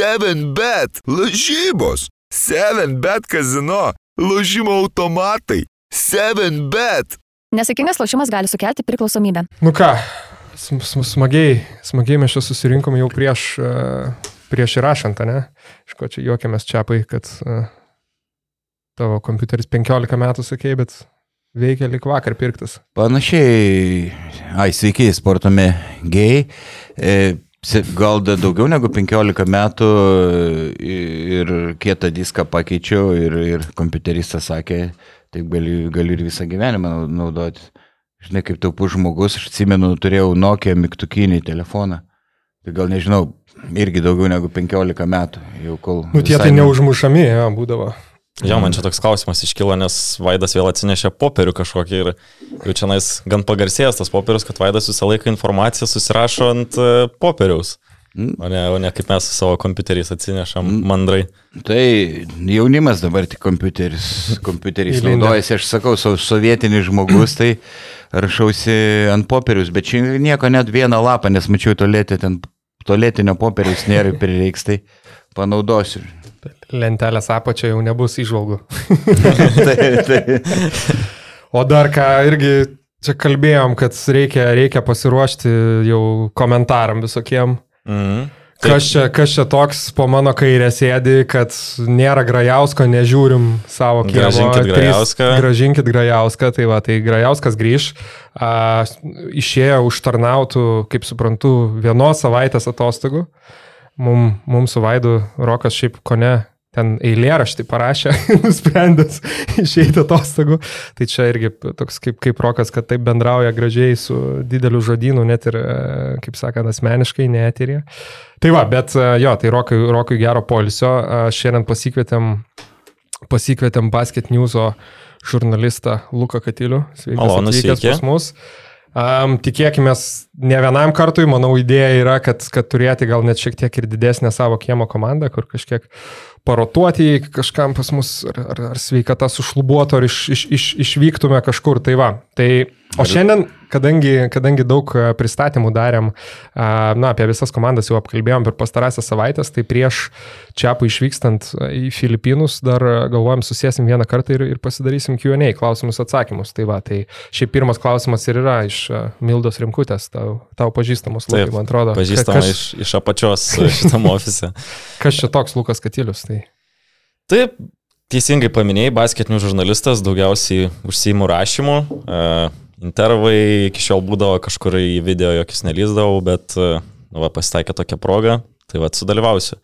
7bet, lažybos, 7bet kazino, lažymo automatai, 7bet. Nesėkmingas lošimas gali sukelti priklausomybę. Nu ką, sm sm smagiai, smagiai mes čia susirinkom jau prieš, uh, prieš įrašant, ne? Iš ko čia juokiamės čiapai, kad uh, tavo kompiuteris 15 metų sakėjai, bet veikia lik vakar pirktas. Panašiai, ai sveiki, sporto mėgėjai. E, gal da daugiau negu 15 metų ir kietą diską pakeičiau ir, ir kompiuteristas sakė, taip gali, gali ir visą gyvenimą nau- naudoti. Žinai, kaip taupus žmogus, aš atsimenu, turėjau Nokia mygtukinį telefoną. Tai gal nežinau, irgi daugiau negu 15 metų, jau kol... Nu tie tai ne- neužmušami, jo, būdavo. Jo, man čia toks klausimas iškilo, nes Vaidas vėl atsinešė popierių kažkokį ir jau čia nais gan pagarsėjęs tas popierius, kad Vaidas visą laiką informaciją susirašo ant e, popieriaus. O ne, o ne kaip mes su savo kompiuteriais atsinešam mandrai. Tai jaunimas dabar tik kompiuteris, kompiuteriais Įlindę. naudojasi, aš sakau, so, sovietinis žmogus, tai rašausi ant popierius, bet čia nieko net vieną lapą, nes mačiau tolėtį, ten tolėtinio popieriaus nėra, prireiks, tai panaudosiu. Lentelės apačia jau nebus išvalgų. tai, tai, O dar ką irgi čia kalbėjom, kad reikia, reikia pasiruošti jau komentaram visokiem. Mhm. Kas čia, kas čia toks po mano kairė sėdi, kad nėra Grajausko, nežiūrim savo kiemo. Grąžinkit Trys- Grajauską. Gražinkit Grajauską, tai va, tai Grajauskas grįž. A, išėjo užtarnautų, kaip suprantu, vienos savaitės atostogų. Mum, mums su Vaidu Rokas šiaip ko ne ten eilėraštį parašė, nusprendęs išeiti atostogų. Tai čia irgi toks kaip, kaip Rokas, kad taip bendrauja gražiai su dideliu žodynu, net ir, e, kaip sakant, asmeniškai, neeterė. Tai va, bet e, jo, tai Rokui, Rokui gero polisio. E, Šiandien pasikvietėm, pasikvietėm Basket News'o žurnalistą Luką Katilių. Sveikas Malonu, atvykęs sveiki. pas mus. Um, tikėkime, ne vienam kartui, manau, idėja yra, kad, kad turėti gal net šiek tiek ir didesnę savo kiemo komandą, kur kažkiek parotuoti, kažkam pas mus ar, ar, ar sveikata sušlubuotų, ar iš, iš, iš, išvyktume kažkur. Tai va. Tai, o šiandien, kadangi, kadangi daug a, pristatymų darėm, na, apie visas komandas jau apkalbėjom per pastarąsias savaitės, tai prieš Čiapų išvykstant į Filipinus dar galvojam susėsim vieną kartą ir, ir pasidarysim Q&A, klausimus atsakymus. Tai va, tai šiaip pirmas klausimas ir yra iš a, Mildos Rimkutės, tau, tau pažįstamus, Lukai, man atrodo. Pažįstama Kas, iš, iš apačios šitam ofise. kas čia toks Lukas Katilius? Tai... Taip, teisingai paminėjai, basketinių žurnalistas, daugiausiai užsiimų rašymu. Uh, intervai iki šiol būdavo kažkur į video, jokius nelyzdavau, bet uh, va, pasitaikė tokia proga, tai va, sudalyvausiu.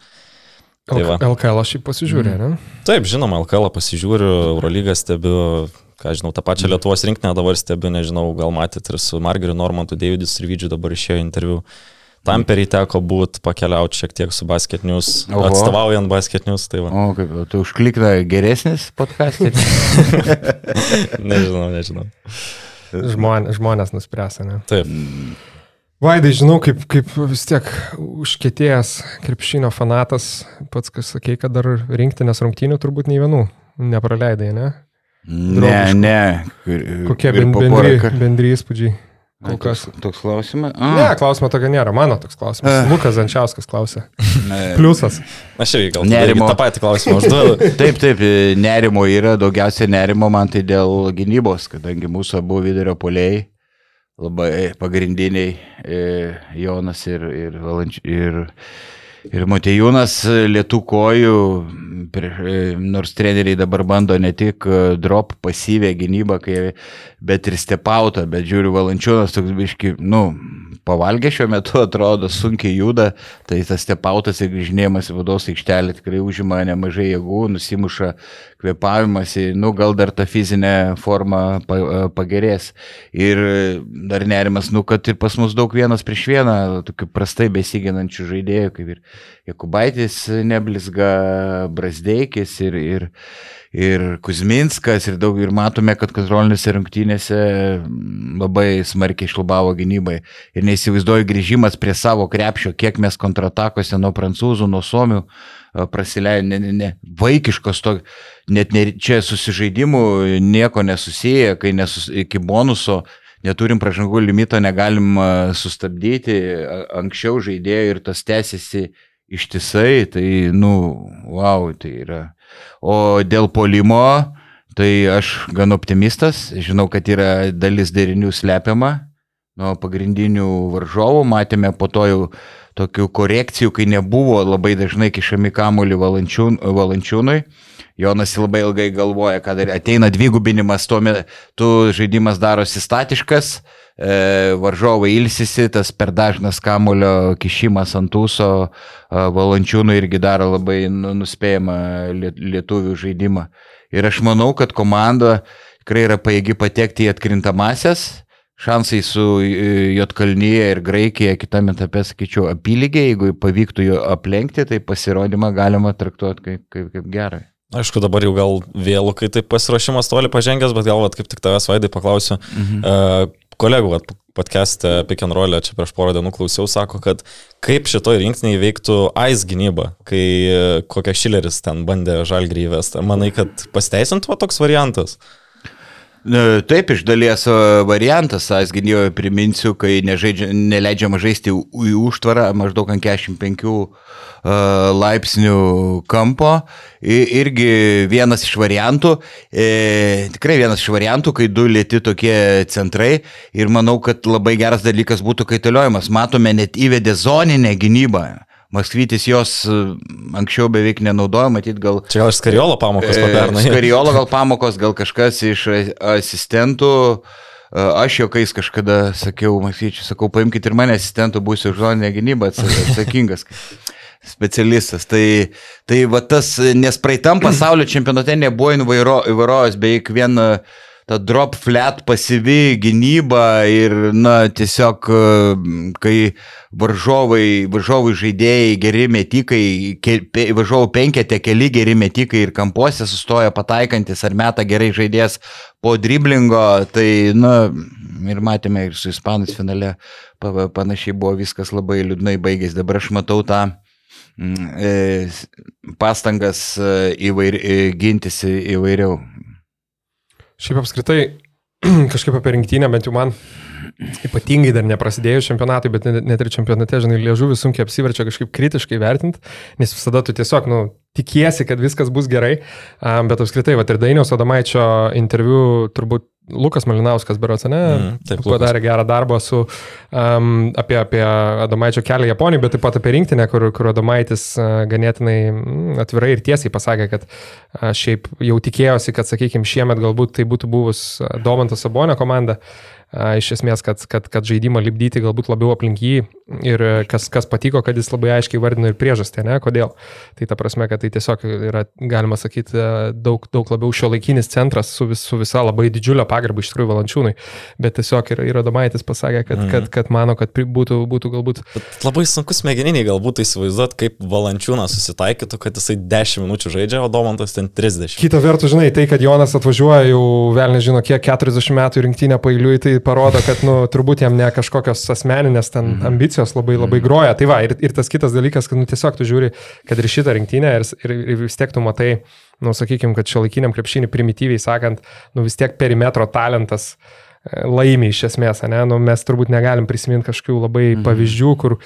Tai va. LKL aš jį pasižiūrė, ne? Taip, žinoma, LKL pasižiūriu, Eurolygą stebiu, ką žinau, tą pačią Lietuvos rinktinę dabar stebiu, nežinau, gal matėte ir su Margeriu Normantu, Davidis ir Vydžiu dabar išėjo interviu. Tamperį teko būti, pakeliauti šiek tiek su basketinius, atstovaujant basketinius, tai va. o kaip, tu užklikna geresnis podcasteris? Nežinau, nežinau. Žmonės, žmonės nuspręs, ne? Taip. Vaidai, žinau, kaip, kaip vis tiek užkėtėjęs krepšinio fanatas, pats, kas sakė, kad dar rinktinės rungtynių turbūt nei vienų nepraleidai, ne? Ne, Draugiškų. ne. Kokie bendri, bendri įspūdžiai? Kol kas. Toks, klausimas. Ne, klausimo tokio nėra, mano toks klausimas. Ah. Lukas Zančiauskas klausė. Pliusas. Aš irgi gal Nerimo. tą patį klausimą užduodu. Taip, taip, nerimo yra, daugiausia nerimo man tai dėl gynybos, kadangi mūsų abu vidurio poliai labai pagrindiniai e, Jonas ir, ir, Valanč, ir, ir Motejūnas e, lietų kojų, e, nors treneriai dabar bando ne tik e, drop pasyvę gynybą, kai, bet ir stepautą, bet žiūriu, Valančiūnas toks biški, nu, pavalgė šiuo metu, atrodo, sunkiai juda, tai tas stepautas ir grįžinėjimas į vados aikštelę tikrai užima nemažai jėgų, nusimuša kvepavimas, nu gal dar ta fizinė forma pa, pagerės. Ir dar nerimas, nu, kad ir pas mus daug vienas prieš vieną, tokių prastai besiginančių žaidėjų, kaip ir Jakubaitis neblizga, Brasdeikis ir, ir, ir Kuzminskas ir daug ir matome, kad kontrolinėse rungtynėse labai smarkiai šlubavo gynybai. Ir neįsivaizduoju grįžimas prie savo krepšio, kiek mes kontratakose nuo prancūzų, nuo suomių prasileidė, ne, ne, ne, vaikiškos to, net ne, čia susižaidimų nieko nesusiję, kai nesus, iki bonuso neturim pražangų limito, negalim sustabdyti anksčiau žaidėjų ir tas tęsiasi ištisai, tai, nu, wow, tai yra. O dėl polimo, tai aš gan optimistas, žinau, kad yra dalis derinių slepiama nuo pagrindinių varžovų, matėme po to jau tokių korekcijų, kai nebuvo labai dažnai kišami kamuolį valančiūn, valančiūnui. Jonas labai ilgai galvoja, kad ateina dvigubinimas, tuo metu žaidimas darosi statiškas, e, varžovai ilsisi, tas per dažnas kamulio kišimas ant ūso e, valančiūnų irgi daro labai nu, nuspėjamą lietuvių žaidimą. Ir aš manau, kad komanda tikrai yra paėgi patekti į atkrintamasias šansai su e, Jotkalnyje ir Graikija kitame etape, sakyčiau, apylygiai, jeigu pavyktų jo aplenkti, tai pasirodymą galima traktuoti kaip, kaip, kaip gerai. Aišku, dabar jau gal vėlų, kai taip pasiruošimas toli pažengęs, bet gal vat, kaip tik tavęs vaidai paklausiu. Mhm. Uh, kolegų podcast'e Pick and Roll čia prieš porą dienų klausiau, sako, kad kaip šitoj rinktiniai veiktų AIS gynyba, kai uh, kokia Šileris ten bandė žalgrį įvesti. Manai, kad pasteisintų toks variantas? Uh, Taip, iš dalies variantas, aš gynyboje priminsiu, kai nežaidžia, neleidžiama žaisti į užtvarą maždaug ant 45 laipsnių kampo. Irgi vienas iš variantų, e, tikrai vienas iš variantų, kai du lėti tokie centrai ir manau, kad labai geras dalykas būtų kaitaliojimas. Matome, net įvedė zoninę gynybą. Maskvytis jos e, anksčiau beveik nenaudojo, matyt, gal... Čia gal skariolo pamokos e, pernai. Skariolo gal pamokos, gal kažkas iš asistentų. E, aš juokais kažkada sakiau, Maskvyčiui, sakau, paimkite ir mane asistentų, būsiu už zoninę gynybą atsakingas specialistas. Tai, tai va tas, nes praeitam pasaulio čempionate nebuvo įvairovės beveik vien uh, ta drop flat pasyvi gynyba ir, na, tiesiog, e, kai varžovai, varžovai žaidėjai geri metikai, ke, pe, varžovų penketė keli geri metikai ir kampuose sustoja pataikantis ar meta gerai žaidėjas po driblingo, tai, na, ir matėme ir su Ispanais finale panašiai buvo viskas labai liūdnai baigėsi. Dabar aš matau tą mm, e, pastangas e, įvair, gintis įvairiau. Šiaip apskritai, kažkaip apie rinktinę, bent jau man ypatingai dar neprasidėjus čempionatui, bet net ir čempionate, žinai, liežuvis sunkiai apsiverčia kažkaip kritiškai vertinti, nes visada tu tiesiog, nu, tikiesi, kad viskas bus gerai, bet apskritai, va, ir Dainiaus Adomaičio interviu turbūt Lukas Malinauskas, berots, ne? Mm, taip, padarė gerą darbą su, um, apie, apie Adomaičio kelią Japonijoje, bet taip pat apie rinktinę, kur, kur Adomaitis uh, ganėtinai mm, atvirai ir tiesiai pasakė, kad uh, šiaip jau tikėjosi, kad, sakykime, šiemet galbūt tai būtų buvus Domantas Sabonio komanda. Uh, iš esmės, kad, kad, kad žaidimą lipdyti galbūt labiau aplink jį ir kas, kas patiko, kad jis labai aiškiai vardino ir priežastį, ne, kodėl. Tai ta prasme, kad tai tiesiog yra, galima sakyti, daug, daug labiau šio laikinis centras su, vis, su visa labai didžiulio pagarba iš tikrųjų valančiūnai, bet tiesiog yra, yra Domaitis pasakė, kad, mm. kad, kad mano, kad būtų, būtų galbūt... Bet labai sunku smegeniniai galbūt įsivaizduoti, kaip valančiūnas susitaikytų, kad jisai 10 minučių žaidžia, o Domantas ten 30. Kita vertus, žinai, tai, kad Jonas atvažiuoja jau vėl nežino kiek 40 metų rinktinę pailiui, tai parodo, kad, nu, turbūt jam ne kažkokios asmeninės ten mhm. ambicijos labai labai mhm. groja. Tai va, ir, ir tas kitas dalykas, kad, nu, tiesiog tu žiūri, kad ir šitą rinktinę ir, ir, ir vis tiek tu matai, nu, sakykime, kad šio laikiniam krepšinį primityviai sakant, nu, vis tiek perimetro talentas e, laimi iš esmės, ne? Nu, mes turbūt negalim prisiminti kažkokių labai mm. pavyzdžių, kur,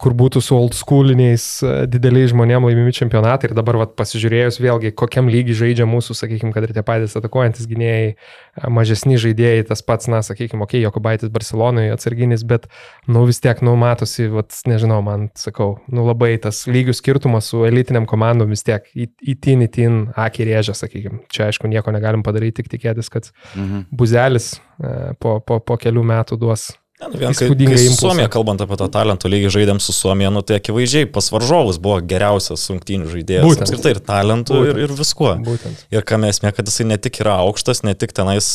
kur būtų su old schooliniais e, dideliais žmonėmis laimimi čempionatai ir dabar vat, pasižiūrėjus vėlgi, kokiam lygiai žaidžia mūsų, sakykime, kad ir tie patys atakuojantis gynėjai, e, mažesni žaidėjai, tas pats, na, sakykime, okei, okay, Jokubaitis Barcelonoje atsarginis, bet, nu, vis tiek, nu, matosi, vat, nežinau, man, sakau, nu, labai tas lygių skirtumas su elitiniam komandom vis tiek įtin, įtin akį rėžia, sakykime. Čia, aišku, nieko negalim padaryti, tik tikėtis, kad mhm. buzelis e, po, po, po kelių metų duos Ne, nu, vien, kai, kai su Suomija, kalbant apie tą talentų lygį, žaidėm su Suomija, nu, tai akivaizdžiai pas varžovus buvo geriausias rungtynių žaidėjas. Būtent. Apskritai ir talentų, Būtent. ir, ir viskuo. Būtent. Ir ką mes mėgame, kad jisai ne tik yra aukštas, ne tik tenais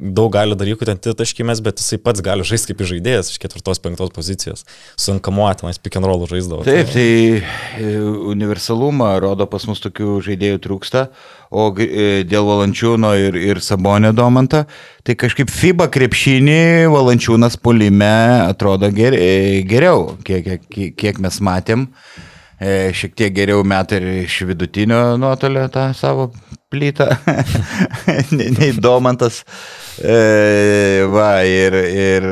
daug gali dalykų ten taškimės, bet jisai pats gali žaisti kaip žaidėjas iš ketvirtos, penktos pozicijos. Su Ankamuotinais pick and roll žaisdavo. Taip, tai e, universalumą rodo pas mus tokių žaidėjų trūksta, o e, dėl Valančiūno ir, ir Sabonio Domantą, tai kažkaip FIBA krepšinį Valančiūnas polime atrodo ger, e, geriau, kiek, kiek, kiek mes matėm. e, šiek tiek geriau metą ir iš vidutinio nuotolio tą savo plytą, nei, Domantas. E, va, ir, ir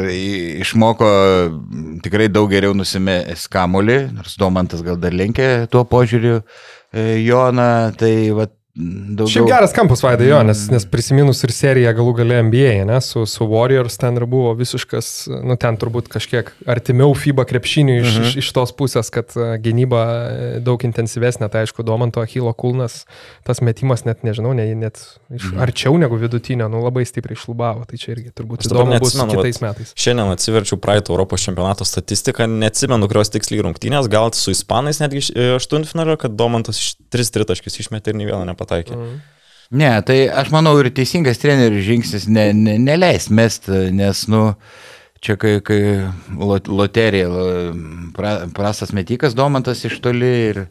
išmoko tikrai daug geriau nusimės kamulį, nors Domantas gal dar linkė tuo požiūriu e, Joną, tai va, Daugiau... Šiaip geras kampas vaidai jo, nes, nes prisiminus ir seriją galų gale NBA, ne, su, su Warriors ten ir buvo visiškas, nu ten turbūt kažkiek artimiau FIBA krepšiniui iš, mhm. iš, iš tos pusės, kad e, gynyba e, daug intensyvesnė, tai aišku, Domanto Achilo kulnas, tas metimas net, nežinau, ne, net iš, mhm. arčiau negu vidutinio, nu labai stipriai išlubavo, tai čia irgi turbūt įdomu bus kitais metais. Šiandien atsiverčiau praeito Europos čempionato statistiką, neatsimenu, kurios tiksliai rungtynės, gal su Ispanais netgi e, aštuntfinalio, kad Domantas 3 tritaškius išmetė ir nei vieną nepataikė. Mm. Ne, tai aš manau ir teisingas trenerių žingsnis ne, ne, neleis mesti, nes, nu, čia kai, kai loterija, pra, prastas metikas Domantas iš toli ir,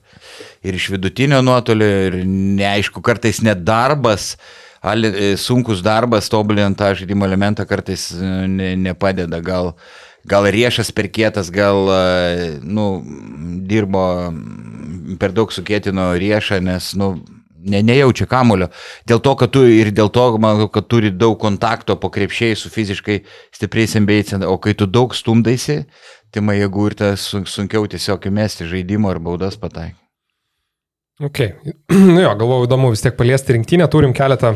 ir iš vidutinio nuotolio ir neaišku, kartais net darbas, sunkus darbas, tobulinant tą žaidimo elementą kartais ne, nepadeda. Gal, gal riešas per kietas, gal, nu, dirbo per daug sukėtino riešą, nes, nu, ne, nejaučia kamulio. Dėl to, kad tu ir dėl to, manau, kad turi daug kontakto po krepšiai su fiziškai stipriais ambėjais, o kai tu daug stumdaisi, tai man jėgų ir tas sunkiau tiesiog įmesti žaidimo ar baudas pataikai. Ok, nu jo, galvoju įdomu vis tiek paliesti rinktinę, turim keletą,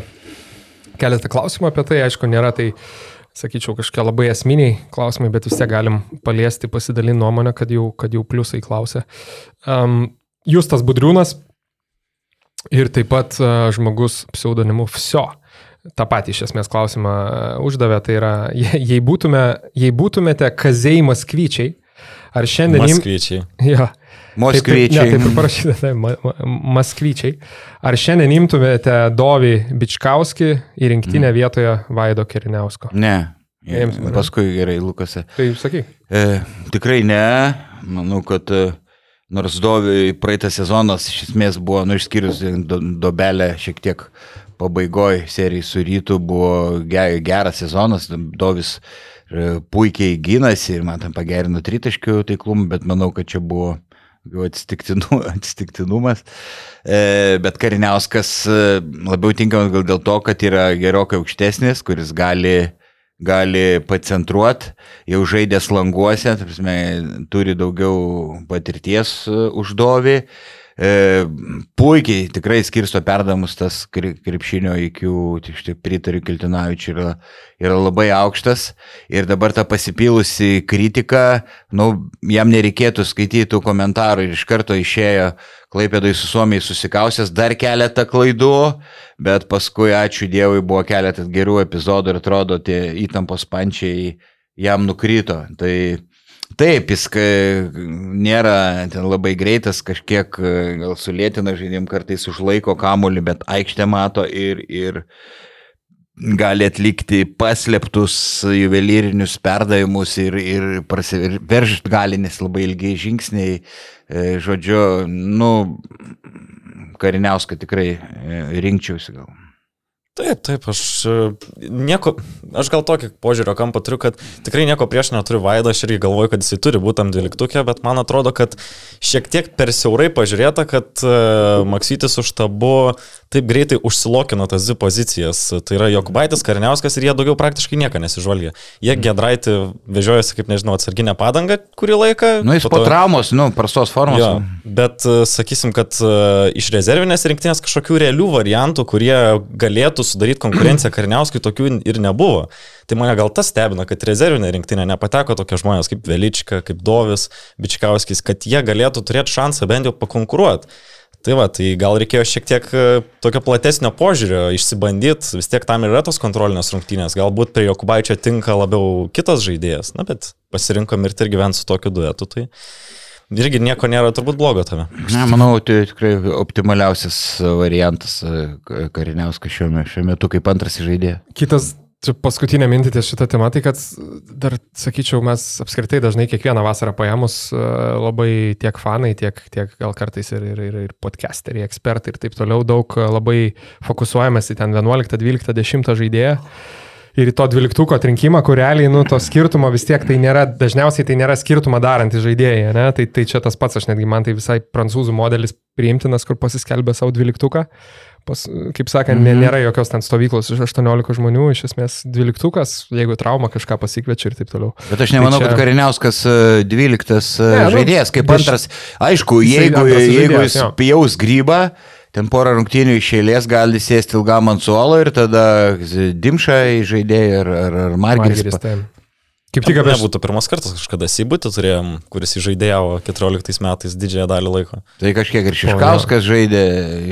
keletą klausimų apie tai, aišku, nėra tai, sakyčiau, kažkokie labai esminiai klausimai, bet vis tiek galim paliesti, pasidalinti nuomonę, kad jau, kad jau pliusai klausė. Um, Justas Budriūnas ir taip pat žmogus pseudonimu Fsio. Ta pati iš esmės klausimą uždavė, tai yra, jei, būtume, jei būtumėte kazei maskvyčiai, ar šiandien... Maskvyčiai. Jo. Moskvyčiai. Taip, ne, taip ir parašyta, tai, ma, ma, maskvyčiai. Ar šiandien imtumėte Dovį Bičkauskį į rinktinę mm. vietoje Vaido Keriniausko? Ne. Jiems, paskui gerai, Lukase. Tai sakyk. E, tikrai ne. Manau, kad e, Nors Dovi praeitą sezonas iš esmės buvo, nu išskyrus do, dobelę šiek tiek pabaigoje serijai su rytu, buvo geras sezonas, Dovis e, puikiai gynasi ir man tam pagerino tritaškių taiklumą, bet manau, kad čia buvo atsistiktinu, atsitiktinumas. E, bet Kariniauskas e, labiau tinkamas gal dėl to, kad yra gerokai aukštesnis, kuris gali gali pacentruoti, jau žaidęs languose, prasme, turi daugiau patirties e, uždovį. E, puikiai tikrai skirsto perdamus tas krepšinio IQ, tik pritariu Kiltinavičiui, yra, yra labai aukštas ir dabar ta pasipilusi kritika, nu, jam nereikėtų skaityti komentarų ir iš karto išėjo Klaipėdai su Suomiai susikausęs dar keletą klaidų, bet paskui, ačiū Dievui, buvo keletas gerų epizodų ir atrodo, tie įtampos pančiai jam nukrito. Tai taip, jis nėra ten labai greitas, kažkiek gal sulėtina žaidim, kartais užlaiko kamulį, bet aikštė mato ir, ir gali atlikti paslėptus juvelyrinius perdavimus ir, ir, ir veržti gali, nes labai ilgiai žingsniai žodžiu, nu, kariniauską tikrai e, rinkčiausi gal. Taip, taip, aš e, nieko, aš gal tokį požiūrio kampą turiu, kad tikrai nieko prieš neturiu Vaidą, aš irgi galvoju, kad jisai turi būti tam dvyliktukė, bet man atrodo, kad šiek tiek per siaurai pažiūrėta, kad uh, Maksytis už tabu taip greitai užsilokino tas dvi pozicijas. Tai yra Jokubaitis, Karniauskas ir jie daugiau praktiškai nieko nesižvalgė. Jie Gedraitį vežiojasi, kaip nežinau, atsarginę padangą kurį laiką. Nu, jis po, to... po traumos, nu, prastos formos. Jo, bet sakysim, kad uh, iš rezervinės rinktinės kažkokių realių variantų, kurie galėtų galėtų sudaryti konkurenciją Karniauskui, tokių ir nebuvo. Tai mane gal tas stebina, kad rezervinė rinktinė nepateko tokie žmonės kaip Velička, kaip Dovis, Bičkauskis, kad jie galėtų turėti šansą bent jau pakonkuruoti. Tai va, tai gal reikėjo šiek tiek e, tokio platesnio požiūrio išsibandyti, vis tiek tam yra tos kontrolinės rungtynės, galbūt prie Jokubaičio tinka labiau kitas žaidėjas, na bet pasirinkom ir ir gyventi su tokiu duetu, tai irgi nieko nėra turbūt blogo tame. Ne, manau, tai tikrai optimaliausias variantas e, kariniauskas šiuo, metu kaip antras žaidėjas. Kitas paskutinė mintė ties šitą temą, tai kad dar, sakyčiau, mes apskritai dažnai kiekvieną vasarą paėmus e, labai tiek fanai, tiek, tiek gal kartais ir, ir, ir, ir podcasteriai, ekspertai ir taip toliau daug labai fokusuojamės į ten 11, 12, 10 žaidėją. ir to dvyliktuko atrinkimą, kur realiai, nu, to skirtumo vis tiek tai nėra, dažniausiai tai nėra skirtumą darantys žaidėjai, ne? Tai, tai čia tas pats, aš netgi man tai visai prancūzų modelis priimtinas, kur pasiskelbė savo dvyliktuką. Pas, kaip sakant, mm -hmm. nėra jokios ten stovyklos iš 18 žmonių, iš esmės dvyliktukas, jeigu trauma kažką pasikviečia ir taip toliau. Bet aš nemanau, tai čia... kad Kariniauskas 12 ne, nu, žaidėjas, kaip deš... antras. Aišku, jeigu, antras jeigu jis pjaus grybą, ten porą rungtynių iš eilės gali sėsti ilgam ant suolo ir tada Dimša žaidėjai ar, ar, ar Margeris. Margeris pa... Kaip tik apie... Nebūtų pirmas kartas kažkada Sibutį turėjom, kuris žaidėjavo 14 metais didžiąją dalį laiko. Tai kažkiek ir Šiškauskas žaidė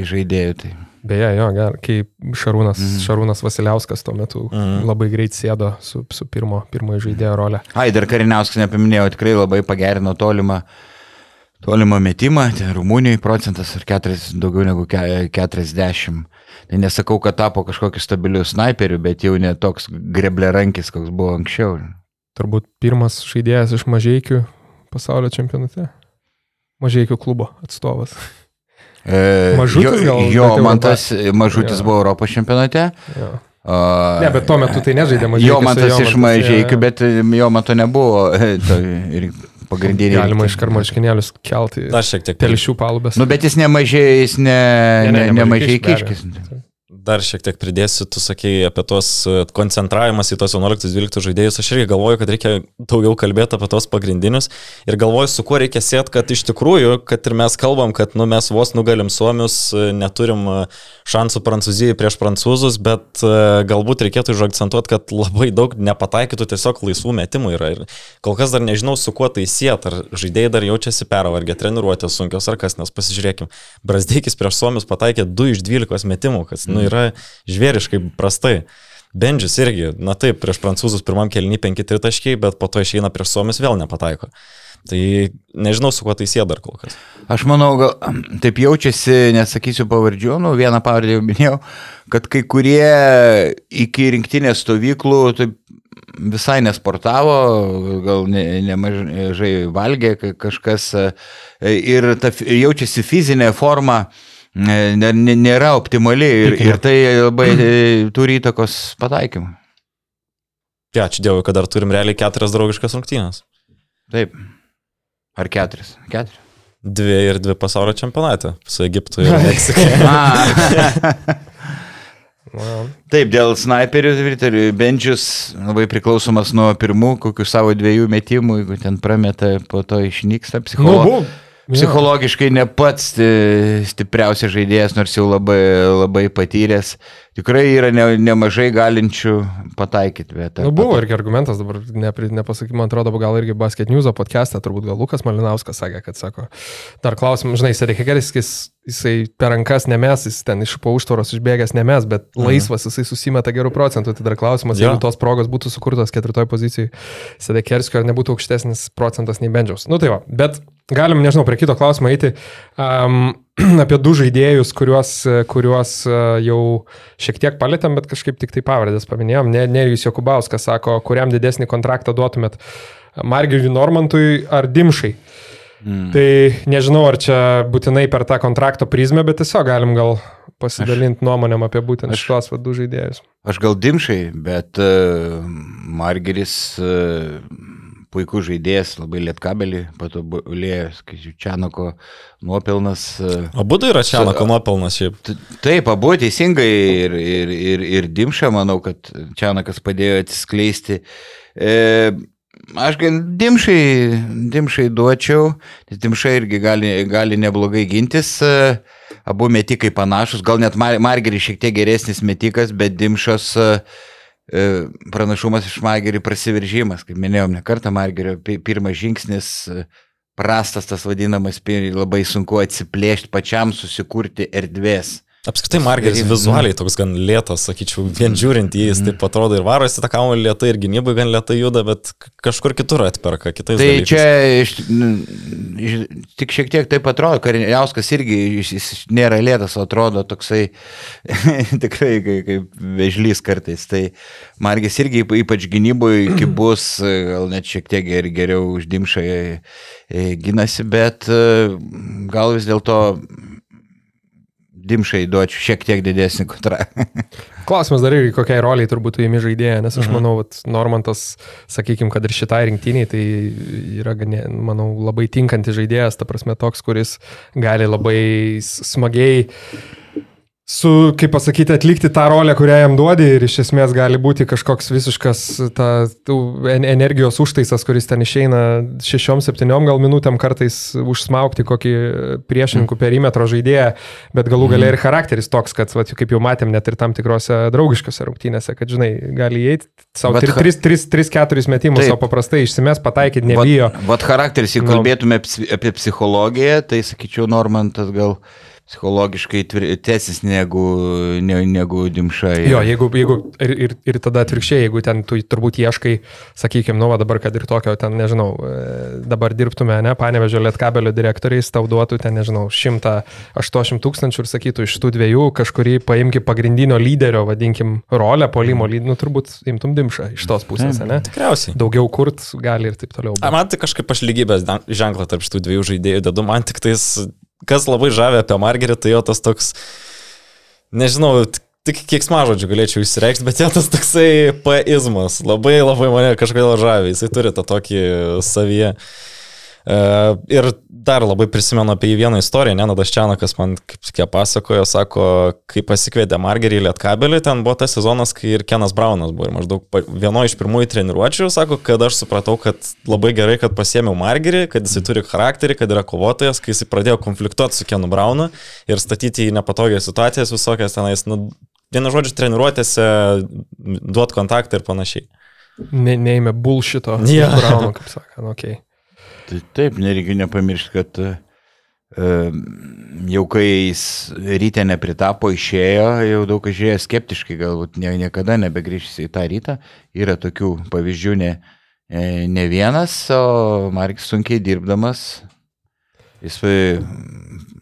žaidėjų. Tai. Beje, jo, ger, kai Šarūnas, mm. Šarūnas Vasiliauskas tuo metu mm. labai greit sėdo su, su pirmo, pirmojo žaidėjo rolė. Ai, dar Kariniauskas nepaminėjau, tikrai labai pagerino tolimą, tolimą metimą, ten Rumunijoje procentas ar 4, daugiau negu 40. Tai nesakau, kad tapo kažkokiu stabiliu snaiperiu, bet jau ne toks greblė rankis, koks buvo anksčiau. Turbūt pirmas žaidėjas iš mažiekių pasaulio čempionate. Mažiekių klubo atstovas. E, mažutis gal? Jo, jo man tas mažutis jo. buvo Europos čempionate. Jo. Uh, ne, bet tuo metu tai nežaidė mažai. Jo, man tas iš mažai, bet jo metu nebuvo. To, ir pagrindinė. Galima iš karmaškinėlius kelti. Dar šiek tiek. Telšių palubės. Nu, bet jis nemažai, jis ne, ne, ne, ne mažai kiškis. kiškis dar šiek tiek pridėsiu, tu sakei apie tos e, koncentravimas į tos 11-12 žaidėjus, aš irgi galvoju, kad reikia daugiau kalbėti apie tos pagrindinius ir galvoju, su kuo reikia sėti, kad iš tikrųjų, kad ir mes kalbam, kad nu, mes vos nugalim Suomius, e, neturim e, šansų Prancūzijai prieš prancūzus, bet galbūt reikėtų užakcentuoti, kad labai daug nepataikytų tiesiog laisvų metimų yra ir kol kas dar nežinau, su kuo tai sėti, ar žaidėjai dar jaučiasi pervargę, treniruotės sunkios ar kas, nes pasižiūrėkim, Brasdeikis prieš Suomius pataikė 2 iš 12 metimų, kas, nu, yra žvėriškai prastai. Bendžius irgi, na taip, prieš prancūzus pirmam kelnį 5-3 taškiai, bet po to išeina prieš suomis vėl nepataiko. Tai nežinau, su kuo tai sėda dar kol kas. Aš manau, gal taip jaučiasi, nesakysiu pavardžių, nu vieną pavardę jau minėjau, kad kai kurie iki rinktinės stovyklų taip visai nesportavo, gal nemažai ne valgė kažkas ir ta, jaučiasi fizinė forma nėra optimali ir, ir tai labai e, turi įtakos pataikymui. Ja, ačiū Dievui, kad dar turim realiai keturias draugiškas rungtynės. Taip. Ar keturias? Keturias. Dvi ir dvi pasaulio čempionate su Egiptu ir Meksika. Taip, dėl snaiperių, Benčius labai priklausomas nuo pirmų, kokių savo dviejų metimų, jeigu ten prameta, po to išnyksta psichologiškai. Nu, psichologiškai ne pats stipriausias žaidėjas, nors jau labai, labai patyręs. Tikrai yra ne, nemažai galinčių pataikyti. Bet, nu, buvo irgi argumentas, dabar nepri, nepasakyk, man atrodo, gal irgi Basket News podcast'ą, turbūt gal Lukas Malinauskas sakė, kad sako, dar klausim, žinai, Serikeris, jisai per rankas nemes, jis ten iš po užtvaros išbėgęs nemes, bet mhm. laisvas jisai susimeta gerų procentų, tai dar klausimas, ja. jeigu tos progos būtų sukurtos ketvirtoje pozicijoje Sedekerskio, ar nebūtų aukštesnis procentas nei Bendžiaus. Nu tai va, bet galim, nežinau, prie kito klausimo eiti. Um, apie du žaidėjus, kuriuos, kuriuos e, jau šiek tiek palėtėm, bet kažkaip tik tai pavardės paminėjom. Nerijus Jokubauskas sako, kuriam didesnį kontraktą duotumėt Margiriui Normantui ar Dimšai. Mm. Tai nežinau, ar čia būtinai per tą kontrakto prizmę, bet tiesiog galim gal pasidalinti nuomonėm apie būtent aš, šitos vadų žaidėjus. Aš gal Dimšai, bet uh, Margeris uh, puikus žaidėjas, labai lietkabelį, patobulėjo, skaičiu, Čianako nuopelnas. E, abu tai yra Čianako nuopelnas šiaip. Taip, abu teisingai ir, ir, ir, ir Dimša, manau, kad Čianakas padėjo atsiskleisti. E, aš Dimšai, Dimšai duočiau, nes Dimšai irgi gali, gali neblogai gintis. E, abu metikai panašus, gal net Margeris šiek tiek geresnis metikas, bet Dimšas uh, pranašumas iš Magerį prasiveržimas, kaip minėjom, ne kartą Magerio pirmas žingsnis, e, prastas tas vadinamas, labai sunku atsiplėšti pačiam, susikurti erdvės. Apskritai, Margeris vizualiai toks gan lėtas, sakyčiau, vien žiūrint jį, jis mhm. taip atrodo ir varosi tą kamuolį lietai, ir gynybai gan lietai juda, bet kažkur kitur atperka kitais. Tai dalykais. čia iš, iš, tik šiek tiek taip atrodo, Kariniauskas irgi jis, nėra lėtas, atrodo toksai tikrai kaip, kaip vežlys kartais. Tai Margis irgi ypač gynyboje, kai bus, gal net šiek tiek ger, geriau uždimšai e, ginasi, bet e, gal vis dėlto Dimšai duočiau šiek tiek didesnį kontraktą. Klausimas dar irgi, kokiai roliai turbūt įimi žaidėją, nes aš mhm. manau, vat, Normantas, sakykime, kad ir šitai rinktiniai, tai yra, manau, labai tinkantis žaidėjas, ta prasme toks, kuris gali labai smagiai su, kaip pasakyti, atlikti tą rolę, kurią jam duodi ir iš esmės gali būti kažkoks visiškas ta, energijos užtaisas, kuris ten išeina šešiom, septyniom gal minutėm kartais užsmaukti kokį priešininkų mm. perimetro žaidėją, bet galų galiai mm. ir charakteris toks, kad, va, kaip jau matėm, net ir tam tikrose draugiškose rungtynėse, kad, žinai, gali įeiti savo 3-4 metimus, o paprastai išsimes, pataikyti, nebijo. Vat, vat charakteris, jeigu nu. kalbėtume apie psichologiją, tai sakyčiau, Normantas gal psichologiškai tvirtesnis negu, ne, negu dimšai. Jo, jeigu, jeigu ir, ir, ir tada atvirkščiai, jeigu ten tu turbūt ieškai, sakykime, nu, va, dabar, kad ir tokio, ten, nežinau, e, dabar dirbtume, ne, panevežė lietkabelio direktoriais, tau duotų ten, nežinau, 180 tūkstančių ir sakytų, iš tų dviejų kažkurį paimki pagrindinio lyderio, vadinkim, rolę, polimo lyderio, nu, turbūt imtum dimšą iš tos pusės, ne? Tikriausiai. Daugiau kurt gali ir taip toliau. Bet... Man tai kažkaip aš lygybės ženklą tarp šitų dviejų žaidėjų dedu, man tik tais kas labai žavė apie Margerį, tai jo tas toks, nežinau, tik kiek smažodžių galėčiau įsireikšti, bet jo tas toksai paizmas labai labai mane kažkodėl žavė, jisai turi tą tokį savyje. E, ir dar labai prisimenu apie vieną istoriją, Nenadas Čianakas man kaip tik pasakojo, sako, kai pasikvietė Margerį į Lietkabelį, ten buvo tas sezonas, kai ir Kenas Braunas buvo ir maždaug vienoje iš pirmųjų treniruočių, sako, kad aš supratau, kad labai gerai, kad pasėmiau Margerį, kad jisai turi charakterį, kad yra kovotojas, kai jisai pradėjo konfliktuoti su Kenu Braunu ir statyti į nepatogias situacijas visokias tenais, nu, vienu žodžiu, treniruotėse duot kontaktą ir panašiai. Ne, neįmė bullshito. Yeah. Brauno, kaip sakant, okei. Okay. Tai taip, nereikia nepamiršti, kad uh, jau kai jis ryte nepritapo, išėjo, jau daug kas žiūrėjo skeptiškai, galbūt ne, niekada nebegrįžys į tą rytą. Yra tokių pavyzdžių ne, e, ne vienas, o Markis sunkiai dirbdamas, jis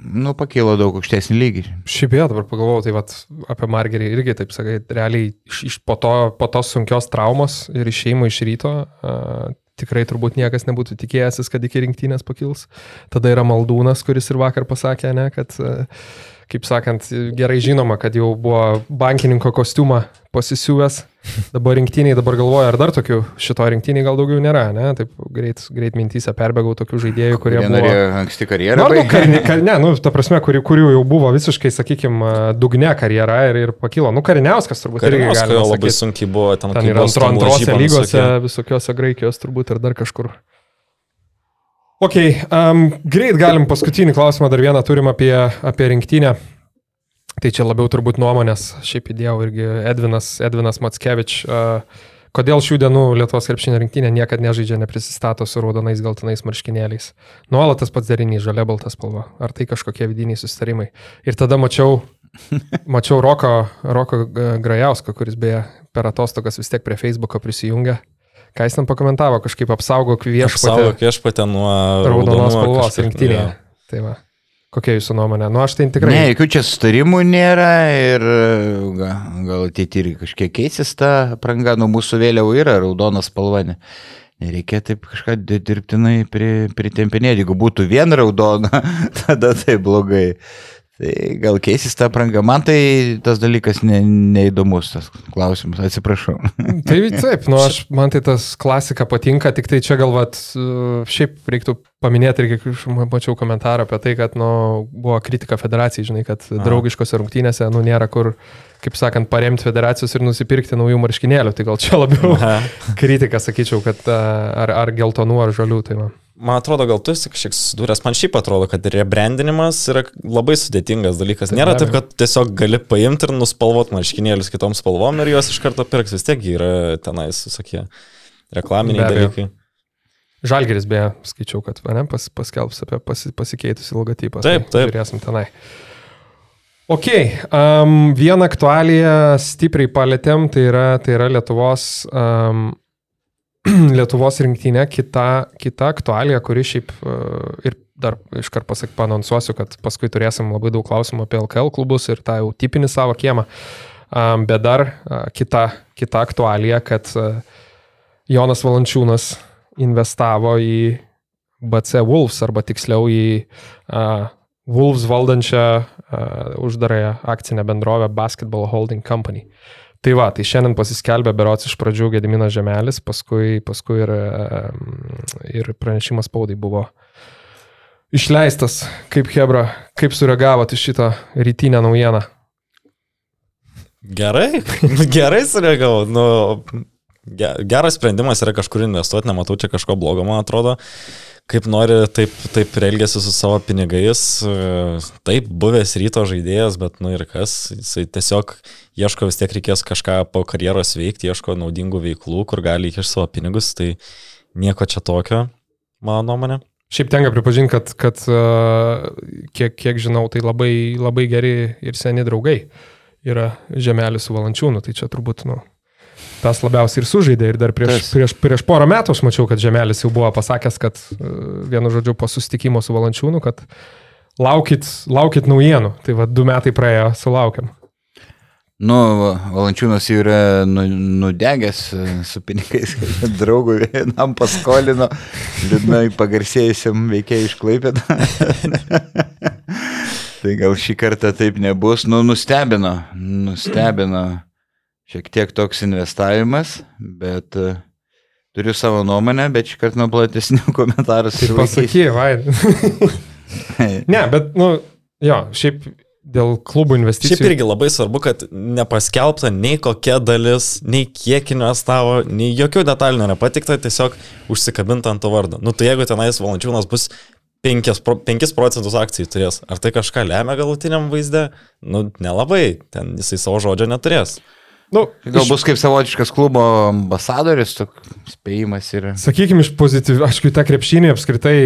nu, pakilo daug aukštesnį lygį. Šiaip jau dabar pagalvojau, tai vat, apie Margerį irgi, taip sakai, realiai iš, iš po, to, po tos sunkios traumos ir išeimo iš ryto, uh, tikrai turbūt niekas nebūtų tikėjęsis, kad iki rinktinės pakils. Tada yra Maldūnas, kuris ir vakar pasakė, ne, kad, e, kaip sakant, gerai žinoma, kad jau buvo bankininko kostiumą pasisiūvęs. Dabar rinktiniai, dabar galvoju, ar dar tokių šito rinktiniai gal daugiau nėra, ne? Taip greit, greit mintysę perbėgau tokių žaidėjų, kurie... Buvo... Norėjo anksti karjerą. Nu, kar, kar, ne, nu, ta prasme, kurių, kurių jau buvo visiškai, sakykime, dugne karjera ir, ir pakilo. Nu, Kariniauskas turbūt irgi gali. Labai sunkiai buvo ten. Ten ir antro, antrose lygose, visokiose Graikijos turbūt ir dar kažkur. Ok, um, greit galim paskutinį klausimą dar vieną turim apie, apie rinktinę. Tai čia labiau turbūt nuomonės, šiaip įdėjau irgi Edvinas, Edvinas Matskevič. Kodėl šių dienų Lietuvos krepšinio rinktinė niekada nežaidžia, neprisistato su raudonais geltonais marškinėliais? Nuolat tas pats derinys, žalia balta spalva. Ar tai kažkokie vidiniai sustarimai? Ir tada mačiau, mačiau Roko, Roko Grajausko, kuris beje per atostogas vis tiek prie Facebooko prisijungia. Ką jis ten pakomentavo, kažkaip apsaugok viešpatę. Apsaugok viešpatę nuo raudonos spalvos rinktinėje. Tai va. Kokia jūsų nuomonė? Nu, aš tai tikrai. Ne, jokių čia sustarimų nėra ir gal, ateityje ir kažkiek keisis ta pranga, nu mūsų vėliau yra raudonas spalva. Ne. Nereikia taip kažką dirbtinai pritempinėti. Jeigu būtų vien raudona, tada tai blogai. Tai gal keisis ta pranga. Man tai tas dalykas ne, neįdomus, tas klausimas, atsiprašau. Tai taip, nu aš, man tai tas klasika patinka, tik tai čia galvat, šiaip reiktų paminėti irgi, mačiau komentarą apie tai, kad nu, buvo kritika federacijai, žinai, kad Aha. draugiškose rungtynėse nu, nėra kur, kaip sakant, paremti federacijos ir nusipirkti naujų marškinėlių. Tai gal čia labiau kritika, sakyčiau, kad ar, ar geltonų, ar žalių. Tai man man atrodo, gal tu esi kažkiek susidūręs, man šiaip atrodo, kad rebrandinimas yra labai sudėtingas dalykas. Nėra taip, kad tiesiog gali paimti ir nuspalvoti marškinėlius kitom spalvom ir juos iš karto pirks, vis tiek yra tenais visokie reklaminiai dalykai. Žalgeris beje, skaičiau, kad ne, pas, paskelbs apie pasi, pasikeitusi logotipą. Taip, tai taip. Žiūrėsim tenai. Ok, um, vieną aktualiją stipriai palėtėm, tai yra, tai yra Lietuvos um, Lietuvos rinktinė, kita, kita aktualija, kuri šiaip e, ir dar iškart pasak panonsuosiu, kad paskui turėsim labai daug klausimų apie LKL klubus ir tą jau tipinį savo kiemą. Bet dar kita, kita aktualija, kad e, Jonas Valančiūnas investavo į BC Wolves, arba tiksliau į Wolves valdančią uh, uždarąją akcinę bendrovę Basketball Holding Company. Tai va, tai šiandien pasiskelbė berots iš pradžių Gediminas Žemelis, paskui, paskui ir, ir pranešimas spaudai buvo išleistas. Kaip Hebra, kaip sureagavote šitą rytinę naujieną? Gerai, gerai sureagavau. Nu, geras sprendimas yra kažkur investuoti, nematau čia kažko blogo, man atrodo kaip nori, taip, taip elgesi su savo pinigais. Taip, buvęs ryto žaidėjas, bet nu ir kas, jisai tiesiog ieško vis tiek reikės kažką po karjeros veikti, ieško naudingų veiklų, kur gali įkišti savo pinigus, tai nieko čia tokio, mano nuomonė. Šiaip tenka pripažinti, kad, kad kiek, kiek žinau, tai labai, labai geri ir seni draugai yra Žemelis su Valančiūnu, tai čia turbūt, nu, tas labiausiai ir sužaidė. Ir dar prieš, tas. prieš, prieš porą metų aš mačiau, kad Žemelis jau buvo pasakęs, kad e, vienu žodžiu po susitikimo su Valančiūnu, kad laukit, laukit naujienų. Tai va, du metai praėjo, sulaukiam. Nu, Valančiūnas jau yra nu, nudegęs e, su pinigais, draugui vienam paskolino, liūdnai pagarsėjusiam veikėjai išklaipėt. tai gal šį kartą taip nebus. Nu, nustebino, nustebino šiek tiek toks investavimas, bet uh, turiu savo nuomonę, bet šį kartą nuo platesnių komentarų ir pasaky, vai. ne, bet, nu, jo, šiaip dėl klubų investicijų. Šiaip irgi labai svarbu, kad nepaskelbta nei kokia dalis, nei kiek investavo, nei jokių detalių nėra patikta, tiesiog užsikabinta ant to vardo. Nu tai jeigu tenais valandžiūnas bus 5, 5 procentus akcijų turės, ar tai kažką lemia galutiniam vaizde? Nu nelabai, ten jisai savo žodžio neturės. Nu, Gal iš... bus kaip savotiškas klubo ambasadoris, toks spėjimas ir... Sakykime, iš pozityvių, aišku, tą krepšinį apskritai,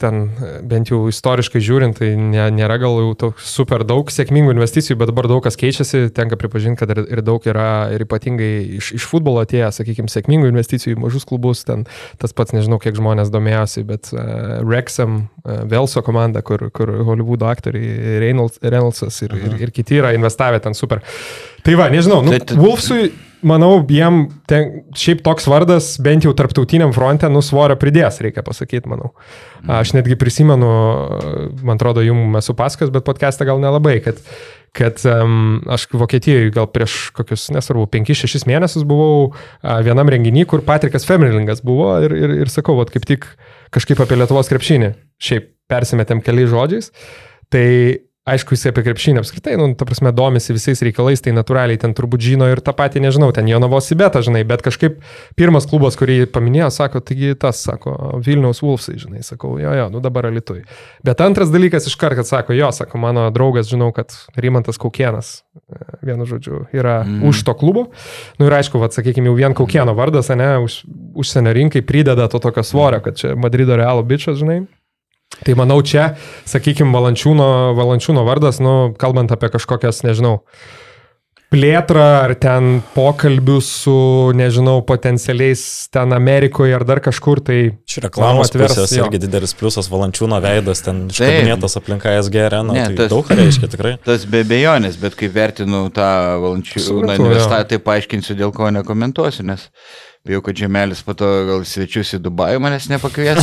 ten bent jau istoriškai žiūrint, tai nė, nėra gal jau super daug sėkmingų investicijų, bet dabar daug kas keičiasi, tenka pripažinti, kad ir, ir daug yra ir ypatingai iš, iš futbolo atėję, sakykime, sėkmingų investicijų į mažus klubus, ten tas pats, nežinau, kiek žmonės domėjosi, bet uh, Rexham, uh, Velso komanda, kur, kur Hollywoodo aktoriai Reynolds, Reynoldsas ir, ir, ir kiti yra investavę ten super. Tai va, nežinau, nu, tai, Wolfsui, manau, jiem ten, šiaip toks vardas, bent jau tarptautiniam fronte, nusvorio pridės, reikia pasakyti, manau. Aš netgi prisimenu, man atrodo, jums esu paskas, bet podcastą gal nelabai, kad, kad um, aš Vokietijoje gal prieš kokius, nesvarbu, 5-6 mėnesius buvau uh, vienam renginį, kur Patrikas Femrilingas buvo ir, ir, ir sakau, vat, kaip tik kažkaip apie Lietuvos krepšinį, šiaip persimetėm keliais žodžiais. Tai aišku, jis apie krepšinį apskritai, nu, ta prasme, domisi visais reikalais, tai natūraliai ten turbūt žino ir tą patį, nežinau, ten Jonavos Sibetą, žinai, bet kažkaip pirmas klubas, kurį paminėjo, sako, taigi tas, sako, Vilniaus Wolfsai, žinai, sakau, jo, jo, nu dabar alitui. Bet antras dalykas iš karto, kad sako, jo, sako, mano draugas, žinau, kad Rimantas Kaukienas, e, vienu žodžiu, yra mm. už to klubo. Nu ir aišku, vad, sakykime, jau vien Kaukieno vardas, ne, už, užsienio rinkai prideda to tokio svorio, kad čia Madrido Realo bičias, žinai. Tai manau čia, sakykime, Valančiūno, Valančiūno vardas, nu, kalbant apie kažkokias, nežinau, plėtrą ar ten pokalbius su, nežinau, potencialiais ten Amerikoje ar dar kažkur, tai... Čia reklamos atvers, pusės jo. irgi didelis pliusas, Valančiūno veidas, ten iškabinėtas aplinka SG arena, ne, tai tas, daug reiškia tikrai. Tas be bejonės, bet kaip vertinu tą Valančiūno investavimą, tai paaiškinsiu, dėl ko nekomentuosiu, nes... Bijau, kad Žemelis po to gal svečius į Dubajų manęs nepakvies.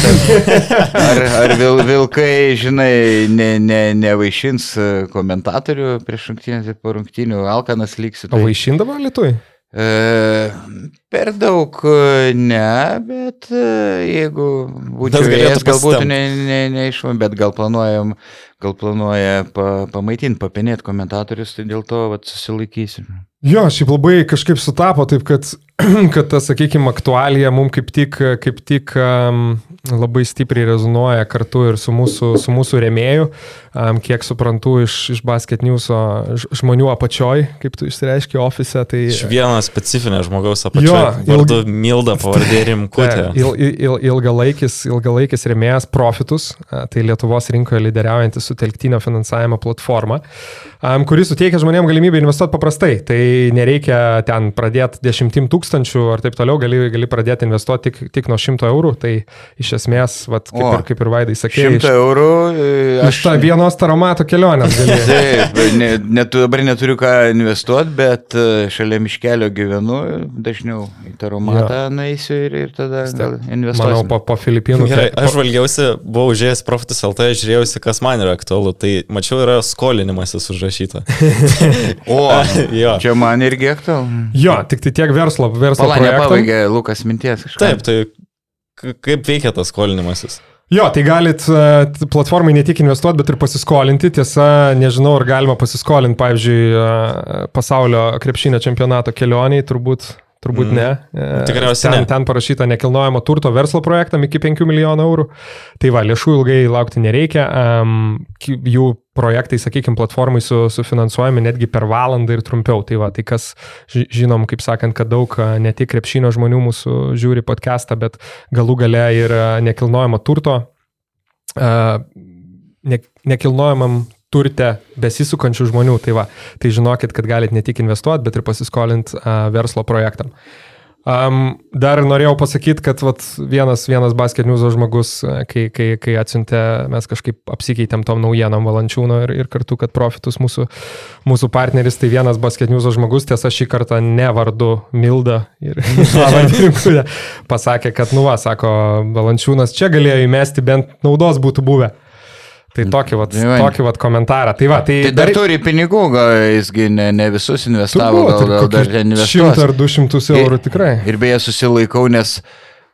Ar, ar vil, vilkai, žinai, ne, ne, nevaišins komentatorių prieš rungtynės ir po rungtynių, Alkanas liksiu. Tai... O vaišindavo Lietuvai? E, per daug e, ne, bet e, jeigu būčiau vėjęs, galbūt neišvam, ne, ne, ne bet gal planuojam, gal planuoja pa, pamaitinti, papenėti komentatorius, tai dėl to vat, susilaikysiu. Jo, šiaip labai kažkaip sutapo, taip kad, kad ta, sakykime, aktualija mums kaip tik, kaip tik um, labai stipriai rezonuoja kartu ir su mūsų, su mūsų remėjų, um, kiek suprantu iš, iš Basket News žmonių apačioj, kaip tu išsireiški ofise. Tai... Iš vieno specifinio žmogaus apačioj. Jo, vardu ilg... Milda pavardė Rimkutė. Il, il, ilgalaikis, ilgalaikis remėjas Profitus, tai Lietuvos rinkoje lyderiaujantis sutelktinio finansavimo platforma, um, kuris suteikia žmonėms galimybę investuoti paprastai. Tai nereikia ten pradėti dešimtim tūkstančių ar taip toliau, gali, gali pradėti investuoti tik, tik nuo šimto eurų. Tai iš esmės, vat, kaip, o, ir, kaip ir Vaidai sakė, šimto eurų. E, aš tą vienos taromato kelionės galiu. Taip, ne, net, dabar neturiu ką investuoti, bet e, šalia miškelio gyvenu, dažniau į taromatą ja. naisiu ir, ir tada investuosiu. Manau, po, po Filipinų. Gerai, aš valgiausi, buvau užėjęs Profitus LT, žiūrėjausi, kas man yra aktualu. Tai mačiau, yra skolinimasis užrašyta. O, jo. čia man irgi aktualu. Jo, tik tai tiek verslo, verslo Pala, nepabaigė Lukas minties. kažką. Taip, tai kaip veikia tas skolinimasis? Jo, tai galit e, platformai ne tik investuoti, bet ir pasiskolinti. Tiesa, nežinau, ar galima pasiskolinti, pavyzdžiui, e, pasaulio krepšinio čempionato kelioniai, turbūt, turbūt Mm. ne. E, Tikriausiai ten, ne. ten parašyta nekilnojamo turto verslo projektam iki 5 milijonų eurų. Tai va, lėšų ilgai laukti nereikia. Um, jų projektai, sakykime, platformai su, sufinansuojami netgi per valandą ir trumpiau. Tai va, tai kas ži- žinom, kaip sakant, kad daug a, ne tik krepšinio žmonių mūsų žiūri podcastą, bet galų gale ir a, nekilnojamo turto, ne, nekilnojamam turte besisukančių žmonių. Tai va, tai žinokit, kad galite ne tik investuoti, bet ir pasiskolinti verslo projektam. Um, dar norėjau pasakyti, kad vat, vienas, vienas basket news žmogus, kai, kai, kai atsiuntė, mes kažkaip apsikeitėm tom naujienom valančiūno ir, ir kartu, kad profitus mūsų, mūsų partneris, tai vienas basket news žmogus, tiesa šį kartą ne vardu Milda ir pasakė, kad, nu va, sako, valančiūnas čia galėjo įmesti, bent naudos būtų buvę. Tai tokį vat, Tai va. tokį vat komentarą. Tai va, tai, Tai dar turi pinigų, gal jisgi ne, ne visus investavo, Turbūt, gal, gal dar investuos. ar du šimtus eurų tikrai. Ir beje, susilaikau, nes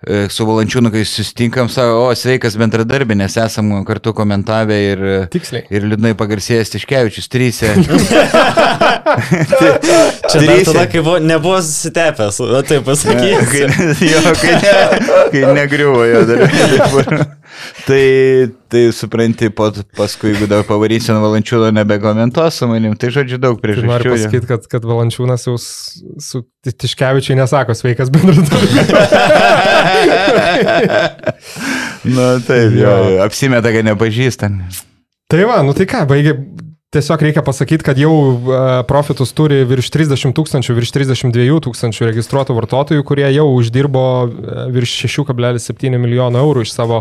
e, su Valančiūnu, kai susitinkam, savo, o sveikas bendradarbė, nes esam kartu komentavę ir, Tiksliai. ir liūdnai pagarsėjęs Tiškevičius, trysė. Čia dar tada, kai buvo, nebuvo susitepęs, o tai kai, pasakysiu. jo, kai, ne, kai negriuvo jo dar. tai, tai supranti, po, paskui, jeigu dar pavarysiu nuo Valančiūno, nebekomentuos su manim, tai žodžiu daug Tai noriu priežasčių. pasakyti, kad, kad Valančiūnas jau su Ti- Tiškevičiai nesako sveikas bendradarbis. Na taip, jo, Jo. apsimeta, kad nepažįstam. tai va, nu tai ką, baigė. Tiesiog reikia pasakyti, kad jau e, profitus turi virš 30 tūkstančių, virš 32 tūkstančių registruotų vartotojų, kurie jau uždirbo e, virš 6,7 milijono eurų iš savo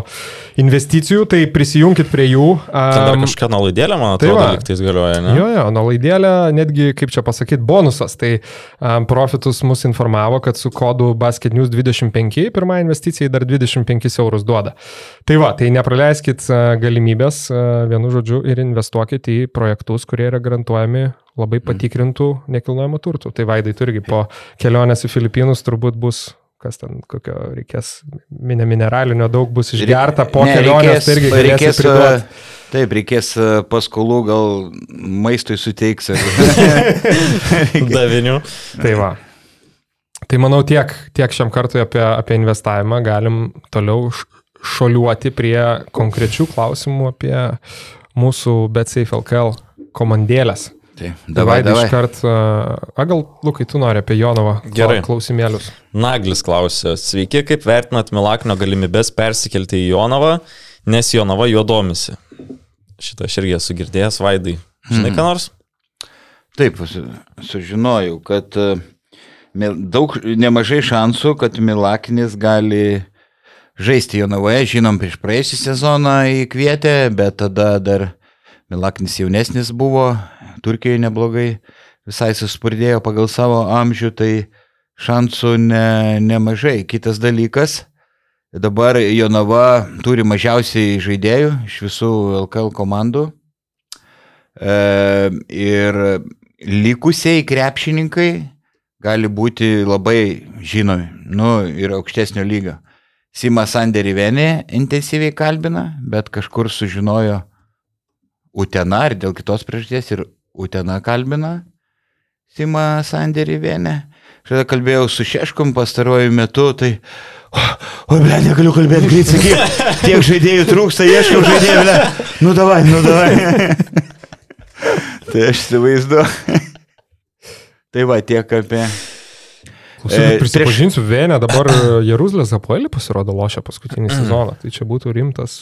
investicijų. Tai prisijunkit prie jų. Ten dar kažką nuolaidėlę, man tai atrodo, va. liktais galioja, ne? Jo, jo, nuolaidėlė, netgi, kaip čia pasakyti, bonusas. Tai um, Profitus mus informavo, kad su kodu Basket News 25 pirmą investiciją dar 25 eurus duoda. Tai va, tai nepraleiskit uh, galimybės, vienu žodžiu, ir investuokit į projektus, kurie yra garantuojami labai patikrintų nekilnojamo turtų. Tai vaidai turgi po kelionės į Filipinus turbūt bus kas ten, kokio reikės mine mineralinio, daug bus išgerta po Ne, kelionės, tai irgi reikės, reikės priduoti. taip, reikės e, paskolų, gal maistui suteiks. Davinių. Tai va. Tai manau tiek, tiek šiam kartui apie, apie investavimą galim toliau šoliuoti prie konkrečių klausimų apie mūsų BetSafe LKL komandėlės. Tai, Davai, davai, iš davai. karto, a gal Lukai, tu nori apie Jonovą Gerai. kla- klausimėlius. Naglis klausė, sveiki, kaip vertinat Milaknio galimybės persikelti į Jonavą, nes Jonava juo domisi. Šitą aš irgi esu girdėjęs, Vaidai. Žinai, ką nors? Taip, su- sužinojau, kad e, daug, nemažai šansų, kad Milakinis gali žaisti Jonavoje. Žinom, prieš praėjusią sezoną įkvietė, bet tada dar Milakinis jaunesnis buvo, Turkijoje neblogai, visai suspurdėjo pagal savo amžių, tai šansų ne, nemažai. Kitas dalykas, dabar Jonava turi mažiausiai žaidėjų iš visų LKL komandų. E, ir likusiai krepšininkai gali būti labai žinomi, nu ir aukštesnio lygio. Sima Sanderį Venė intensyviai kalbina, bet kažkur sužinojo Utena ir dėl kitos priežasties ir Utena kalbina Sima Sanderį Venė. Šalia kalbėjau su Šeškom pastaruoju metu, tai... O, ble, negaliu kalbėti, greit sakyk, tiek žaidėjų trūksta, ieškau žaidėjų, ble. Nu davai, nu davai. tai aš įsivaizduoju. tai va, tiek apie... Klausyk, E, prisipažinsiu, Vienė dabar Jeruzalės Apoelį pasirodo lošia paskutinį sezoną. Tai čia būtų rimtas.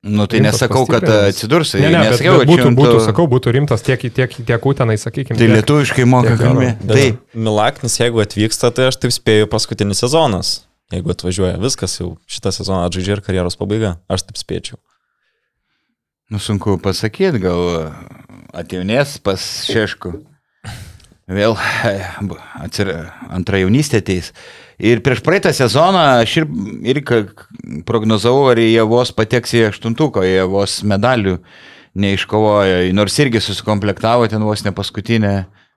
Nu tai nesakau, kad pastiprinimas. atsidurs. Ne, ne, bet, nesakiau, bet kad būtų, būtų, tu- sakau, būtų rimtas tiek, tiek, tiek utenai, sakykime. Tai lietuviškai moka tiek kalbėti. Bet Taip. Milaknis, jeigu atvyksta, tai aš taip spėju paskutinis sezonas. Jeigu atvažiuoja, viskas jau šitą sezoną atžaidžia ir karjeros pabaiga. Aš taip spėčiau. Nu sunku pasakyti, gal atjaunės pas Šešku. Vėl atsir... antrą jaunystę ateis. Ir prieš praeitą sezoną aš ir, ir prognozavau, ar jie vos pateks į aštuntuką, jie vos medalių neiškovojo, nors irgi susikomplektavo ten vos ne paskutinę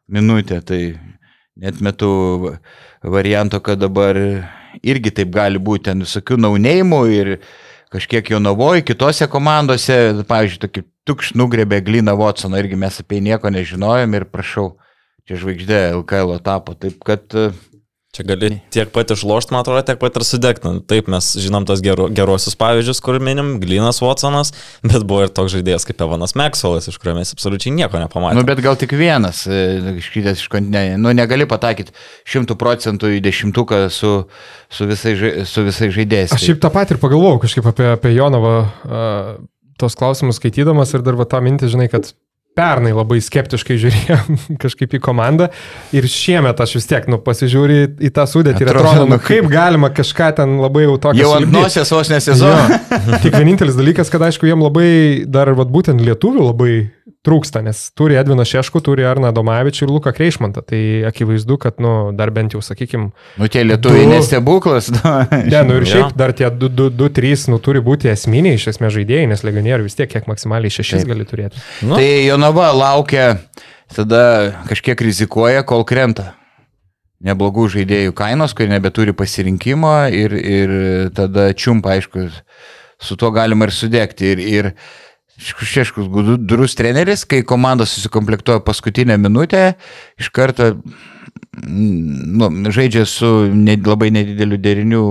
minutę, tai net metu varianto, kad dabar irgi taip gali būti, ten visokių naunėjimų ir kažkiek jo navoji, kitose komandose, pavyzdžiui, tokį tukš nugrebė Glina Watsoną, irgi mes apie jį nieko nežinojom ir prašau, čia žvaigždė LKL tapo, taip kad Čia gali tiek pat išlošti, man atrodo, tiek pat ir sudegti. Taip, mes žinom tos geru, gerosius pavyzdžius, kur minim, Glinas Watsonas, bet buvo ir toks žaidėjas kaip Evanas Maxwellas, iš kurio mes absoliučiai nieko nepamatėme. Nu, bet gal tik vienas, e, iškritęs iš kontinentų. Nu, negali pataikyti šimtų procentų į dešimtuką su, su, visai, ža- su visai žaidėjais. Aš šiaip tą patį ir pagalvojau kažkaip apie, apie Jonovą, uh, tos klausimus skaitydamas ir dar va tą mintį, žinai, kad pernai labai skeptiškai žiūrėjom kažkaip į komandą ir šiemet aš vis tiek, nu, pasižiūri į tą sudėtį ir Atrodo, atrodo, nu, nu, kaip galima kažką ten labai jau tokio Jau ant nosies vos nesezono. Tik vienintelis dalykas, kad aišku, jiem labai dar, vat, būtent lietuvių labai trūksta, nes turi Edviną Šeškų, turi Arną Domavičių ir Luką Kreišmantą. Tai akivaizdu, kad, nu, dar bent jau, sakykime, Nu, tie lietuviai Du- nestebuklas. Nu. Ne, nu ir šiaip dar tie 2-3, nu, turi būti esminiai iš esmės žaidėjai, nes legionierių vis tiek kiek maksimaliai 6 Taip. gali turėti. Nu, Tai Jonava laukia, tada kažkiek rizikuoja, kol krenta. Neblogų žaidėjų kainos, kurie nebeturi pasirinkimo ir, ir tada čiumpa, aišku, su tuo galima ir sudegti. Ir, ir Šeškus gudrus treneris, kai komanda susikomplektuoja paskutinę minutę, iš karto mm, nu, žaidžia su ne, labai nedideliu deriniu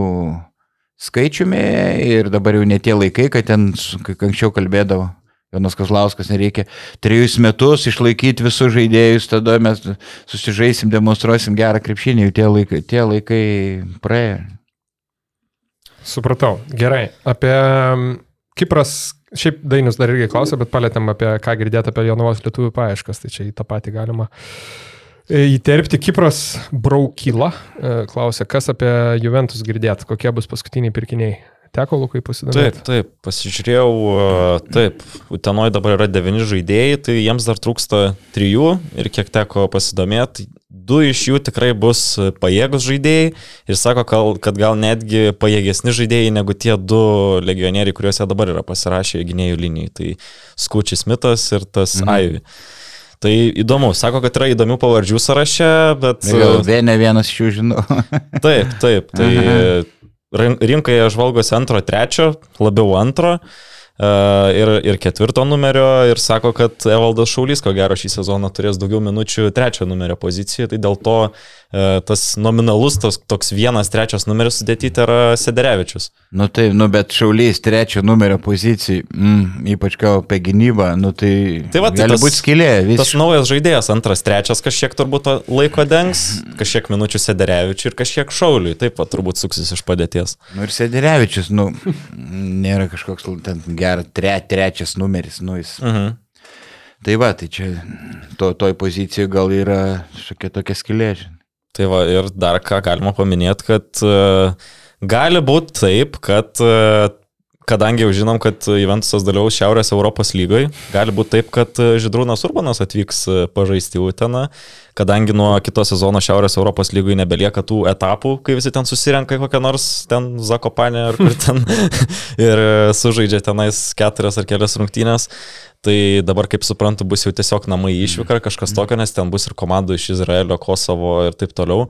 skaičiumi ir dabar jau ne tie laikai, kad ten, kaip anksčiau kalbėdavo, Jonas Kazlauskas, nereikia trejus metus išlaikyti visus žaidėjus, tada mes susižaisim, demonstruosim gerą krepšinį, jau tie laikai, tie laikai praėjo. Supratau. Gerai. Apie mm, Kipras, šiaip Dainius dar irgi klausė, bet palėtėm apie ką girdėti apie Jonavos lietuvių paieškas, tai čia į tą patį galima e, įterpti. Kipras Braukyla e, klausė, kas apie Juventus girdėt, kokie bus paskutiniai pirkiniai. Teko Lukai pasidomėti? Taip, taip, pasižiūrėjau, a, taip, Utenoj dabar yra devyni žaidėjai, tai jiems dar trūksta trijų ir kiek teko pasidomėti, du iš jų tikrai bus pajėgus žaidėjai ir sako, kad gal netgi pajėgesni žaidėjai negu tie du legionieriai, kuriuose dabar yra pasirašę gynėjų linijai, tai Skučius Mitas ir tas mhm. Aivi. Tai įdomu, sako, kad yra įdomių pavardžių sąraše, bet... Gal vieną vienas iš jų žinau. Taip, taip. Tai rin- rinkoje žvalgosi antro, trečio, labiau antro e, ir, ir ketvirto numerio ir sako, kad Evaldas Šaulys, ko gero, šį sezoną turės daugiau minučių trečio numerio pozicijoje, tai dėl to e, tas nominalus tos, toks vienas trečias numeris sudėtyti yra Sederevičius. Nu taip, nu bet šaulys trečio numerio pozicijai, mm, ypač ką apie gynybą, nu tai, Tai va, tai gali tas- būti skilė. Tas Vis... naujas žaidėjas, antras, trečias, kažkiek turbūt laiko dengs, kažkiek minučių Sederevičiui ir kažkiek Šauliui, taip pat turbūt suksis iš padėties. Nu ir Sedirevičius, nu, nėra kažkoks ten geras tre, trečias numeris, nu jis. Mhm. Tai va, tai čia to, toj pozicijoje gal yra šiokia tokia skilė. Tai va, ir dar ką galima paminėti, kad uh, gali būti taip, kad uh, kadangi jau žinom, kad Juventusas dalyvaus Šiaurės Europos lygoje, gali būti taip, kad e, Židrūnas Urbanas atvyks pažaisti Uteną, kadangi nuo kito sezono Šiaurės Europos lygoje nebelieka tų etapų, kai visi ten susirenka kokią nors ten Zakopanę ar kur ten ir sužaidžia tenais keturias ar kelias rungtynės. Tai dabar, kaip suprantu, bus jau tiesiog namai išvyka kažkas tokio, nes ten bus ir komandų iš Izraelio, Kosovo ir taip toliau.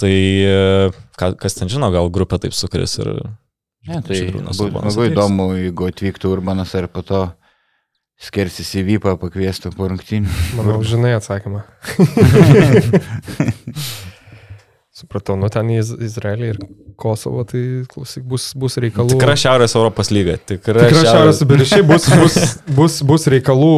Tai e, ka, kas ten žino, gal grupė taip sukris ir... Ne, tai būtų labai įdomu, jeigu atvyktų Urbanas ir po to skersis į Vypą, pakviestų po rungtynių. Manau, žinai atsakymą. Supratau, nu ten į Iz- Izraelį ir Kosovo, tai klausyk, bus, bus reikalų. Tikra Šiaurės Europos lyga. Tikra, Tikra šiaurės, bet ir šiaip bus, bus, bus, bus, reikalų,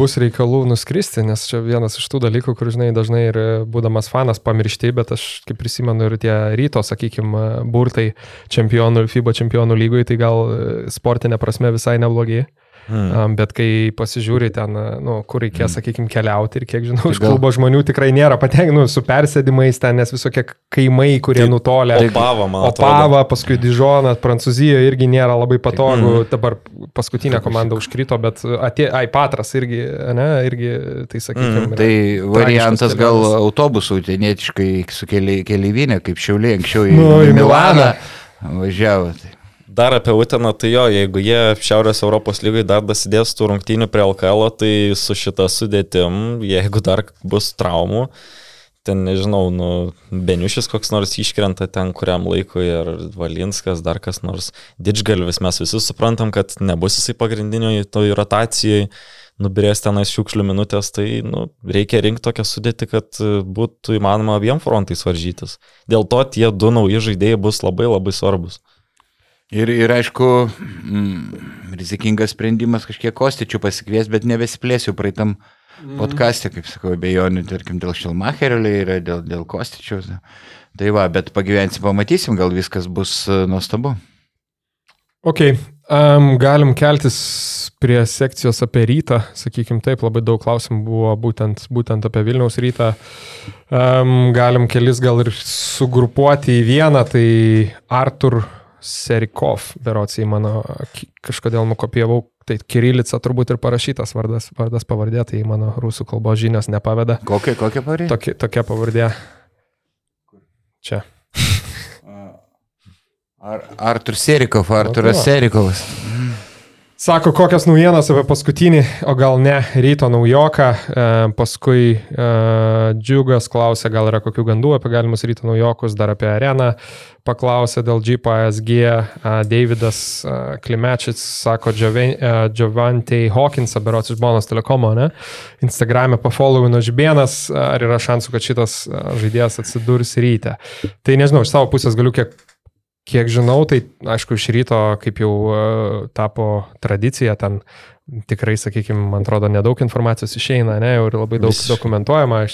bus reikalų nuskristi, nes čia vienas iš tų dalykų, kur, žinai, dažnai ir būdamas fanas pamiršti, bet aš kaip prisimenu ir tie ryto, sakykime, burtai čempionų, FIBA čempionų lygoje, tai gal sportinė prasme visai neblogi. Hmm. Bet kai pasižiūri ten, nu, kur reikės, sakykime, keliauti ir kiek žinau, iš gal- klubo žmonių tikrai nėra patenkinti, nu, su persėdimais ten, nes visokie kaimai, kurie Tai nutolę. Opava, man. Opava, paskui Dižoną, Prancūzijoje irgi nėra labai patogu, Mhm. dabar paskutinė komanda užkrito, bet atė, ai, Patras irgi, ne, irgi, tai sakykime, Mhm. Tai variantas gal autobusų utenietiškai su keli, keliaivinė, kaip šiauliai anksčiau į Nu, į Milaną važiavo. Tai. Dar apie Uteną, tai jo, jeigu jie Šiaurės Europos lygai dar dasidės tų rungtynių prie LKL, tai su šita sudėtim, jeigu dar bus traumų, ten nežinau, nu, Beniušis koks nors iškrenta ten kuriam laikui, ar Valinskas, dar kas nors, Didžgalvis, mes visi suprantam, kad nebus jisai pagrindinio toj rotacijai, nubirės tenais šiukšlių minutės, tai nu, reikia rinkti tokią sudėtį, kad būtų įmanoma abiem frontais varžytis. Dėl to tie du nauji žaidėjai bus labai labai svarbus. Ir, ir aišku, mm, rizikingas sprendimas kažkiek kostičių pasikvies, bet nebesiplėsiu praeitam mm. podcast'e, kaip sakau, bejonių, tarkim, dėl Šilmacherio yra, dėl, dėl kostičiaus. Tai va, bet pagyvensim, pamatysim, gal viskas bus e, nuostabu. Ok, um, galim keltis prie sekcijos apie rytą, sakykim taip, labai daug klausimų buvo būtent, būtent apie Vilniaus rytą. Um, galim kelis gal ir sugrupuoti į vieną, tai Artur Serikov, berots į mano, kažkodėl nukopijavau, tai Kirilica turbūt ir parašytas vardas, vardas pavardė, tai mano rusų kalbos žinios nepaveda. Kokia, kokia pavardė? Tokia, tokia pavardė. Čia. Ar, Artur Serikov, Arturas Serikovas. Sako, kokias naujienas apie paskutinį, o gal ne, ryto naujoką. E, paskui e, Džiugas klausė, gal yra kokių gandų apie galimus ryto naujokus, dar apie areną. Paklausė dėl GPSG. E, Davidas e, Klimečius sako, e, Giovantei Hawkinsą, berots iš Bonos telekomo, ne? Instagram'e pafollowino Žibienas, ar yra šansų, kad šitas e, žaidėjas atsidurs ryte. Tai nežinau, iš savo pusės galiu kiek Kiek žinau, tai aišku, iš ryto, kaip jau uh, tapo tradicija, ten tikrai, sakykime, man atrodo, nedaug informacijos išeina, ne, ir labai daug Vis... dokumentuojama,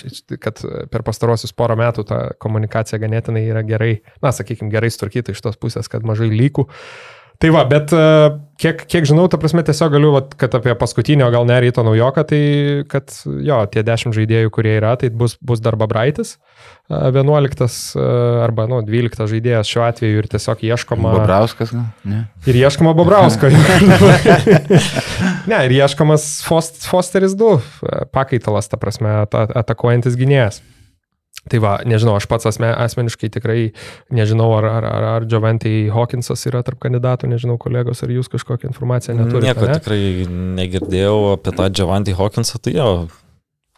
kad per pastarosius porą metų ta komunikacija ganėtinai yra gerai, na, sakykime, gerai sutvarkyta iš tos pusės, kad mažai lygų. Tai va, bet uh, kiek, kiek žinau, ta prasme tiesiog galiu, vat, kad apie paskutinio gal ne ryto naujoką, tai kad jo, tie dešimt žaidėjų, kurie yra, tai bus, bus dar Babraitis. Uh, 11 arba nu, 12 žaidėjas šiuo atveju ir tiesiog ieškoma. Bobrauskas, ne? Ir ieškoma Bobrausko. ne, ir ieškomas Fost, Fosteris 2 pakaitalas, ta prasme, atakuojantis gynėjas. Tai va, nežinau, aš pats asme, asmeniškai tikrai nežinau, ar, ar, ar, ar Giovantai Hawkinsas yra tarp kandidatų, nežinau, kolegos, ar jūs kažkokią informaciją neturite. Nieko ne? tikrai negirdėjau apie tą Giovantai Hawkinsą, tai jo,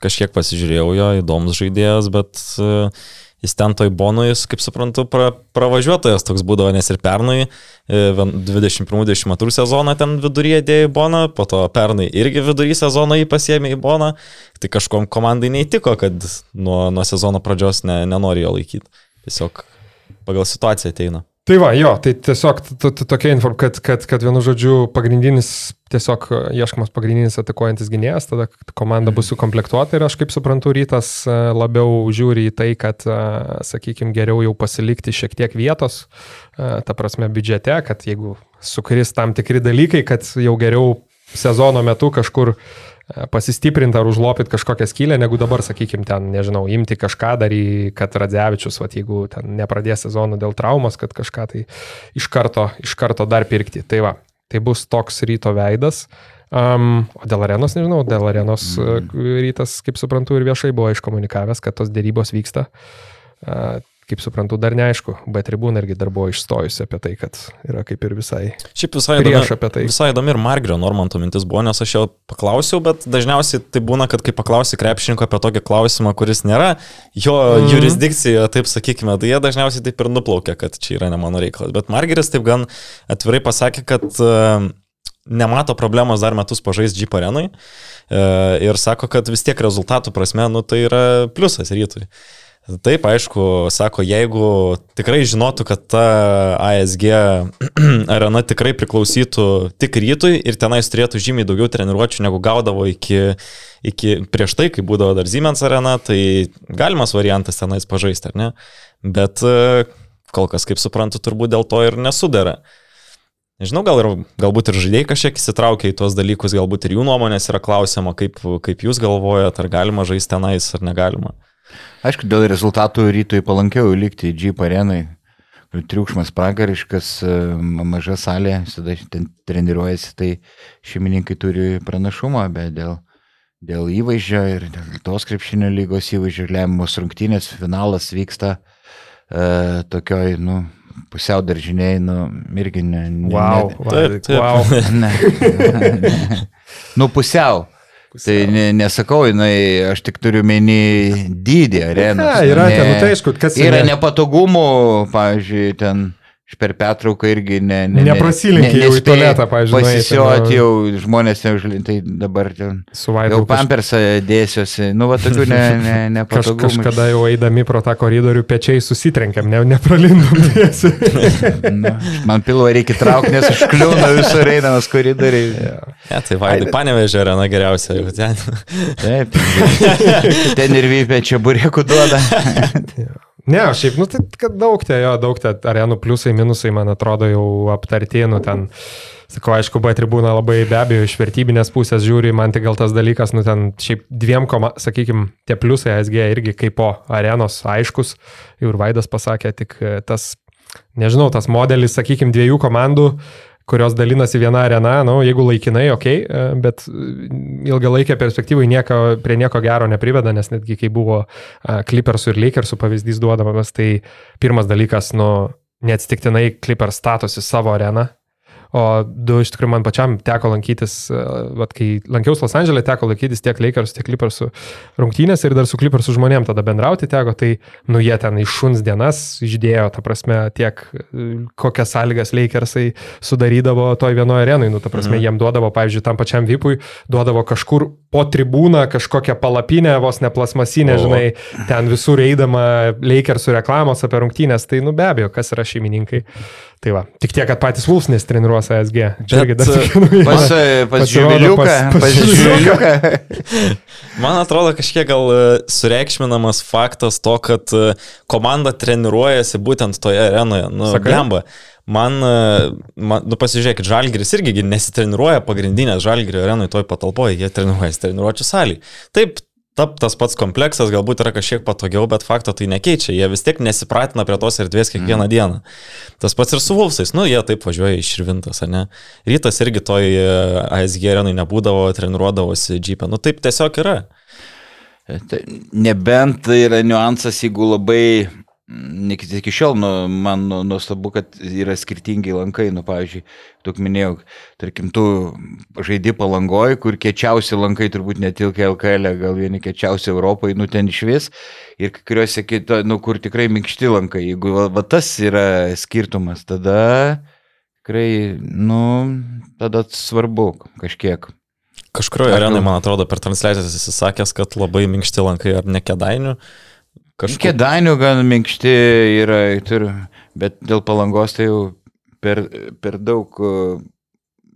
kažkiek pasižiūrėjau jo, įdomus žaidėjas, bet e, jis ten toj bonui, kaip suprantu, pra, pravažiuotojas toks būdavo, nes ir pernai 21-22 e, sezoną ten viduryje dėjo į boną, po to pernai irgi vidury sezono jį pasiemė į boną, tai kažkom komandai neįtiko, kad nuo, nuo sezono pradžios ne, nenori jo laikyti. Tiesiog pagal situaciją ateina. Tai va, jo, tai tiesiog tokia inform, kad, kad, kad vienu žodžiu pagrindinis, tiesiog ieškomas pagrindinis atakuojantis gynėjas, tada komanda bus sukomplektuota ir aš kaip suprantu, rytas e, labiau žiūri į tai, kad, e, sakykime, geriau jau pasilikti šiek tiek vietos, e, ta prasme, biudžete, kad jeigu sukris tam tikri dalykai, kad jau geriau sezono metu kažkur pasistiprinti ar užlopyti kažkokią skylę, negu dabar, sakykime, ten, nežinau, imti kažką dar į, kad Radzevičius, va, jeigu ten nepradės sezono dėl traumos, kad kažką tai iš karto, iš karto dar pirkti. Tai va, tai bus toks ryto veidas. Um, o dėl arenos, nežinau, dėl arenos mm. rytas, kaip suprantu, ir viešai buvo iškomunikavęs, kad tos dėrybos vyksta. Uh, kaip suprantu, dar neaišku, bet tribūna irgi dar buvo išstojusi apie tai, kad yra kaip ir visai. Šiaip visai įdomi, apie tai. Visai įdomi ir Margrio Normanto mintis buvo, nes aš jo paklausiau, bet dažniausiai tai būna, kad kai paklausi krepšininko apie tokį klausimą, kuris nėra jo mm. jurisdikcijoje, taip sakykime, tai jie dažniausiai taip ir nuplaukia, kad čia yra ne mano reikalas. Bet Margeris taip gan atvirai pasakė, kad uh, nemato problemos dar metus pažaisti Jeep arenui uh, ir sako, kad vis tiek rezultatų prasme, nu tai yra pliusas rytui. Taip, aišku, sako, jeigu tikrai žinotų, kad ta ASG arena tikrai priklausytų tik rytui ir tenais turėtų žymiai daugiau treniruočių negu gaudavo iki, iki prieš tai, kai būdavo dar Siemens arena, tai galimas variantas tenais pažaisti, ar ne? Bet e, kol kas, kaip suprantu, turbūt dėl to ir nesudara. Nežinau, gal ir, galbūt ir žaidėjai kažkiek įsitraukia į tuos dalykus, galbūt ir jų nuomonės yra klausima, kaip, kaip jūs galvojate, ar galima žaisti tenais, ar negalima. Aišku, dėl rezultatų rytoj palankiau likti Jeep arenai. Triukšmas pragariškas, e, maža salė, visada ten treniruojasi, tai šeimininkai turi pranašumą, bet dėl, dėl įvaizdžio ir dėl tos krepšinio lygos įvaizdžio lemiamos rungtynės, finalas vyksta e, tokioj, nu, pusiau daržiniai, nu, irgi ne. ne Wow, Ne, Taip, taip. wow. ne, ne. Nu, pusiau. Tai ne, nesakau, jinai, aš tik turiu menį dydį arenos. Ne, yra ne, ten, nu tai aišku, kas Yra ne- nepatogumų, pavyzdžiui, ten per pertrauką irgi ne, ne, Neprasilenki jau į tualetą, nueiti, Pasisioti nu. jau žmonės neužlin, tai dabar ten Su vaidu. jau pampersą dėsiuosi. Nu, va, tokių ne, ne, Kaž, nepatogumų. kažkada jau eidami pro tą koridorių pečiai susitrenkėm, ne, nepralindom tiesiai. Nu, man pilvo reikia traukti, nes užkliūna visur einamas koridoriai. Ne, tai vaidai panevežė arena geriausia jau ten. Taip, ten ir vypė čia burėkų duoda. Ne, šiaip, nu tai kad daug tie jo, daug tie arenų pliusai, minusai, man atrodo, jau aptartėnų ten. Sakau, aišku, B tribūna labai be abejo iš vertybinės pusės žiūri, man tik gal tas dalykas, nu ten šiaip dviem, koma, sakykime, tie pliusai ASG irgi kaip po arenos aiškus, jau ir Vaidas pasakė, tik e, tas, nežinau, tas modelis, sakykime, dviejų komandų, kurios dalinasi viena arena, nu, jeigu laikinai, ok, e, bet ilgalaikė perspektyvai nieko, prie nieko gero nepriveda, nes netgi kai buvo e, Clippersų ir Lakersų pavyzdys duodamas, tai pirmas dalykas, nu, neatsitiktinai Clippers statosi savo areną. O du iš tikrųjų man pačiam teko lankytis, vat, kai lankiausi Los Andželė, teko lankytis tiek Lakers, tiek Clippersų rungtynės ir dar su Clippersų žmonėm tada bendrauti teko, tai nu jie ten iš šuns dienas išdėjo, ta prasme, tiek e, kokias sąlygas Lakersai sudarydavo toj vienoje arenai, nu ta prasme, mhm. jiem duodavo, pavyzdžiui, tam pačiam Vipui, duodavo kažkur po tribūną kažkokią palapinę, vos ne plasmasinę, O. žinai, ten visur eidama Lakersų reklamos apie rungtynės, tai nu be abejo, kas yra šeimininkai. Tai va, tik tiek, kad patys Wolfs nesitreniruos ASG. Čia irgi dar Bet, tokia naujiena. Pas, pas Pasirodo, Žiūriliuką. pas- pas Pas Žiūriliuką. Man atrodo kažkiek gal e, sureikšminamas faktas to, kad e, komanda treniruojasi būtent toje arenoje. Nu, blemba. Man, e, man, nu pasižiūrėkit, Žalgiris irgi gi nesitreniruoja pagrindinės Žalgirio arenoje toj patalpoje, jie treniruojasi treniruočio salį. Taip, tap, tas pats kompleksas galbūt yra kažkiek patogiau, bet fakto tai nekeičia. Jie vis tiek nesipratina prie tos erdvės kiekvieną mm. dieną. Tas pats ir su Vulfsais. Nu, jie taip važiuoja iš Širvintas, ne? Rytas irgi toj e, ASG arenai nebūdavo, treniruodavosi džipę. Nu, taip tiesiog yra. Tai Nebent tai yra niuansas, jeigu labai, mm, iki, šiol, nu, man nu, nuostabu, kad yra skirtingi lankai, nu, pavyzdžiui, tu minėjau, tarkim, tu žaidži palangoji, kur kečiausi lankai turbūt netilkia LKL, gal vieni kečiausi Europoje, nu, ten iš vis, ir kai kuriuose kito, nu, kur tikrai minkšti lankai, jeigu va, va, tas yra skirtumas, tada tikrai, nu, tada svarbu kažkiek. Kažkurioje arenai, man atrodo, per transliacijas esi sakęs, kad labai minkšti lankai ar ne kedainių. Kažkur... Kėdainių gan minkšti yra, turiu, bet dėl palangos tai jau per, per daug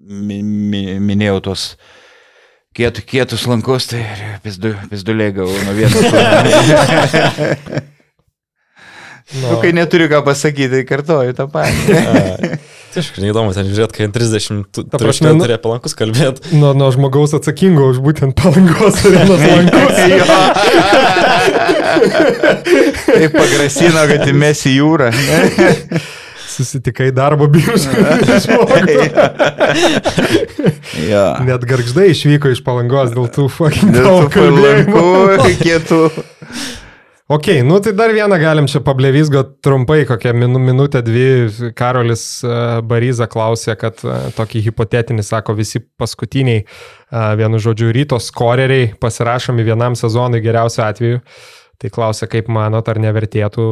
mi, mi, minėjau tos kiet, kietus lankus, tai pizdu, pizduliai gavau nuo vieno. nu, kai neturiu ką pasakyti, tai kartoju tą patį. Aš neįdomu, ten žiūrėt, kai ant 30 tu- Ta turi prasme, nu- turėjo palankus kalbėti. Nuo, nuo žmogaus atsakingo už būtent palangos arenos lankus. Tai pagrasino, kad įmes į jūrą. Susitikai darbo biržą. jo. Net garždai išvyko iš palangos dėl tų fucking Dėl tų palankų, kietų. Ok, nu tai dar vieną galim čia pablevysgo trumpai, kokią minu, minutę, dvi. Karolis uh, Baryza klausė, kad uh, tokį hipotetinį, sako, visi paskutiniai, uh, vienu žodžiu, ryto skoreriai pasirašomi vienam sezonui geriausiu atveju. Tai klausia, kaip manot, ar nevertėtų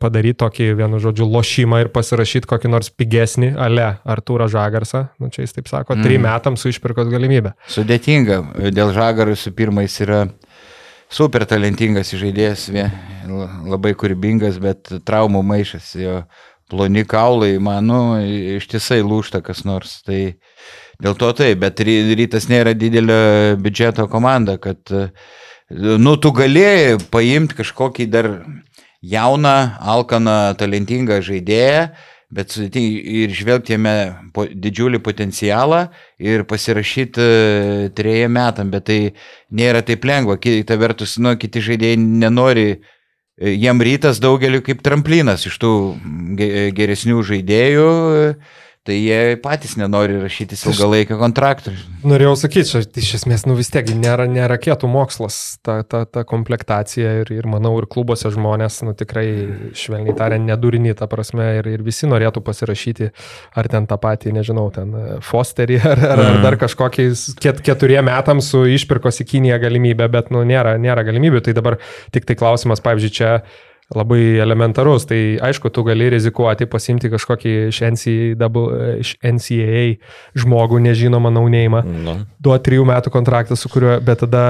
padaryti tokį, vienu žodžiu, lošimą ir pasirašyti kokį nors pigesnį, ale Artūrą Žagarsą, nu čia jis taip sako, mm. trim metams su išpirkos galimybė. Sudėtinga. Dėl žagarų su pirmais yra super talentingas žaidėjas, labai kūrybingas, bet traumų maišas. Jo ploni kaulai, manau, ištisai lūšta kas nors. Tai dėl to taip, bet ry- rytas nėra didelio biudžeto komanda, kad, nu, tu galėjai paimti kažkokį dar jauną, alkaną, talentingą žaidėją, bet sudėtingai ir žvelgti jame po, didžiulį potencialą ir pasirašyti e, trejiem metam, bet tai nėra taip lengva. Kita vertus, nu, kiti žaidėjai nenori, e, jiem rytas daugeliu kaip tramplinas iš tų ge- geresnių žaidėjų, tai jie patys nenori rašytis ilgalaikio kontrakto. Norėjau sakyti, čia iš esmės, nu vis tiek nėra, nėra raketų mokslas, ta, ta, ta komplektacija ir, ir manau, ir klubuose žmonės, nu tikrai, švelniai tariant, nedurini tą prasme ir, ir visi norėtų pasirašyti, ar ten tą patį, nežinau, ten Fosterį, ar, ar, ar dar kažkokiais ket, keturiem metams su išpirkos į Kiniją galimybę, bet, nu, nėra, nėra galimybių. Tai dabar tik tai klausimas, pavyzdžiui, čia labai elementarus. Tai aišku, tu gali rizikuoti pasimti kažkokį iš NCAA, iš NCAA žmogų, nežinomą naunėjimą, Nu. duoti trijų metų kontraktą su kuriuo, bet tada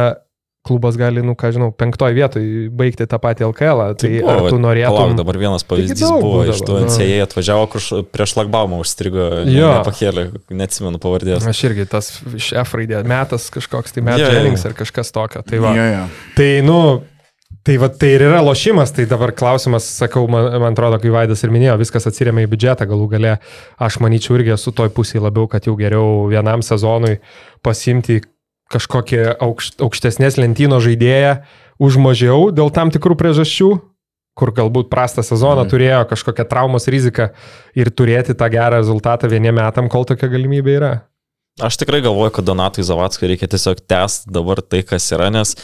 klubas gali, nu ką žinau, penktoj vietoj baigti tą patį LKL. -ą. Tai buvo, ar tu norėtum... Palauk, dabar vienas pavyzdys buvo iš būdavo, tų nu. NCAA atvažiavo, kur prieš lagbaumą užstrigo, Jo. nepakėlė, neatsimenu pavardės. Aš irgi tas iš F raidė, metas kažkoks, tai jo. Jennings ar kažkas tokio. Tai va. Jo, jo. Tai, nu, tai, va, tai ir yra lošimas, tai dabar klausimas, sakau, man, man atrodo, kai Vaidas ir minėjo, viskas atsiriamia į biudžetą galų gale. Aš manyčiau irgi esu toj pusėje labiau, kad jau geriau vienam sezonui pasimti kažkokį aukšt, aukštesnės lentyno žaidėją už mažiau dėl tam tikrų priežasčių kur galbūt prastą sezoną mm. turėjo kažkokią traumos riziką ir turėti tą gerą rezultatą vieniem metam, kol tokia galimybė yra. Aš tikrai galvoju, kad Donatui Zavatskui reikia tiesiog tęsti dabar tai, kas yra, nes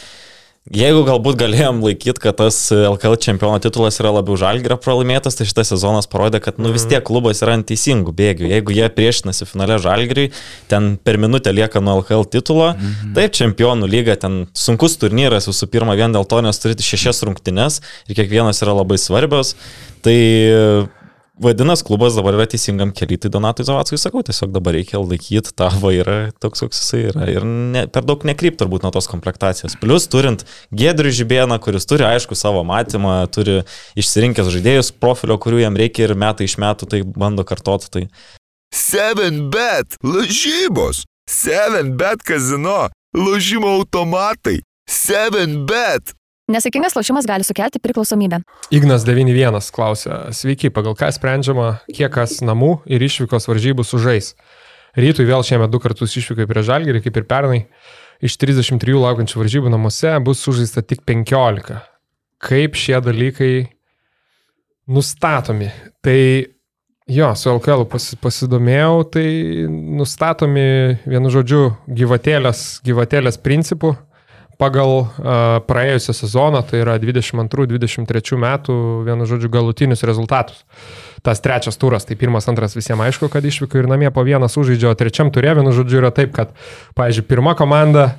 jeigu galbūt galėjom laikyti, kad tas LKL čempiono titulas yra labiau žalgerio pralaimėtas, tai šitas sezonas parodė, kad nu, vis tiek klubas yra ant teisingų bėgių. Jeigu jie priešinasi finale žalgeriui, ten per minutę lieka nuo LKL titulo, taip čempionų lyga, ten sunkus turnyras visų pirma vien dėl to, nes turite šešias rungtynes ir kiekvienas yra labai svarbios. Tai Vadinasi, klubas dabar yra teisingam keliui, tai Donatui Zavatskui sakau, tiesiog dabar reikia laikyti tą vairą toks, koks jisai yra. Ir ne, per daug nekryp turbūt nuo tos komplektacijos. Plus turint Gedrių Žibėną, kuris turi aišku savo matymą, turi išsirinkęs žaidėjus profilio, kurių jam reikia ir metai iš metų tai bando kartoti. Tai 7bet lažybos, 7bet kazino, lažymo automatai, 7bet. Nesėkmingas lošimas gali sukelti priklausomybę. Ignas 91 klausia, sveiki, pagal ką sprendžiama, kiek kas namų ir išvykos varžybų sužais. Rytui vėl šiemet du kartus išvykai prie Žalgirį, kaip ir pernai. Iš 33 laukiančių varžybų namuose bus sužaista tik 15. Kaip šie dalykai nustatomi? Tai jo, su LKL pasi, pasidomėjau, tai nustatomi, vienu žodžiu, gyvatėlės, gyvatėlės principų pagal praėjusią sezoną, tai yra 22-23 metų, vienu žodžiu, galutinius rezultatus. Tas trečias turas, tai pirmas, antras visiems aišku, kad išvyko ir namie po vieną sužaidžio, o trečiam turė, vienu žodžiu, yra taip, kad, pavyzdžiui, pirma komanda,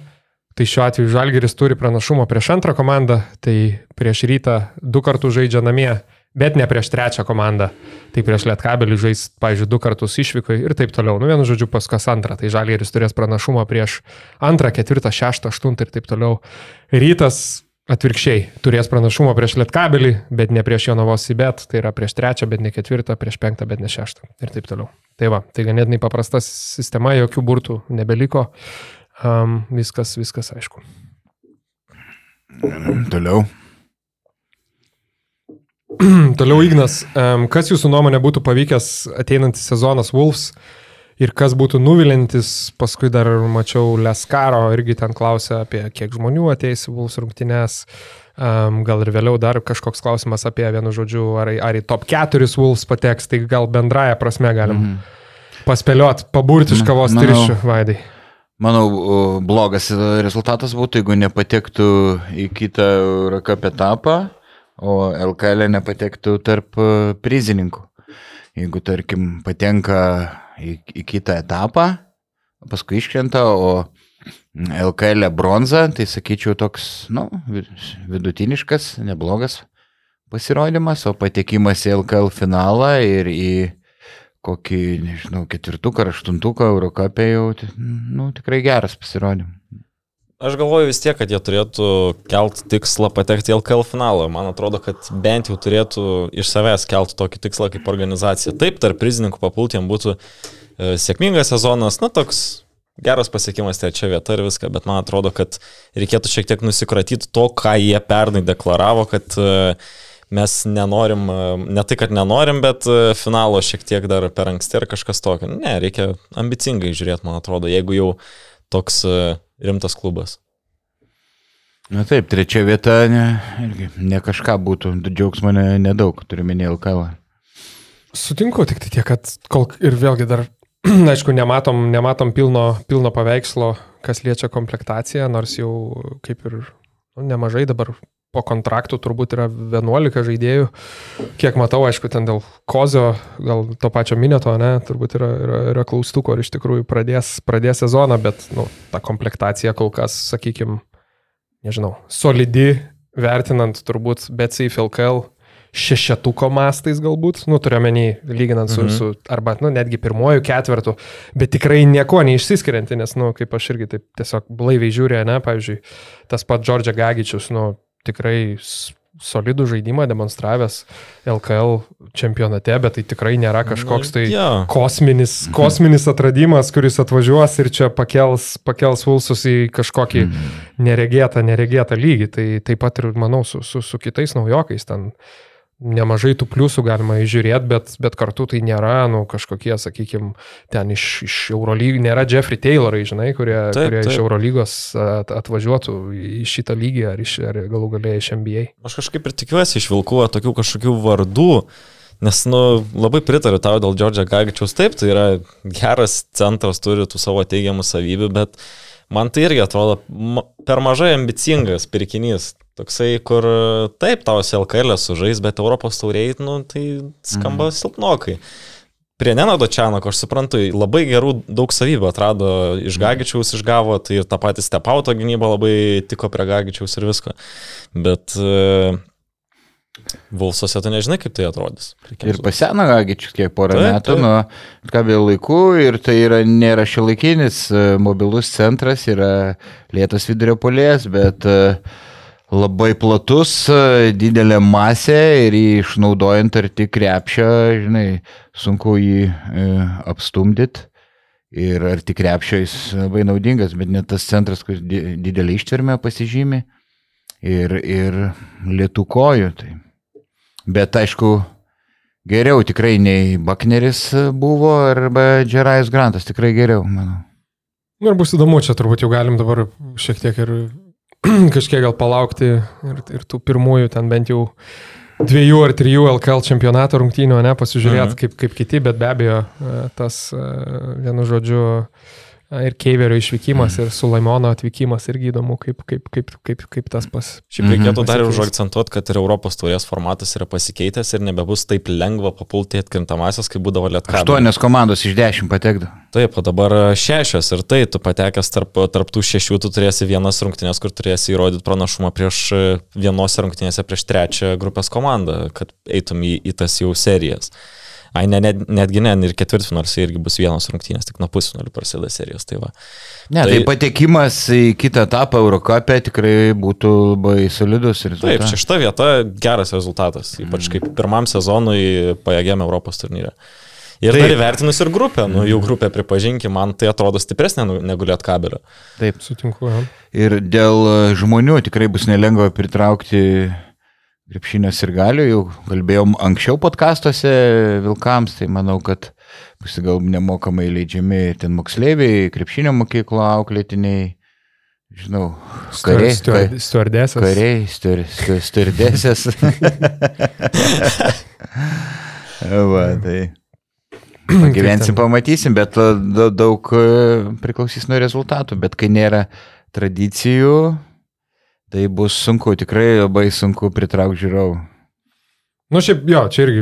tai šiuo atveju Žalgeris turi pranašumą prieš antrą komandą, tai prieš rytą du kartus žaidžia namie, bet ne prieš trečią komandą. Tai prieš Lietkabelį žais, pavyzdžiui, du kartus išvyko ir taip toliau. Nu, vienu žodžiu, pas kas antrą. Tai Žalgeris turės pranašumą prieš antrą, ketvirtą, šeštą, aštuntą ir taip toliau. Rytas atvirkščiai turės pranašumą prieš Lietkabelį, bet ne prieš Jonavos įbet. Tai yra prieš trečią, bet ne ketvirtą, prieš penktą, bet ne šeštą. Ir taip toliau. Tai va, tai ganėtinai paprasta sistema, jokių burtų nebeliko. Um, viskas, viskas aišku. Toliau. Toliau Ignas, kas jūsų nuomonė būtų pavykęs ateinantis sezonas Wolves ir kas būtų nuvilintis, paskui dar mačiau Leskaro, irgi ten klausė apie kiek žmonių ateis į Wolves rungtynes, gal ir vėliau dar kažkoks klausimas apie vienu žodžiu, ar, ar į top 4 Wolves pateks, tai gal bendraja prasme galim Mhm. paspėliot, paburti iš kavos tirščių, Vaidai. Manau, blogas rezultatas būtų, jeigu nepatektų į kitą Eurocup etapą, o LKL nepatektų tarp e, prizininkų. Jeigu, tarkim, patenka į, į kitą etapą, paskui iškrenta, o LKL bronza, tai sakyčiau toks, nu, vidutiniškas, neblogas pasirodymas, o patekimas į LKL finalą ir į kokį, nežinau, ketvirtuką ar aštuntuką Eurocapė jau, nu, tikrai geras pasirodymas. Aš galvoju vis tiek, kad jie turėtų kelt tikslą patekti į LKL finalą. Man atrodo, kad bent jau turėtų iš savęs kelt tokį tikslą kaip organizacija. Taip, tarp prizininkų papultiem būtų e, sėkmingas sezonas, na toks geras pasiekimas trečia vieta ir viską, bet man atrodo, kad reikėtų šiek tiek nusikratyti to, ką jie pernai deklaravo, kad e, mes nenorim, e, ne tai, kad nenorim, bet e, finalo šiek tiek dar per anksti ar kažkas tokio. Ne, reikia ambicingai žiūrėti, man atrodo, jeigu jau toks e, rimtas klubas. Na taip, trečia vieta ne, irgi, ne kažką būtų, džiaugsmo ne, nedaug, turiu minėti LKL. Sutinku, tik tai tiek, kad kol ir vėlgi dar, aišku, nematom, nematom pilno, pilno paveikslo, kas liečia komplektaciją, nors jau kaip ir nu, nemažai dabar po kontraktų turbūt yra 11 žaidėjų. Kiek matau, aišku, ten dėl Kozio, gal to pačio Mineto, ne, turbūt yra, yra, yra klaustuko, ar iš tikrųjų pradės, pradės sezoną, bet nu, ta komplektacija kol kas, sakykime, nežinau, solidi, vertinant turbūt BCF LKL šešetuko mastais galbūt, nu turiuomenį, lyginant su, mhm. su, arba, nu, netgi pirmojų ketvirtų, bet tikrai nieko neišsiskirianti, nes, nu, kaip aš irgi taip tiesiog blaiviai žiūrėjau, ne, pavyzdžiui, tas pat Džordžia Gagičius, nu, tikrai solidų žaidimą demonstravęs LKL čempionate, bet tai tikrai nėra kažkoks tai ja. kosminis, kosminis atradimas, kuris atvažiuos ir čia pakels, pakels Vulsus į kažkokį neregėtą, neregėtą lygį. Tai taip pat ir, manau, su, su, su kitais naujokais ten nemažai tų pliusų galima įžiūrėti, bet, bet kartu tai nėra, nu, kažkokie, sakykime, ten iš, iš Eurolygų, nėra Jeffrey Taylorai, žinai, kurie, taip, kurie taip. iš Eurolygos atvažiuotų į šitą lygį ar, iš, ar galų galėjai iš NBA. Aš kažkaip ir tikiuosi iš Vilkų tokių kažkokių vardų. Nes, nu, labai pritariu tau dėl Džordžio Gagičiaus. Taip, tai yra geras centras, turi tų savo teigiamų savybių, bet man tai irgi atrodo per mažai ambicingas pirkinys. Toksai, kur taip, tau LKL sužais, bet Europos tauriai, nu, tai skamba mm. silpnokai. Prie Nenado Čianako, aš suprantu, labai gerų daug savybių atrado iš Gagičiaus išgavo, tai ir tą patį stepauto gynybą labai tiko prie Gagičiaus ir visko. Bet uh, Vulsuose tu nežinai, kaip tai atrodys. Ir pasena Gagičius kiek porą taip, metų taip. nuo kabel laikų ir tai yra, nėra šiolaikinis e, mobilus centras, yra lėtas vidurio polės, bet uh, labai platus, e, didelė masė ir jį išnaudojant arti krepšio, žinai, sunku jį e, apstumdyti. Ir arti krepšio jis labai naudingas, bet net tas centras, kuris didelį ištvermę pasižymi ir, ir lietų kojų. Tai. Bet aišku, geriau tikrai nei Bakneris buvo arba Džerajus Grantas, tikrai geriau, manau. Na ir bus įdomu, čia turbūt jau galim dabar šiek tiek ir kažkiek gal palaukti ir, ir tų pirmųjų ten bent jau dviejų ar trijų LKL čempionato rungtynių, ne, pasižiūrėti mhm. kaip, kaip kiti, bet be abejo e, tas, e, vienu žodžiu, ir Keiverio išvykimas, ir Sulaimono atvykimas irgi įdomu, kaip, kaip, kaip, kaip, kaip tas pas. Šiaip reikėtų mhm. dar ir užakcentuoti, kad ir Europos turės formatas yra pasikeitęs ir nebebus taip lengva papulti atkrintamasias, kaip būdavo Lietuva. Aštuonios komandos iš dešimt patekdavo. Taip, o dabar šešios ir tai, tu patekęs tarp, tarp tų šešių, tu turėsi vienas rungtynės, kur turėsi įrodyti pranašumą prieš vienose rungtynėse prieš trečią grupės komandą, kad eitum į, į tas jau serijas. Ai, ne, ne, netgi ne, ir ketvirtfinalis irgi bus vienos rungtynės, tik nuo pusfinalių prasideda serijos. Tai va. ne, tai, tai patekimas į kitą etapą Eurocapė tikrai būtų labai solidus. Taip, šešta vieta geras rezultatas, ypač kaip pirmam sezonui pajėgėme Europos turnyrę. Ir Taip. dar įvertinus ir grupę, nu, jų grupė, pripažinkim, man tai atrodo stipresnė nu, negu liet kabelio. Taip, sutinku. Ja. Ir dėl žmonių tikrai bus nelengva pritraukti krepšinio ir galių, jau kalbėjom anksčiau podkastuose Vilkams, tai manau, kad bus gal nemokamai leidžiami ten moksleiviai, krepšinio mokyklo auklėtiniai, žinau, kariai. Stuardesės. Kariai, stuardesės. Va, tai. Gyvensim, pamatysim, bet daug e, priklausys nuo rezultatų, bet kai nėra tradicijų, Tai bus sunku, tikrai labai sunku pritraukti žiūrovų. Nu, šiaip, jo, čia irgi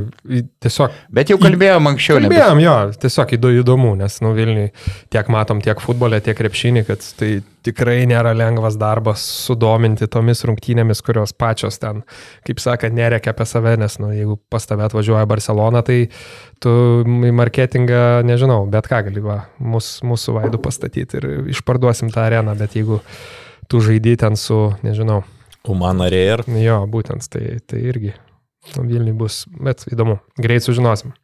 tiesiog. Bet jau kalbėjom anksčiau. Kalbėjom, nebus. jo, tiesiog įdomu, nes, nu, Vilniui tiek matom, tiek futbolė, tiek krepšinį, kad tai tikrai nėra lengvas darbas sudominti tomis rungtynėmis, kurios pačios ten, kaip sakant, nereikia apie save, nes, nu, jeigu pas tave atvažiuoja Barcelona, tai tu į marketingą, nežinau, bet ką gali, va, mūsų, mūsų vaidų pastatyti ir išparduosim tą areną, bet jeigu tu žaidži ten su, nežinau. Humana Rare. Jo, būtent, tai, tai irgi Vilniui bus, bet įdomu, greit sužinosim.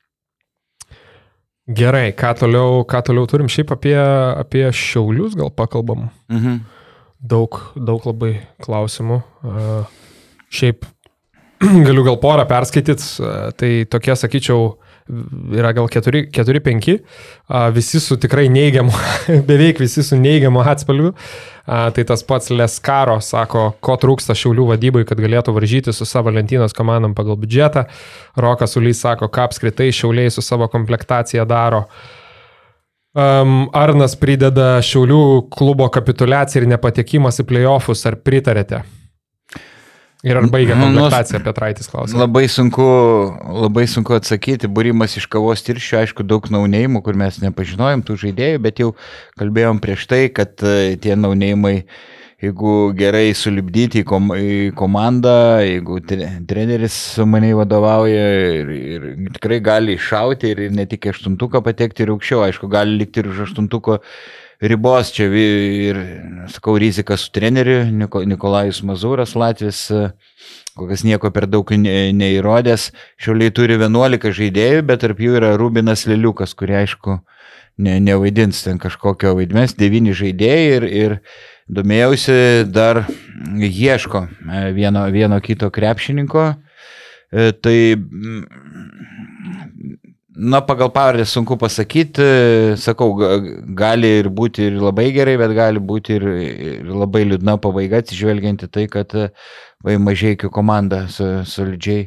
Gerai, ką toliau, ką toliau turim, šiaip apie, apie šiaulius gal pakalbam. Mhm. Daug, daug labai klausimų. Šiaip galiu gal porą perskaityti, tai tokie, sakyčiau, yra gal 4-5, visi su tikrai neigiamu, beveik visi su neigiamu atspalviu. Tai tas pats Leskaro sako, ko trūksta Šiaulių vadybai, kad galėtų varžyti su savo lentynos komandom pagal biudžetą. Rokas Ulys sako, ką apskritai Šiauliai su savo komplektacija daro. Um, Arnas prideda Šiaulių klubo kapitulaciją ir nepatekimas į playoffus. Ar pritarėte? Ir ar baigia Nu, komplektaciją apie Traitis klausimą? Labai sunku, labai sunku atsakyti. Būrimas iš kavos tirščių, aišku, daug naunėjimų, kur mes nepažinojom tų žaidėjų, bet jau kalbėjom prieš tai, kad e, tie naunėjimai, jeigu gerai sulibdyti į, kom, į komandą, jeigu tre- treneris su maniai vadovauja ir, ir tikrai gali iššauti ir ne tik aštuntuką patekti ir aukščiau, aišku, gali likti ir už aštuntuko ribos. Čia ir, sakau, rizika su treneriu Niko, Nikolajus Mazūras, Latvijas, e, kokias nieko per daug ne, neįrodęs. Šiauliai turi 11 žaidėjų, bet tarp jų yra Rubinas Liliukas, kurie, aišku, ne, nevaidins ten kažkokio vaidmens, devyni žaidėjai ir, ir domėjausi dar ieško e, vieno, vieno kito krepšininko. E, Tai, na, pagal pavardę sunku pasakyti, sakau, ga- gali ir būti ir labai gerai, bet gali būti ir, ir labai liūdna pabaiga, atsižvelgiant į tai, kad vai mažiekių komanda su- solidžiai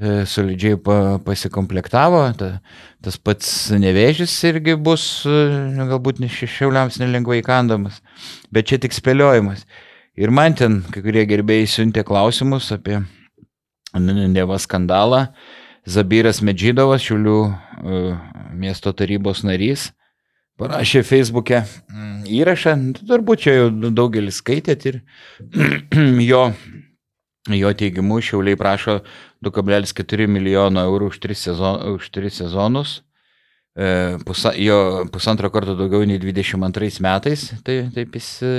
e, solidžiai pa, pasikomplektavo, ta, tas pats nevėžys irgi bus e, galbūt ne šešiauliams nelengvai kandamas, bet čia tik spėliojimas. Ir man ten kai kurie gerbėjai siuntė klausimus apie Neva skandalą. Zabiras Medžydovas, Šiulių e, miesto tarybos narys, parašė Facebook'e mm, įrašą, turbūt čia jau daugelis skaitėt ir jo, jo teigimu Šiauliai prašo 2,4 milijono eurų už 3, sezon, už 3 sezonus. E, Pusa, jo pusantro karto daugiau nei 22 metais, tai taip jis e,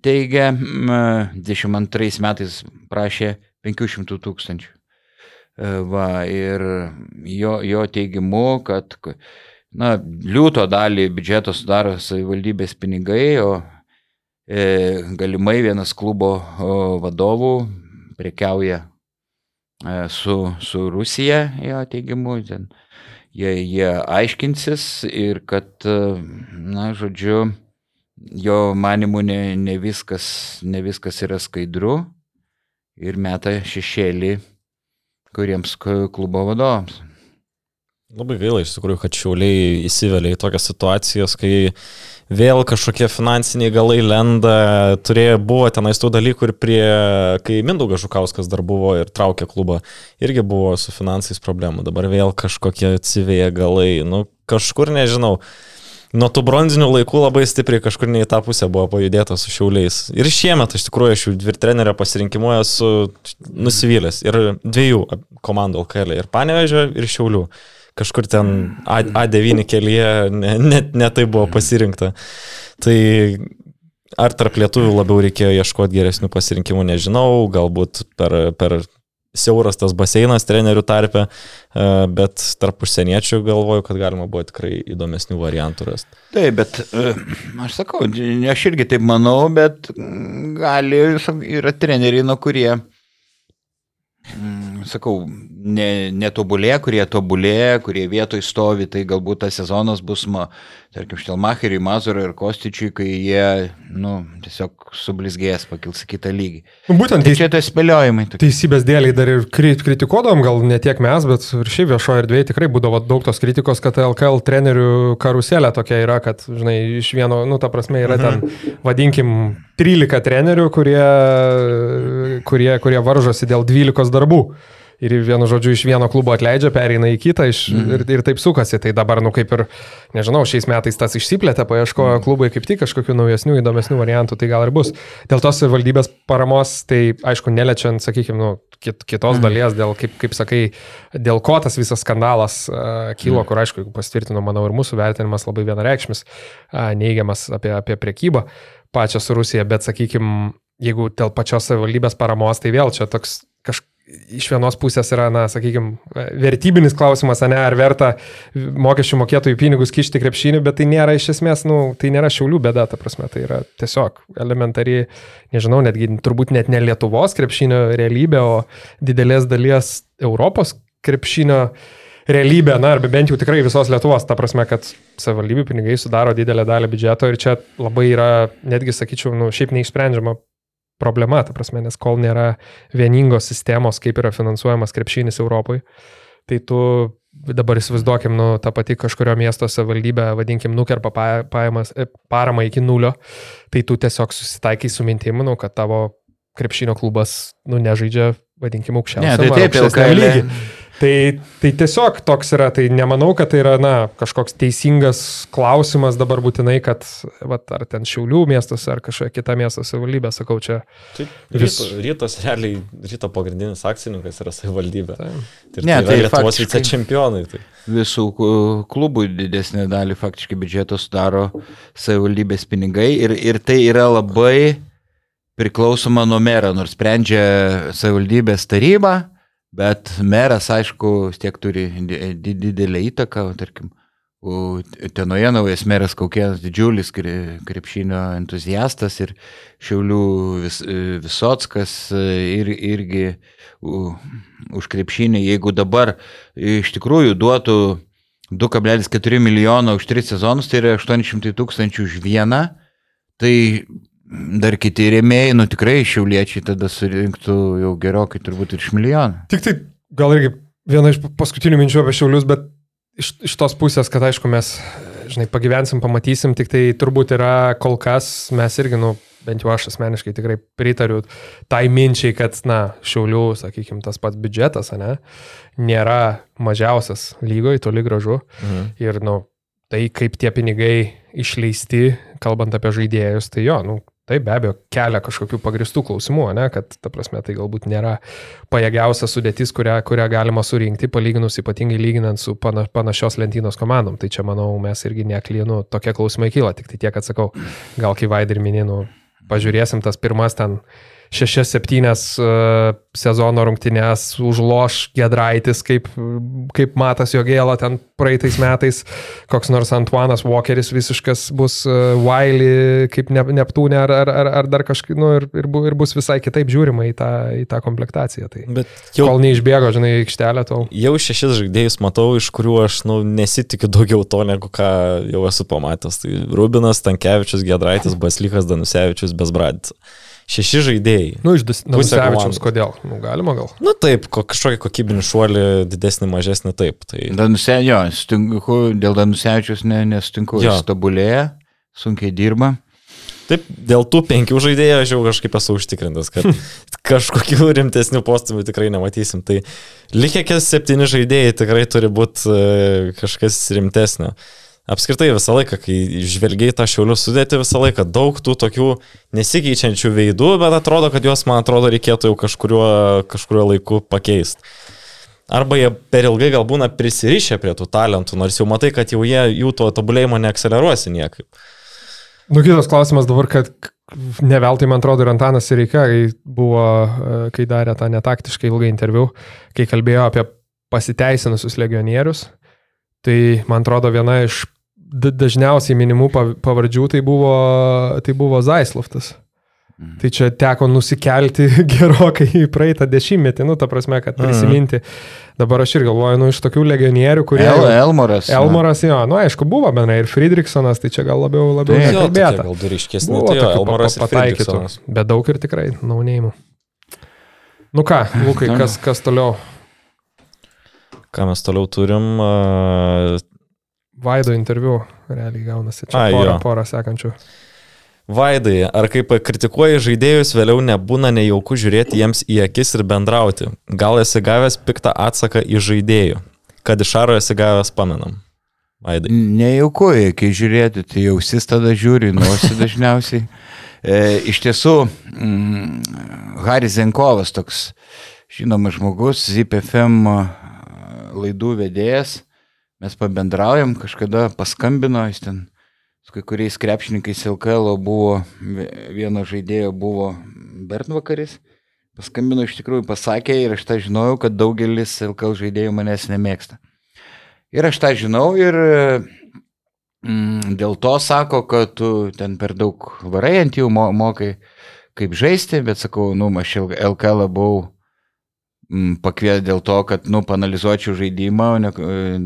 teigia, Mm, 22 metais prašė 500 tūkstančių. E, Va, ir jo, jo teigimu, kad na, liūto dalį biudžeto sudaro savivaldybės pinigai, o e, galimai vienas klubo vadovų prekiauja e, su, su Rusija, jo teigimu, ten jie, jie aiškinsis ir kad, e, na, žodžiu, jo manimu ne, ne, viskas, ne viskas yra skaidru ir meta šešėlį kuriems klubo vadovams. Labai gaila iš tikrųjų, kad šiauliai įsivelia į tokias situacijas, kai vėl kažkokie finansiniai galai lenda, turėjo, buvo tenais tų dalykų ir prie, kai Mindaugas Žukauskas dar buvo ir traukė klubą, irgi buvo su finansais problemų, dabar vėl kažkokie atsivėję galai, nu kažkur nežinau. Nuo tų bronzinių laikų labai stipriai kažkur ne į tą pusę buvo pajudėta su šiauliais. Ir šiemet, iš tikrųjų, aš jų dvi trenerio pasirinkimu esu nusivylęs. Ir dviejų komandų LKL. Ir Panevežio, ir Šiaulių. Kažkur ten A, A9 kelyje net ne, ne tai buvo pasirinkta. Tai ar tarp lietuvių labiau reikėjo ieškoti geresnių pasirinkimų, nežinau. Galbūt per, per siauras tas baseinas trenerių tarpe, e, bet tarp užsieniečių galvoju, kad galima buvo tikrai įdomesnių variantų rasti. Taip, bet e, aš sakau, aš irgi taip manau, bet gali, yra treneriai, nuo kurie, mm, sakau, ne, netobulė, kurie tobulėja, kurie vietoj stovi, tai galbūt tas sezonas bus, ma, tarkim, Štelmacheriui, Mazurui ir Kostičiui, kai jie, nu, tiesiog sublizgės, pakils į kitą lygį. Būtent Tai čia tas spėliojimai. tokie. teisybės dėliai dar ir kri- kritikuodavom, gal ne tiek mes, bet ir šiaip viešoje erdvėje tikrai būdavo daug tos kritikos, kad LKL trenerių karuselė tokia yra, kad, žinai, iš vieno, nu, ta prasme, yra ten, vadinkim, 13 trenerių, kurie, kurie, kurie varžosi dėl 12 darbų. Ir vienu žodžiu iš vieno klubo atleidžia, pereina į kitą iš, mm. ir, ir taip sukasi. Tai dabar, nu kaip ir, nežinau, šiais metais tas išsiplėtė, paieškojo klubai kaip tik kažkokių naujesnių, įdomesnių variantų, tai gal ir bus. Dėl tos valdybės paramos, tai aišku, neliečiant, sakykime, nu, kit, kitos mm. dalies, dėl, kaip, kaip sakai, dėl ko tas visas skandalas uh, kilo, mm. kur aišku, pasitvirtino, manau, ir mūsų vertinimas labai vienareikšmis, uh, neigiamas apie, apie priekybą pačią su Rusija, bet sakykime, jeigu dėl pačios savivaldybės paramos, tai vėl čia toks kažkoks iš vienos pusės yra, na, sakykime, vertybinis klausimas, ne, ar verta mokesčių mokėtojų pinigus kišti krepšinį, bet tai nėra iš esmės, nu, tai nėra šiaulių bėda, ta prasme, tai yra tiesiog elementariai, nežinau, netgi turbūt net ne Lietuvos krepšinio realybė, o didelės dalies Europos krepšinio realybė, na, arba bent jau tikrai visos Lietuvos, ta prasme, kad savivaldybių pinigai sudaro didelę dalį biudžeto ir čia labai yra, netgi sakyčiau, nu, šiaip neišsprendžiama problema, ta prasme, nes kol nėra vieningos sistemos, kaip yra finansuojamas krepšinis Europoje, tai tu dabar įsivaizduokim, nu, ta pati kažkurio miesto savivaldybė, vadinkim, nukerpa pa- pajamas, e, paramą iki nulio, tai tu tiesiog susitaikai su mintimu, nu, kad tavo krepšinio klubas, nu, nežaidžia, vadinkim, Ne, aukščiausiam tai taip, aukštesniam LKL. Tai, tai tiesiog toks yra, tai nemanau, kad tai yra, na, kažkoks teisingas klausimas dabar būtinai, kad, vat, ar ten Šiaulių miestas, ar kažkokia kita miesto savivaldybė, sakau, čia. Tai Vis- rytos realiai, ryto pagrindinis akcininkas yra savivaldybė. Tai. Ir Ne, tai, tai tai Lietuvos vicečempionai. Tai. Visų klubų didesnė dalį faktiškai biudžeto sudaro savivaldybės pinigai ir, ir tai yra labai priklausoma nuo mero, nors sprendžia savivaldybės taryba, bet meras, aišku, tiek turi di- di- didelę įtaką, tarkim, Tenoje naujas meras Kaukienas didžiulis krepšinio entuziastas ir Šiaulių vis, Visotskas ir, irgi u, už krepšinį, jeigu dabar iš tikrųjų duotų 2,4 milijono už 3 sezonus, tai yra 800 tūkstančių už vieną, tai dar kiti rėmėjai, nu tikrai šiauliečiai tada surinktų jau gerokai turbūt ir iš milijono. Tik tai gal irgi viena iš paskutinių minčių apie Šiaulius, bet iš, iš tos pusės, kad aišku mes, žinai, pagyvensim, pamatysim, tik tai turbūt yra kol kas, mes irgi, nu, bent jau aš asmeniškai tikrai pritariu tai minčiai, kad, na, Šiaulių, sakykime, tas pats biudžetas, ne, nėra mažiausias lygoje, toli gražu. Mhm. Ir, nu, tai kaip tie pinigai išleisti, kalbant apie žaidėjus, tai jo, nu, tai be abejo kelia kažkokių pagristų klausimų, ne, kad, ta prasme, tai galbūt nėra pajėgiausia sudėtis, kurią, kurią galima surinkti, palyginus ypatingai lyginant su pana, panašios lentynos komandom. Tai čia, manau, mes irgi neklynu, tokie klausimai kyla, tik tai tiek atsakau, gal kai Vaidai ir mininu, pažiūrėsim tas pirmas ten šešias, septynias uh, sezono rungtynės užloš Gedraitis, kaip, kaip matas jo gėlą ten praeitais metais, koks nors Antuanas Walkeris visiškas bus uh, Wiley kaip ne, Neptūnė ar, ar, ar, ar dar kažkaip, nu, ir, ir, ir bus visai kitaip žiūrima į tą, į tą komplektaciją. Tai Bet jau, kol neišbėgo, žinai, aikštelę, tol. jau šešis žaidėjus matau, iš kurių aš nu, nesitikiu daugiau to, negu ką jau esu pamatęs. Tai Rubinas, Tankievičius, Gedraitis, Baslykas, Danusevičius, Besbradis. Šeši žaidėjai. Nu, iš Danusevičiaus, komandos. kodėl? Nu, galima gal. Nu taip, ko- kažkokį kokybinį šuolį, didesnį, mažesnį, taip. Tai... Danusė, jo, sutinku, dėl Danusevičius ne, nesutinku, jis tobulėja, sunkiai dirba. Taip, dėl tų penkių žaidėjų aš jau kažkaip esu užtikrintas, kad kažkokių rimtesnių postumių tikrai nematysim. Tai likę kes septyni žaidėjai tikrai turi būti kažkas rimtesnio. Apskritai visą laiką, kai žvelgiai tą šiaulių sudėti, visą laiką daug tų tokių nesikeičiančių veidų, bet atrodo, kad juos, man atrodo, reikėtų jau kažkuriuo, kažkuriuo laiku pakeisti. Arba jie per ilgai gal būna prisirišę prie tų talentų, nors jau matai, kad jau jie jų to tobulėjimo neakceleruosi niekaip. Nu, kitas klausimas dabar, kad ne veltui, man atrodo, ir Antanas Sireika, kai buvo, kai darė tą netaktiškai ilgą interviu, kai kalbėjo apie pasiteisinusius legionierius, tai man atrodo viena iš dažniausiai minimų pav- pavardžių tai buvo, tai buvo Zaisloftas. Tai čia teko nusikelti gerokai į praeitą dešimtmetį, nu, ta prasme, kad prisiminti. Dabar aš ir galvoju, nu, iš tokių legionierių, kurie... El, Elmoras. Elmoras, jo, nu aišku, buvo bendrai ir Friedrichsonas, tai čia gal labiau, labiau. Jo, tokie nekalbėta. gal du ryškesni, Buvo tai jo, tokių pa- pataikytų, bet daug ir tikrai naunėjimų. Nu ką, Lukai, kas, kas toliau? Ką mes toliau turim? Vaido interviu realiai gaunasi čia Ai, porą, jo. porą sekančių. Vaidai, ar kai kritikuoji žaidėjus, vėliau nebūna nejauku žiūrėti jiems į akis ir bendrauti? Gal esi gavęs piktą atsaką į žaidėjų? Kad iš aro esi gavęs, pamenam. Vaidai. Nejauku, kai žiūrėti, tai ausis tada žiūri, nuosi dažniausiai. E, iš tiesų, mm, Haris Zenkovas toks žinomas žmogus, ZipFM laidų vedėjas, mes pabendraujam, kažkada paskambino, jis ten su kai kuriais krepšininkais LKL buvo, vieno žaidėjo buvo Bertvakaris, paskambino iš tikrųjų pasakė ir aš tą žinojau, kad daugelis LKL žaidėjų manęs nemėgsta. Ir aš tą žinau ir mm, dėl to sako, kad tu ten per daug varai ant jų mo mokai, kaip žaisti, bet sakau, nu, aš LKL buvau pakvietė dėl to, kad, nu, panalizuočiau žaidimą, ne,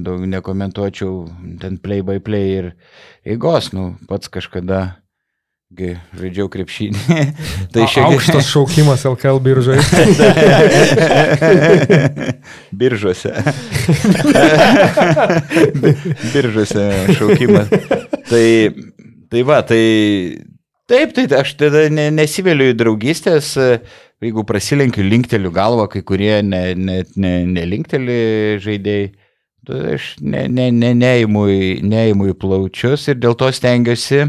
daug nekomentuočiau ten play by play ir eigos, nu, pats kažkada žaidžiau krepšinį. tai šiek tiek aukštas šaukimas LKL biržoje. Biržuose. Biržuose šaukimas. Tai, tai va, tai taip, tai aš tada ne, nesivėliu į draugystės, jeigu prasilenkiu linkteliu galvą, kai kurie net ne, ne, ne linkteli žaidėjai. Tai aš ne, ne, ne, neįimu, neįimu į plaučius ir dėl to stengiuosi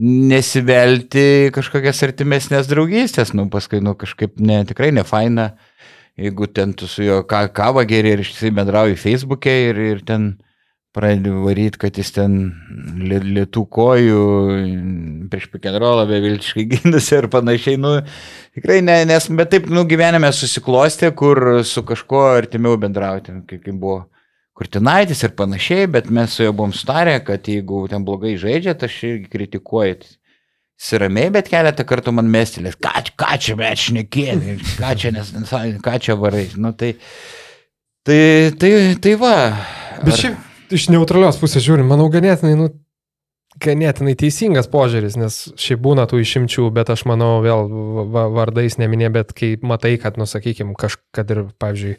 nesivelti kažkokias artimesnės draugystės, nu paskui, nu kažkaip ne, tikrai ne faina, jeigu ten tu su juo kavą geri ir išsi bendrauji Facebook'e ir, ir ten pradedi varyti, kad jis ten lietų kojų prieš pikenrolą beviltiškai gynasi ir panašiai, nu tikrai ne, nes, bet taip, nu gyvenime susiklostė, kur su kažkuo artimiau bendrauti, kaip, kaip buvo Kurtinaitis ir panašiai, bet mes su juo buvom starę, kad jeigu ten blogai žaidžia, tai aš irgi kritikuoju. Siramiai, bet keletą kartų man mestelės, ką, ką čia mes šnekėjai, ką čia, nes, ką čia varai. Nu, tai, tai, tai, tai va. Bet ar... šiaip iš neutralios pusės žiūrint, manau, ganėtinai, nu, ganėtinai teisingas požiūris, nes šiaip būna tų išimčių, bet aš manau, vėl va, vardais neminė, bet kai matai, kad, nu, sakykime, kad ir, pavyzdžiui,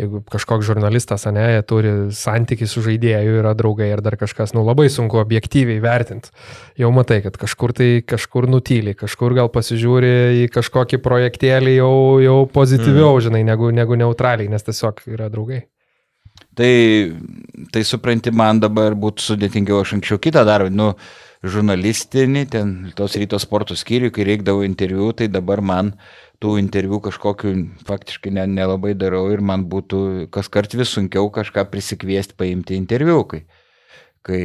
jeigu kažkoks žurnalistas, ne, jie turi santykių su žaidėju, yra draugai ir dar kažkas, nu, labai sunku objektyviai vertinti. Jau matai, kad kažkur tai kažkur nutyli, kažkur gal pasižiūri į kažkokį projektėlį jau, jau pozityviau, mm. žinai, negu, negu neutraliai, nes tiesiog yra draugai. Tai, tai supranti, man dabar būtų sudėtingiau, aš anksčiau kitą darbą, nu, žurnalistinį, ten tos ryto sporto skyrių, kai reikdavo interviu, tai dabar man tų interviu kažkokiu faktiškai ne, nelabai darau ir man būtų kas kart vis sunkiau kažką prisikviesti, paimti interviu, kai, kai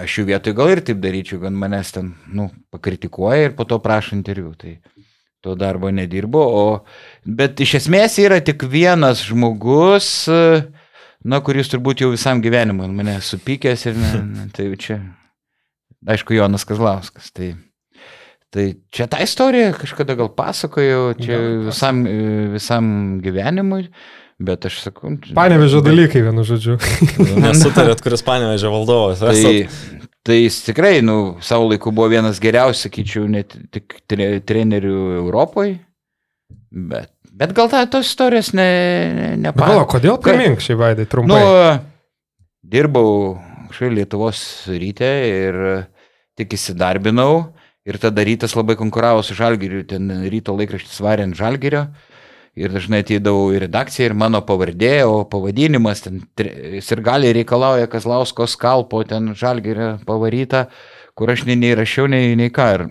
aš jų vietoj gal ir taip daryčiau, kad manęs ten, nu, pakritikuoja ir po to prašo interviu. Tai to darbo nedirbo, o, bet iš esmės yra tik vienas žmogus, uh, na, kuris turbūt jau visam gyvenimui mane supykęs ir ne, ne, tai čia, aišku, Jonas Kazlauskas. Tai, tai čia tą istoriją kažkada gal pasakojau, čia visam, visam gyvenimui. Bet aš sakau. Panevežė dalykai, vienu žodžiu. Nesutarėt, kuris panevežė valdovas. Tai, tai jis tikrai, nu, savo laiku buvo vienas geriausių, sakyčiau, net tik trenerių Europoje. Bet Bet gal ta, tos istorijos ne, ne Gal, kodėl primink šį vaidai trumpai? Nu, dirbau kažkaip Lietuvos ryte ir tik įsidarbinau ir tada rytas labai konkuravo su Žalgiriu, ten ryto laikraštis varė ant Žalgirio ir dažnai ateidavau į redakciją ir mano pavardė, o pavadinimas ten ir gali reikalauja Kazlausko skalpo, ten Žalgirio pavaryta, kur aš nei, nei rašiau, nei, nei ką. Ir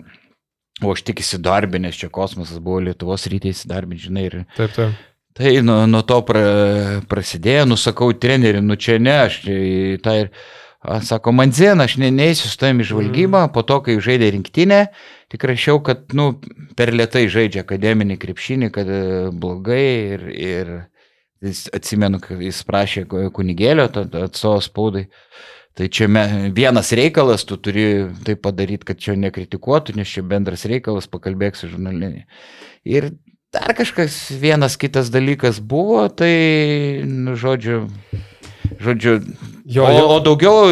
O aš tik įsidarbinęs, čia kosmosas buvo Lietuvos rytė įsidarbinęs, žinai. Ir... Taip, taip. Tai nuo, nuo to pra, prasidėjo, nusakau treneriui, nu čia ne, aš tai ir, sako, man dzien, aš ne, neįsiu su tavimi žvalgybą, mm. po to, kai žaidė rinktinę, tik rašiau, kad, nu, per lietai žaidžia akademinį krepšinį, kad e, blogai ir, ir jis, atsimenu, kad jis prašė kunigėlio, atstovas spaudai. Tai čia me, vienas reikalas, tu turi tai padaryti, kad čia nekritikuotų, nes čia bendras reikalas, pakalbėk su žurnalinė. Ir dar kažkas vienas kitas dalykas buvo, tai, nu, žodžiu, žodžiu, jo, jo. O, o daugiau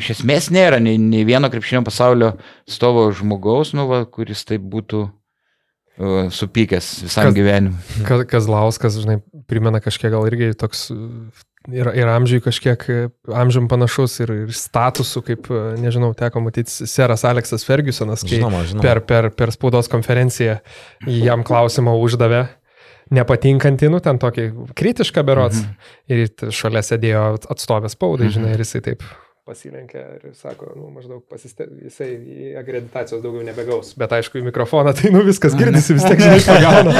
iš esmės nėra nei, nei vieno krepšinio pasaulio stovo žmogaus, nu, va, kuris taip būtų uh, supykęs visam Kaz, gyvenimui. Kazlauskas, žinai, primena kažkiek gal irgi toks ir, ir amžiui kažkiek amžiam panašus ir, ir statusu, kaip, nežinau, teko matyti seras Aleksas Fergusonas, kai žinoma, žinoma. Per, per, per spaudos konferenciją jam klausimą uždavė nepatinkantį, nu ten tokį kritišką berots. Mhm. Ir šalia sėdėjo atstovės spaudai, mhm. žinai, ir jisai taip pasilenkė ir sako, nu, maždaug pasiste... jisai akreditacijos daugiau nebegaus. Bet aišku, į mikrofoną tai, nu, viskas girdisi, vis tiek žinai, pagauna.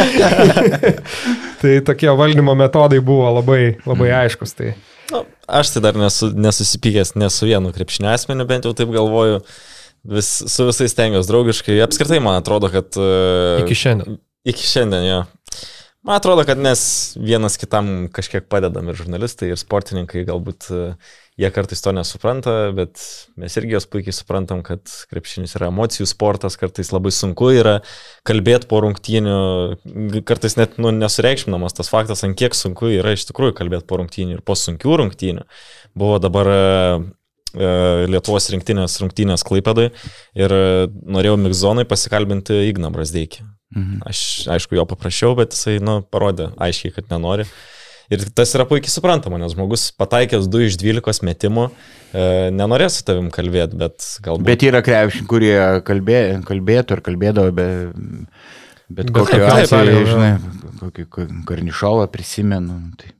tai tokie valdymo metodai buvo labai, labai mhm. aiškus. Tai. Nu, aš tai dar nesu, nesusipykęs ne su vienu krepšinio asmeniu, bent jau taip galvoju. Vis, su visais tengiuosi draugiškai. Apskritai, man atrodo, kad... Iki šiandien. Iki šiandien, jo. Man atrodo, kad mes vienas kitam kažkiek padedam ir žurnalistai, ir sportininkai, galbūt e, jie kartais to nesupranta, bet mes irgi jos puikiai suprantam, kad krepšinis yra emocijų sportas, kartais labai sunku yra kalbėti po rungtynių, kartais net nu, nesureikšminamas tas faktas, ant kiek sunku yra iš tikrųjų kalbėti po rungtynių ir po sunkių rungtynių. Buvo dabar e, e, Lietuvos rinktinės rungtynės Klaipėdai ir norėjau Mikzonai pasikalbinti Igną Brasdeikį. Mhm. Aš, aišku, jo paprašiau, bet jisai, nu, parodė aiškiai, kad nenori. Ir tas yra puikiai suprantama, nes žmogus pataikęs 2 iš 12 metimų e, nenorės su tavim kalbėti, bet galbūt. Bet yra krepšiai, kurie kalbė, kalbėtų ar kalbėdavo, be, bet, bet kokiu atveju, žinai, kokį karnišovą prisimenu. Tai.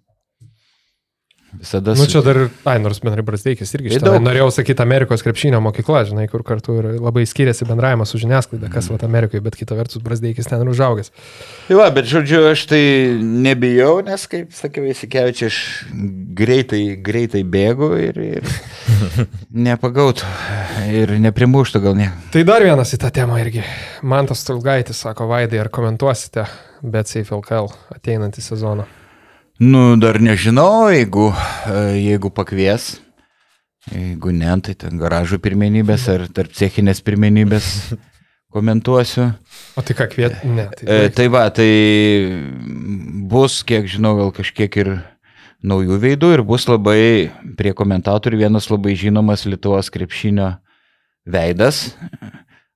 Visada. Nu, čia dar, ai, nors bendrai Brasdeikis irgi šitą. Norėjau sakyti Amerikos krepšinio mokykla, žinai, kur kartu ir labai skiriasi bendravimas su žiniasklaida, kas mm. va Amerikoje, bet kita vertus Brasdeikis ten ir užaugęs. Tai va, bet žodžiu, aš tai nebijau, nes, kaip sakiau, įsikevičiu, aš greitai, greitai bėgu ir, ir nepagautų ir neprimuštų gal ne. Tai dar vienas į tą temą irgi. Mantas Tulgaitis sako, Vaidai, ar komentuosite Bet Safe LKL ateinantį sezoną? Nu, dar nežinau, jeigu, e, jeigu pakvies. Jeigu ne, tai ten garažų pirmenybės ar tarp cechinės pirmenybės komentuosiu. O tai ką kviet? Ne. Tai, e, tai va, tai bus, kiek žinau, gal kažkiek ir naujų veidų ir bus labai prie komentatorių vienas labai žinomas Lietuvos krepšinio veidas.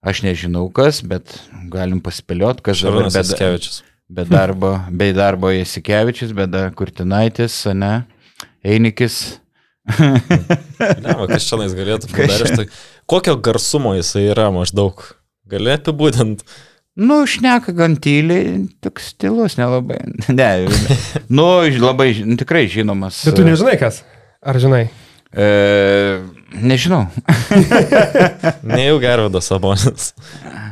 Aš nežinau kas, bet galim paspėliot, kas dabar Bedkevičius. Be darbo, be darbo Jasikevičius, be dar Kurtinaitis, ne, Einikis. ne, va, kas čia nais galėtų padaryti. Kokio garsumo jisai yra maždaug? Galėtų būtent. Nu, šneka gan tyliai, toks stilus nelabai. Ne, nu, labai, tikrai žinomas. Bet tu nežinai kas? Ar žinai? E, nežinau. Nejau Gervidas Sabonis.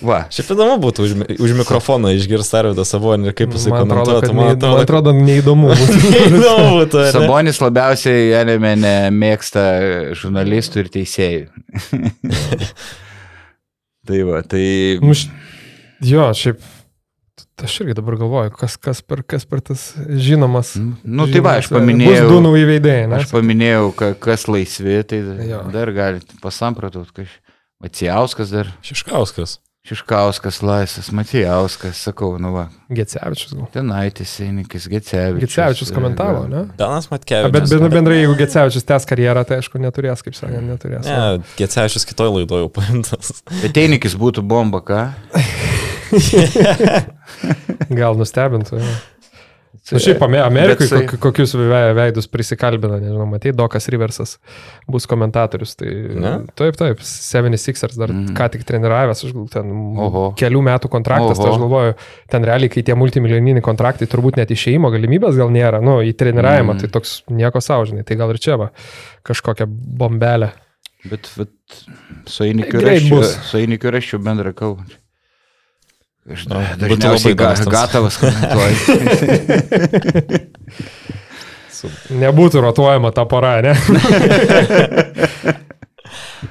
Va. Šiaip įdomu būtų už, už mikrofoną išgirsti Arvidą Sabonį ir kaip jisai komentuotų. Man atrodo, man atrodo neįdomu. neįdomu būtų. Ne? Sabonis labiausiai Janime nemėgsta žurnalistų ir teisėjų. tai va, tai... Nu, jo, šiaip Aš irgi dabar galvoju, kas, kas, per, kas per tas žinomas. Na, nu, tai va, aš paminėjau. Bus du nauji veidėjai, ne? Aš paminėjau, kas laisvi, tai jo. dar galite pasampratot, kažkaip. Macijauskas dar. Šiškauskas. Šiškauskas, Laisas, Matijauskas, sakau, nu va. Gecevičius gal. Tenaitis, Einikis, Gecevičius. Gecevičius komentavo, ne? Danas Matkevičius. Bet bendrai, bendrai, jeigu Gecevičius tęs karjerą, tai aišku, neturės, kaip sakė, neturės. Ne, Gecevičius kitoje laidoje jau paimtas. Bet Einikis būtų bomba, ką? gal nustebintų. Ja. Na nu, šiaip Amerikai tai... kokius veidus prisikalbina, nežinau, matai, Dokas Riversas bus komentatorius. Tai, ne? Taip, taip, 76ers dar mm. ką tik treniravęs, aš galvoju, ten Oho. kelių metų kontraktas, tai aš galvoju, ten realiai, kai tie multimilijoniniai kontraktai, turbūt net išeimo galimybės gal nėra, nu, į treniravimą, mm. tai toks nieko saužinai, tai gal ir čia va, kažkokią bombelę. Bet, bet su Einikiu raščiau bendrą kalbą. Aš da, dažniausiai ga, gatavas komentuoju. Nebūtų rotuojama ta para, ne?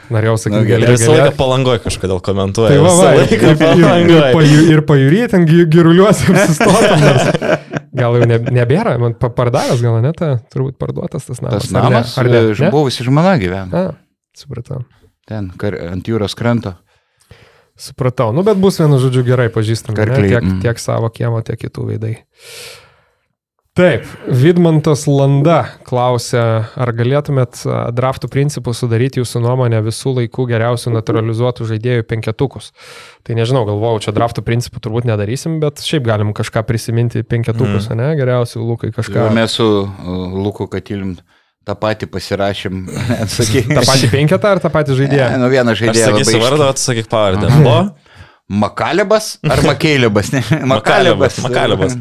Norėjau sakyti, gal ir visą laiką palangoje kažkodėl komentuoja. Tai va, va, ir, ir, ir, ir pajūrė ten giruliuosi ir sustotum. Gal jau ne, nebėra, man pardavęs gal ne, ta, turbūt parduotas tas namas. Tas namas, ar ne? Ar ne? Buvusi žmona gyvena. Supratau. Ten, kar, ant jūros kranto. Supratau, nu bet bus vienu žodžiu gerai pažįstami, tiek, mm. tiek savo kiemo, tiek kitų veidai. Taip, Vidmantas Landa klausė, ar galėtumėt draftų principų sudaryti jūsų nuomonę visų laikų geriausių naturalizuotų žaidėjų penketukus. Tai nežinau, galvojau, čia draftų principų turbūt nedarysim, bet šiaip galim kažką prisiminti penketukus, mm. ne, geriausių Lukai kažką. Jo, mes su Luku Katilim tą patį pasirašym. Sakyk, tą patį penketą ar tą patį žaidėją? Ne, nu vieną žaidėją. Sakysi vardą, atsakyk pavardę. Lo? Makalebas ar Makeilebas? Makalebas. Makalebas.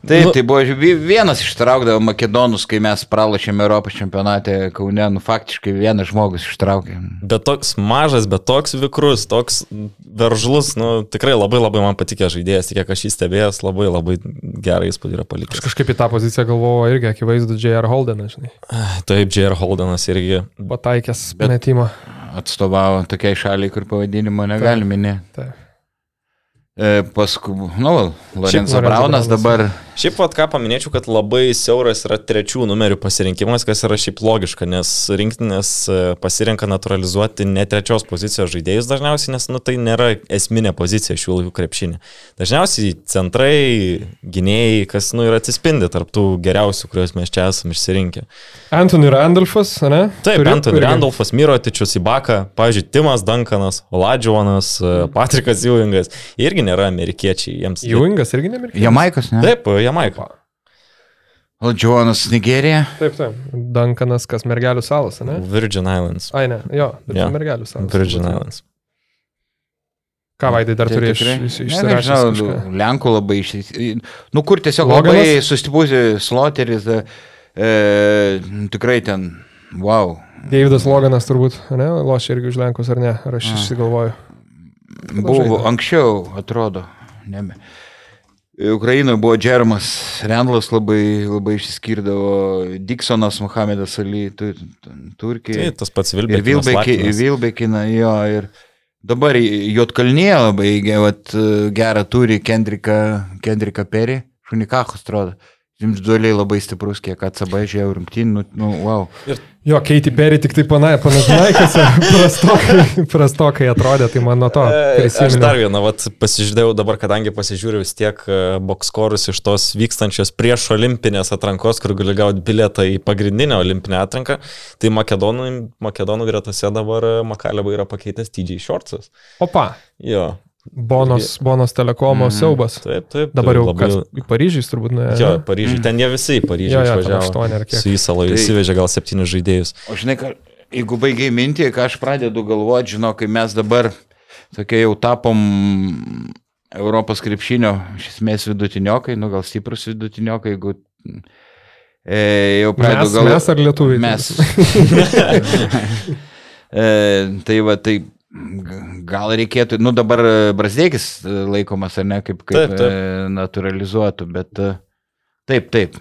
Taip, nu, tai buvo vienas ištraukdavo Makedonus, kai mes pralašėme Europos čempionate Kaune, nu faktiškai vienas žmogus ištraukė. Bet toks mažas, bet toks vikrus, toks veržlus, nu tikrai labai labai man patikė žaidėjas, tik kiek aš jį stebėjęs, labai labai gerą įspūdį yra palikęs. Aš kažkaip į tą poziciją galvojau irgi, akivaizdu, J.R. Holdenas, žinai. Taip, J.R. Holdenas irgi. Pataikęs metimą. Atstovavo tokiai šaliai, kur pavadinimo negalime minėti. Taip. E, paskui, nu, Lorenzo Braunas. dabar Šiaip pat ką paminėčiau, kad labai siauras yra trečių numerių pasirinkimas, kas yra šiaip logiška, nes rinktinės e, pasirenka naturalizuoti ne trečios pozicijos žaidėjus dažniausiai, nes nu, tai nėra esminė pozicija šių laikų krepšinė. Dažniausiai centrai, gynėjai, kas nu, ir atsispindi tarptų geriausių, kuriuos mes čia esame išsirinkę. Anthony Randolphas, ne? Taip, Turi Anthony irgi. Randolfas, Mirotičius, Ibaka, pavyzdžiui, Timas Duncanas, Oladžionas, Mhm. Patrikas Ewingas, irgi nėra amerikiečiai. Jiems Ewingas irgi nemirkė. Jamaikas, ne? Taip, Jamaika. O Džonas Nigerija. Taip, taip. Dankanas, kas mergelių salas, ne? Virgin Islands. Ai, ne, jo, bet Jo. yeah. mergelių salas. Virgin turbūt. Islands. Ką vaidai dar Tai turi iš, iš, Ne, kažką? Lenkų labai iš... Nu, kur tiesiog Loganas? labai sustipusi sloteris, e, e, tikrai ten, wow. Davidas Loganas turbūt, ne? Lošia irgi už Lenkus ar ne? Ar aš išsigalvoju? Buvo žaidė? anksčiau, atrodo. Nebe. Ukrainoje buvo Džermas, Rendlas labai, labai išsiskirdavo, Diksonas, Mohamedas Ali, tu, tu, Tai Turkija. tas pats Vilbekinas. Vilbekina, jo, ir dabar Jotkalnie labai vat, gerą turi Kendrika, Kendrika Perry, Šunikachus atrodo. Individualiai labai stiprus, kiek ACB žiūrėjau rungtynį, nu, nu, wow. Jo, Keiti Perry tik tai pana- panašiai, kas prastokai, prastokai atrodė, tai man nuo to E, Aš dar prisimenu. vieną, vat, pasižiūrėjau dabar, kadangi pasižiūrėjau vis tiek e, bokskorus iš tos vykstančios prieš olimpinės atrankos, kur gali gauti bilietą į pagrindinę olimpinę atranką, tai Makedonų, Makedonų gretose dabar e, Makaleba yra pakeitęs TJ Shortsas. Opa, Jo, Bonos, Bonos telekomo Mhm. siaubas. taip, taip. Dabar jau labai... kas, į Paryžių turbūt nuėjo. Jo, ne? Paryžiai, ten jie visi į Paryžių Jo, jo, išvažiavo. aštuoni ar kiek. Su įsalo Tai- įsivežė gal septynis žaidėjus. O žinai, ką, jeigu baigiai mintį, ką aš pradedu galvoti, žinau, kai mes dabar tokie jau tapom Europos krepšinio, iš esmės vidutiniokai, nu gal stiprus vidutiniokai, jeigu e, jau pradedu galvoti. mes ar lietuviai? Mes. e, tai va, tai gal reikėtų, nu dabar Brasdėkis laikomas, ar ne, kaip, kaip Taip, taip. E, naturalizuotų, bet e, taip, taip.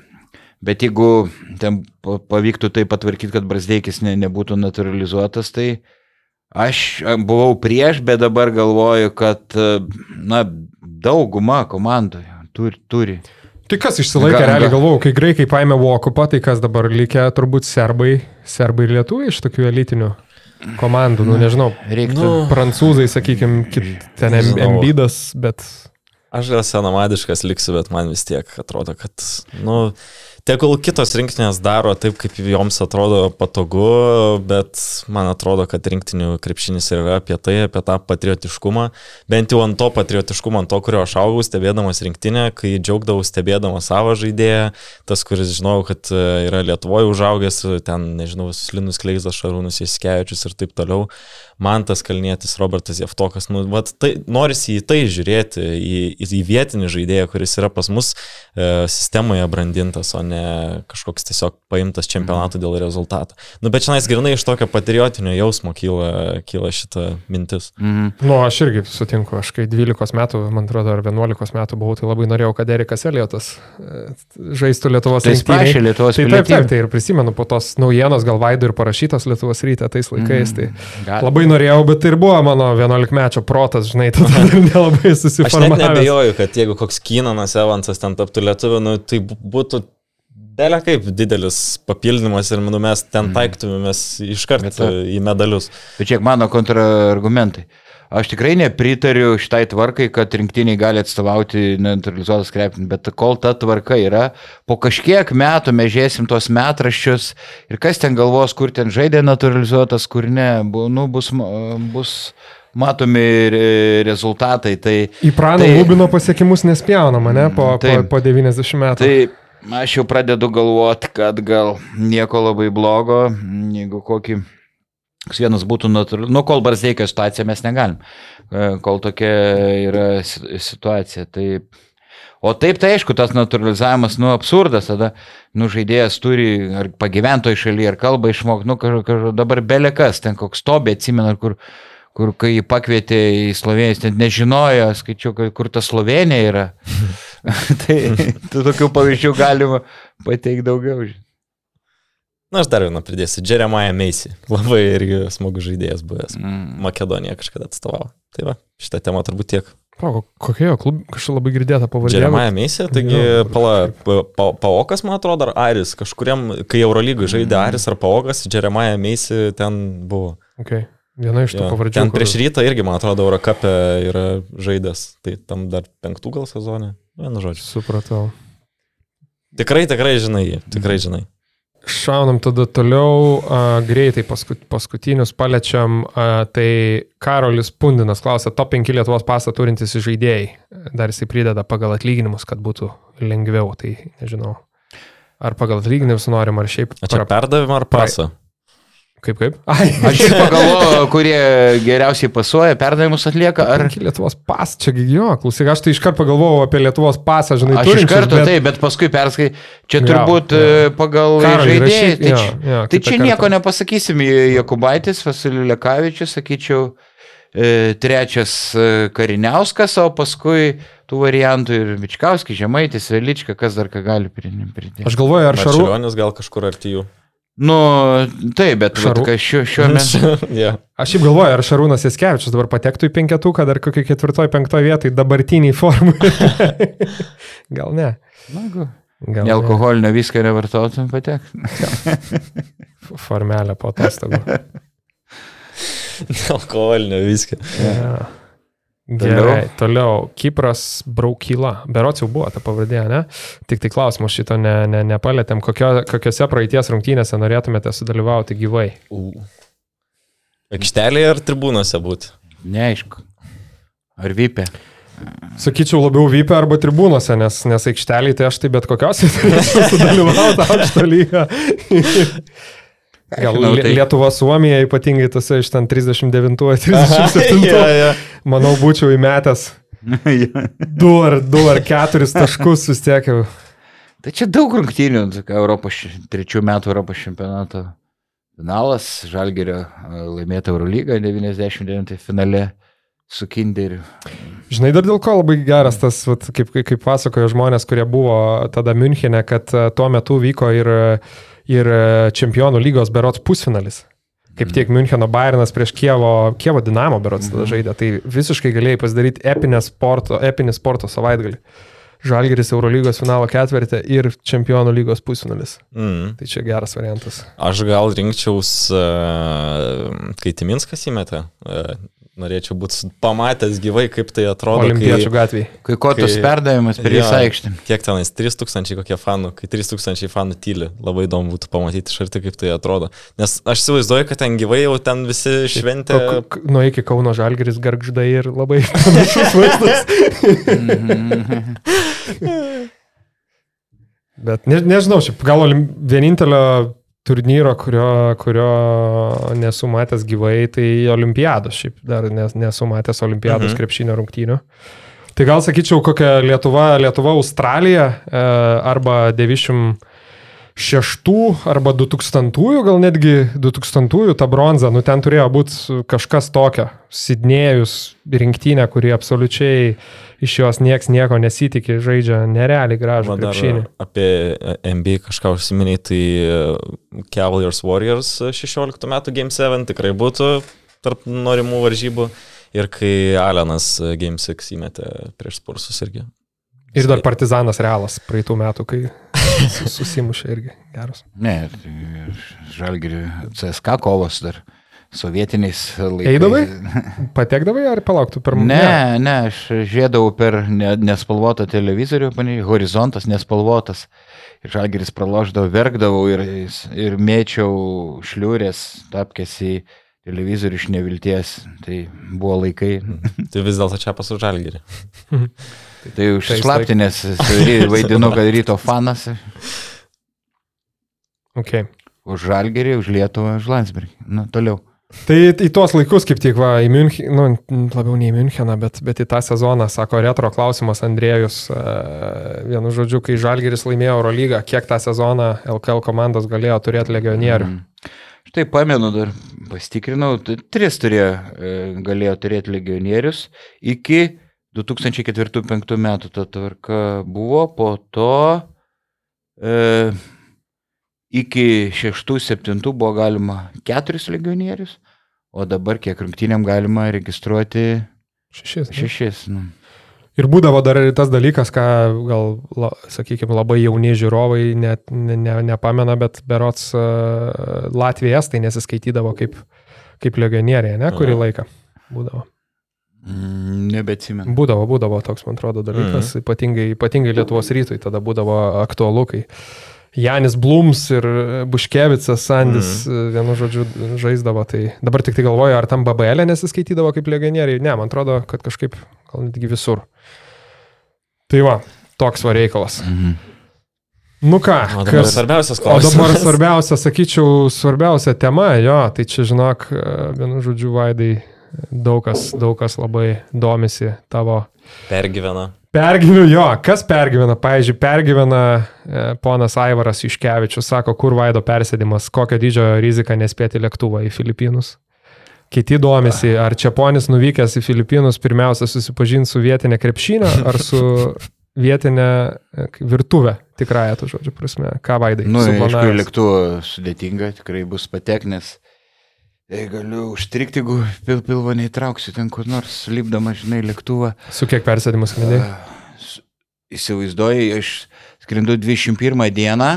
Bet jeigu ten pa- pavyktų tai patvarkyti, kad Brasdėkis ne, nebūtų naturalizuotas, tai aš e, buvau prieš, bet dabar galvoju, kad, e, na, dauguma komandų turi. turi. Tai kas išsilaikė, realiai ga- galvojau, kai graikai paėmė Vokupą, tai kas dabar likę, turbūt serbai, serbai ir lietuviai iš tokių elitinių komandų, nu nežinau, Reiktų. Nu, prancūzai, sakykime, ten embidas, bet Aš gal senamadiškas liksiu, bet man vis tiek atrodo, kad, nu, tegul kitos rinktinės daro taip, kaip joms atrodo patogu, bet man atrodo, kad rinktinių krepšinis yra apie tai, apie tą patriotiškumą. Bent jau ant to patriotiškumo, ant to, kurio aš augau, stebėdamas rinktinę, kai džiaugdavau stebėdamas savo žaidėją, tas, kuris žinau, kad e, yra Lietuvoje užaugęs, ten, nežinau, Linus Kleizas, Šarūnus Jaskevičius ir taip toliau. Man tas kalnėtis, Robertas Jeftokas, nu, vat, tai, norisi į tai žiūrėti, į, į vietinį žaidėją, kuris yra pas mus e, sistemoje brandintas, o ne kažkoks tiesiog paimtas čempionatų dėl rezultato. Nu, bet čia nais grinai iš tokio patriotinio jausmo kyla, kyla šita mintis. Mhm. Nu, aš irgi sutinku, aš kai 12 metų, man atrodo, ar 11 metų buvau, tai labai norėjau, kad Erikas Eliotas e, žaistų Lietuvos Tai jis prašė. Lietuvos Tai taip, taip, tai ir prisimenu po tos naujienos, gal Vaidų ir parašytos Lietuvos ryte tais laikais. Tai Gal- labai norėjau, bet tai ir buvo mano 11 mečio protas, žinai, tada nelabai Aš net susiformavęs. nebejoju, kad jeigu koks Kynanas Evansas ten taptų lietuviu, nu, tai būtų Belė kaip didelis papildymas ir manau, mes ten taiktumėmės iš karto į medalius. Bet čia mano kontrargumentai. Aš tikrai nepritariu šitai tvarkai, kad rinktiniai gali atstovauti neutralizuotas krepšinį, bet kol ta tvarka yra, po kažkiek metų mes žiūrėsim tos metraščius ir kas ten galvos, kur ten žaidė neutralizuotas, kur ne, bu, nu, bus, bus matomi re- rezultatai. Tai, Į Prano Tai- Lubino pasiekimus nespjaunama, ne, po, po, Taip. po 90 metų. tai aš jau pradedu galvoti, kad gal nieko labai blogo, jeigu kokį koks vienas būtų natūralus. Nu, kol Barzdeikio situacija mes negalim. E, Kol tokia yra si- situacija. Tai... O taip, tai aišku, tas naturalizavimas, nu, absurdas tada, nu, žaidėjas turi ar pagyventoje šalyje, ar kalbą išmokti, nu, kažkaip kaž, dabar belekas, ten koks tobė, atsimena, kur, kur kai jį pakvietė į Sloveniją, jis net nežinojo, skaičiau, kad- kur ta Slovenija yra. tai tų tokių pavyzdžių galima pateikti daugiau. Na, aš dar vieną pridėsiu. Jeremiah Macy. Labai irgi smagus žaidėjas buvęs. Mm. Makedonija kažkada atstovavo. Tai va, šitą temą turbūt tiek. Palauk, kokia jo klub, kažkaip labai girdėta pavardė. Jeremaja Meisė, taigi Jo, pala, pa, pa, Paokas, man atrodo, ar Aris, kažkuriam, kai Eurolygai žaidė Aris ar Paokas, Jeremaja Meisė ten buvo. Okay. Viena iš tų Jo. pavardžių. Ten prieš rytą irgi, man atrodo, Eurocapė yra žaidęs, tai tam dar penktų gal sezonė. Vienu žodžiu. Supratau. Tikrai, tikrai žinai tikrai žinai. Šaunam tada toliau, a, greitai paskut, paskutinius paliečiam. A, tai Karolis Pundinas klausia, top 5 Lietuvos pasą turintys žaidėjai. Dar jisai prideda pagal atlyginimus, kad būtų lengviau, tai nežinau. Ar pagal atlyginimus norim, ar šiaip. Čia pra- perdavimą ar pasą? Kaip kaip? Ai, Aš šiaip pagalvoju, kurie geriausiai pasuoja, perdavimus atlieka, ar... Lietuvos pas, čia jo, klausyk, aš tai iškart pagalvojau apie Lietuvos pasą, žinai, Aš iš karto bet- taip, bet paskui perskai, čia turbūt jo. e, pagal žaidėjai. Tai, čia- jo, tai čia kartą. nieko nepasakysim. Jokubaitis, Vasiliu Lekavičius, sakyčiau, e, trečias e, Kariniauskas, o paskui tų variantų ir Vičkauskis, Žemaitis, Velička, kas dar ką gali pridėti. Aš galvoju, ar Šarūnas. Šarūnas gal kažkur arti jų. Nu, taip, bet vat, Šarū- kas šiuo, šiuo metu. yeah. Aš šiaip galvoju, ar Šarūnas Jaskevičius dabar patektų į penketuką, dar kokį ketvirtoj, penktoj vietoj dabartiniai formui. Gal ne. Nagu, Gal nealkoholinio viską nevartotum patek. ne. Formelė po atostogų. Alkoholinio viską. Ja. Gerai, toliau. Kipras Braukyla. Berots jau buvo ta pavardė, ne? Tik tai klausimus šito ne, ne, nepalėtėm. Kokio, kokiose praeities rungtynėse norėtumėte sudalyvauti gyvai? Aikštelėje ar tribūnose būti? Neaišku. Ar vypė? Sakyčiau labiau vypę arba tribūnose, nes, nes aikšteliai tai aš tai bet kokios sudalyvauti aukšto lygio. Gal Žinau, tai- Lietuva, Suomija, ypatingai tose iš ten 39-37, ja, ja. manau, būčiau įmetęs du ar, du ar keturis taškus vis tiek jau. Tai čia daug rungtynių, tokia Europos, trečių metų Europos čempionato finalas, Žalgerio e, laimėta Eurolyga 99 finale su Kinderiu. Žinai, dar dėl ko labai geras tas, vat, kaip, kaip, pasakojo žmonės, kurie buvo tada Münchene, kad e, tuo metu vyko ir, ir e, čempionų lygos berots pusfinalis. Kaip tiek Müncheno Bayernas prieš Kievo, Kievo Dinamo berots tada žaidė. Tai visiškai galėjai pasidaryti epinę sporto, epinį sporto savaitgalį. Žalgeris Eurolygos finalo ketvirtį ir čempionų lygos pusfinalis. Mm. Tai čia geras variantas. Aš gal rinkčiaus, uh, kai Timinskas įmetė. Norėčiau būti pamatęs gyvai, kaip tai atrodo. Olimpiečių kai, gatvėje. Kai kotus perdavimas per visą aikštę. Kiek tenais 3000 kokie fanų, kai 3000 fanų tyli, labai įdomu būtų pamatyti iš arti, kaip tai atrodo. Nes aš įsivaizduoju, kad ten gyvai jau ten visi šventė. Nuo iki Kauno Žalgeris gargždai ir labai panašus vaizdas. Bet ne, nežinau, šiaip gal vienintelio turnyro, kurio, kurio nesu matęs gyvai, tai olimpiados šiaip dar nes, nesu matęs olimpiados mhm. krepšinio rungtynių. Tai gal sakyčiau, kokia Lietuva, Lietuva, Australija e, arba 90. 2006 arba 2000, gal netgi 2000 tą bronzą, nu ten turėjo būti kažkas tokio, Sidnėjus rinktinė, kuri absoliučiai iš jos nieks nieko nesitikė, žaidžia nerealiai gražų krepšinį. Apie NBA kažką užsiminiai, tai e, Cavaliers Warriors 16 metų Game 7 tikrai būtų tarp norimų varžybų ir kai Alenas Game 6 įmetė prieš Spursus irgi. Ir dar Partizanas Realas praeitų metų, kai susimušė irgi geras. Ne, tai Žalgirių CSK kovos dar sovietiniais laikais. Eidavai? Patekdavai ar palauktų per Ne, ne, aš žiedavau per ne, nespalvotą televizorių, panai, horizontas nespalvotas. Ir žalgeris praloždavau, verkdavau ir, ir mėčiau šliūrės, tapkės į televizorių iš nevilties. Tai buvo laikai. Tai vis dėlto čia pasu žalgerį. Tai užslaptinės vaidinu, kad ryto fanas. Okay. Už žalgerį, už Lietuvą, už Landsbergį. Nu, toliau. Tai į tuos laikus kaip tik, va, į Müncheną, nu, labiau ne į Müncheną, bet, bet į tą sezoną, sako retro klausimas Andrėjus, e, vienu žodžiu, kai Žalgeris laimėjo Eurolygą, kiek tą sezoną LKL komandos galėjo turėti legionierių? Mm. Štai pamenu dar, pasitikrinau, tris turėjo, e, galėjo turėti legionierius iki 2004-2005 metų ta tvarka buvo, po to e, iki 6-7 buvo galima keturis legionierius, o dabar kiek rungtynėm galima registruoti Šešis. ne? šešis. Nu. Ir būdavo dar ir tas dalykas, ką gal, la, sakykime, labai jauni žiūrovai net ne, ne, nepamena, bet berots uh, Latvijas tai nesiskaitydavo kaip, kaip legionieriai, ne, kurį laiką būdavo. Mm, Nebeatsimenu. Būdavo, būdavo toks, man atrodo, dalykas, mm. ypatingai, ypatingai Lietuvos rytui tada būdavo aktualu, kai Janis Blums ir Buškevicas Sandis, mm. vienu žodžiu, žaisdavo. Tai dabar tik tai galvoju, ar tam BBL nesiskaitydavo kaip legionieriai. Ne, man atrodo, kad kažkaip gal netgi visur. Tai va, toks va reikalas. Mhm. Nu ką, O dabar kas, svarbiausias o dabar klausimas. svarbiausia, sakyčiau, svarbiausia tema, jo, tai čia žinok, vienu žodžiu, Vaidai, daug kas, daug kas labai domisi tavo Pergyvena. Pergyvenu jo, kas pergyvena? Pavyzdžiui, pergyvena e, ponas Aivaras Iškevičius, sako, kur vaido persėdimas, kokio dydžio rizika nespėti lėktuvą į Filipinus. Kiti domisi, ar čia ponis nuvykęs į Filipinus pirmiausia susipažinti su vietinė krepšinė ar su vietinė e, virtuvė, tikrąją to žodžio prasme. Ką vaidai? Nu, aišku, suplanavęs? lėktuvo sudėtinga, tikrai bus pateknės. Jei galiu užstrikti, jeigu pil pilvo neįtrauksiu ten kur nors, lipdama, žinai, lėktuvą. Su kiek persėdimas skrendai? Įsivaizduoju, aš skrendu 21 dieną,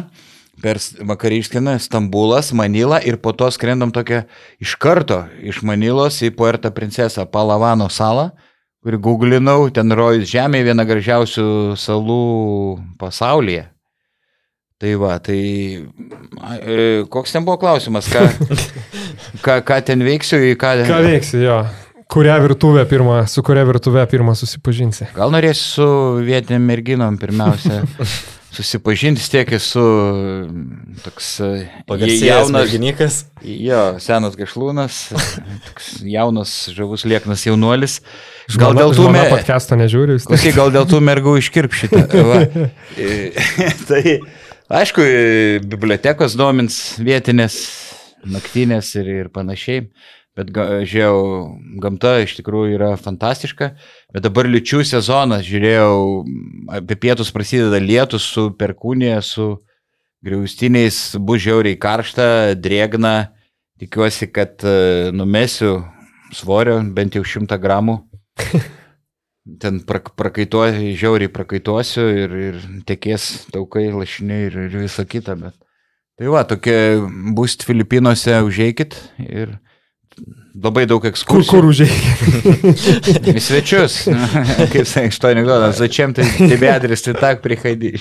per vakarį išskrenda Stambulas, Manila ir po to skrendam tokia iš karto iš Manilos į Puerto Princesa, Palavano salą, kurį googlinau, ten rojus žemė, viena gražiausių salų pasaulyje. Tai va, tai e, koks ten buvo klausimas, ką, ką, ką ten veiksiu, į ką... Ką veiksi, jo? Kurią virtuvę pirmą, su kuria virtuvė pirmą susipažinsi? Gal norėsiu su vietiniam merginom pirmiausia susipažinti, tiek esu toks e, Pagarsėjęs jaunas, merginykas. jo, senas gašlūnas, toks jaunas, žavus lieknas jaunuolis. Gal dėl tų žmona me... podcast'o nežiūri, vis tiek. Klausyk, gal dėl tų mergų iškirp šitą. Va. E, tai, aišku, e, bibliotekos domins vietinės, naktinės ir, ir panašiai. Bet žiūrėjau, gamta iš tikrųjų yra fantastiška. Bet dabar liučių sezonas, žiūrėjau, apie pietus prasideda lietus su perkūnė, su griaustiniais, bus žiauriai karšta, drėgna. Tikiuosi, kad e, numesiu svorio bent jau 100 gramų. Ten prak, prakaituosiu, žiauriai prakaituosiu ir, ir tekės taukai, lašiniai ir, ir visa kita. Bet... Tai va, tokia bus Filipinuose, užeikit ir labai daug ekskursijų. Kur, kur užėjai? svečius. Kaip sakė, šito anegdotas, začiam tai, tai tebe adres, tai tak prihaidi.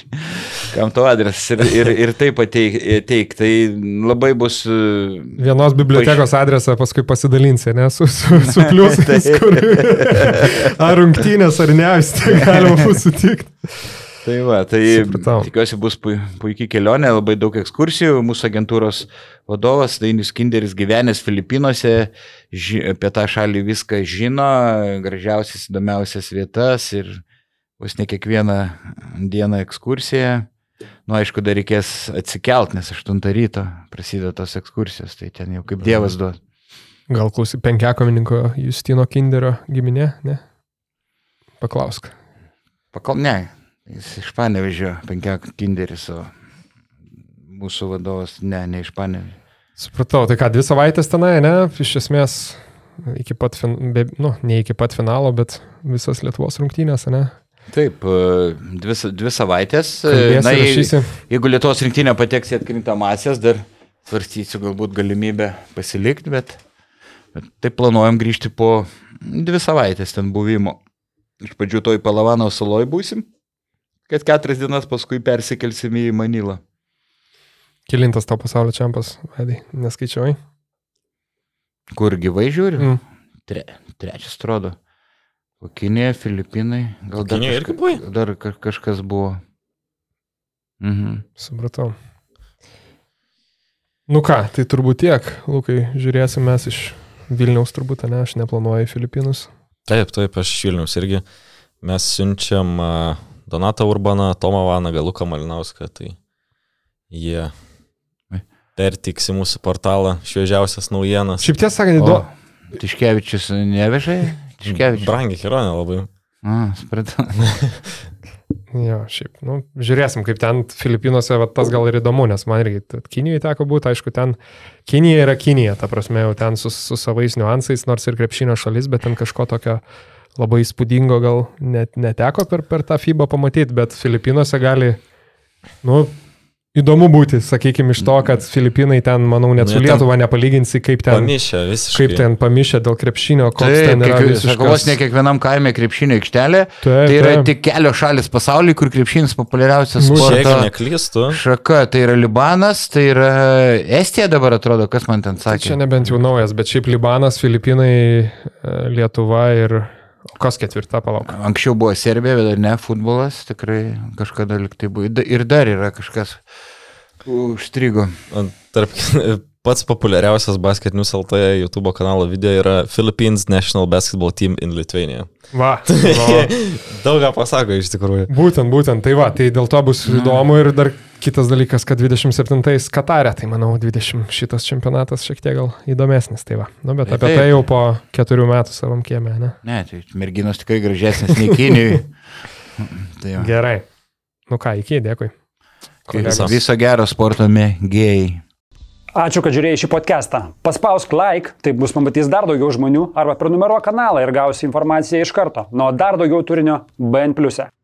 Kam to adres ir, ir, ir taip pateik, teik. Tai labai bus. E, Vienos bibliotekos paž... adresą paskui pasidalinsi, ne, su, su, su tai- pliusais, kur. Ar rungtynės, ar ne, vis tiek galima bus sutikti. Tai va, tai Supratau. tikiuosi bus puikiai kelionė, labai daug ekskursijų, mūsų agentūros vadovas Dainis Kinderis gyvenęs Filipinuose, ži, apie tą šalį viską žino, gražiausias, įdomiausias vietas ir vos ne kiekvieną dieną ekskursija. Nu, aišku, dar reikės atsikelt, nes 8 ryto prasideda tos ekskursijos, tai ten jau kaip Dievas duos. Gal klausy penkiakomininko Justino Kinderio giminė, ne? Paklausk. Pakal, ne, jis iš Panevežio, penkiak Kinderis, o mūsų vadovas, ne, ne iš Panevežio. Supratau, tai ką, dvi savaitės tenai, ne? Iš esmės, iki pat, fin, be, nu, ne iki pat finalo, bet visas Lietuvos rungtynės, ne? Taip, e, dvi, dvi savaitės. e, Kalbėsi, Na, rašysi. jeigu Lietuvos rinktinė pateks į atkrintamasias, dar svarstysiu galbūt galimybę pasilikti, bet, bet taip planuojam grįžti po dvi savaitės ten buvimo. Iš pradžių toj Palavano saloj būsim, kad keturias dienas paskui persikelsim į Manilą. Kilintas tau pasaulio čempas, Vaidai, neskaičiuoji. Kur gyvai žiūriu? Mm. Tre, trečias atrodo. O Kinė, Filipinai, gal dar, Kinija irgi buvai? dar ka- kažkas buvo. Mhm. Supratau. Nu ką, tai turbūt tiek, Lukai, žiūrėsim mes iš Vilniaus turbūt, ne, aš neplanuoju į Filipinus. Taip, taip, aš iš Vilnius irgi. Mes siunčiam Donatą Urbaną, Tomą Vanagą, Luką Malinauską, tai jie Oi. Pertiksi mūsų portalą šviežiausias naujienas. Šiaip tiesą sakant, įdomu. Tiškevičius nevežai? Tiškevičius. Brangi kelionė labai. A, supratau. Jo, šiaip, nu, žiūrėsim, kaip ten Filipinuose, va, tas gal ir įdomu, nes man irgi Kinijoje teko būti, aišku, ten Kinija yra Kinija, ta prasme, jau ten su, su savais niuansais, nors ir krepšinio šalis, bet ten kažko tokio labai įspūdingo gal net neteko per, per tą FIBA pamatyti, bet Filipinuose gali, nu, įdomu būti, sakykime, iš to, kad Filipinai ten, manau, net su Nu, ten Lietuva nepalyginsi, kaip ten, Pamišę visiškai. kaip ten pamišę dėl krepšinio, koks Taip, ten yra sakau, vos visiškas. ne kiekvienam kaime krepšinio aikštelė. Taip, Tai yra taip. tik kelios šalis pasaulyje, kur krepšinis populiariausias Nu, sporto neklystu, šaka. Tai yra Libanas, tai yra Estija dabar atrodo, kas man ten sakė. Čia nebent jau naujas, bet šiaip Libanas, Filipinai, e, Lietuva ir o kas ketvirta palauk. Anksčiau buvo Serbija, bet dar ne futbolas, tikrai kažkada liktai buvo. Ir dar yra kažkas užstrigo. tarp, pats populiariausias Basket News LT YouTube kanalo video yra Philippines National Basketball Team in Lithuania. Va. va. Daug ką pasako iš tikrųjų. Būtent, būtent, tai va, tai dėl to bus įdomu ir dar kitas dalykas, kad 27-ais Katarė, tai manau 20 šitas čempionatas šiek tiek gal įdomesnis, tai va. Nu, bet Tai apie tai jau po keturių metų savam kiemė, ne? Ne, tai merginos tikrai gražesnės nei Kinijui. tai jo. Gerai. Nu ką, iki, dėkui. Viso. Viso gero sporto mėgėjai. Ačiū, kad žiūrėjai šį podcastą. Paspausk like, taip bus pamatys dar daugiau žmonių, arba prenumeruok kanalą ir gausi informaciją iš karto. Nuo dar daugiau turinio BN ⁇. e.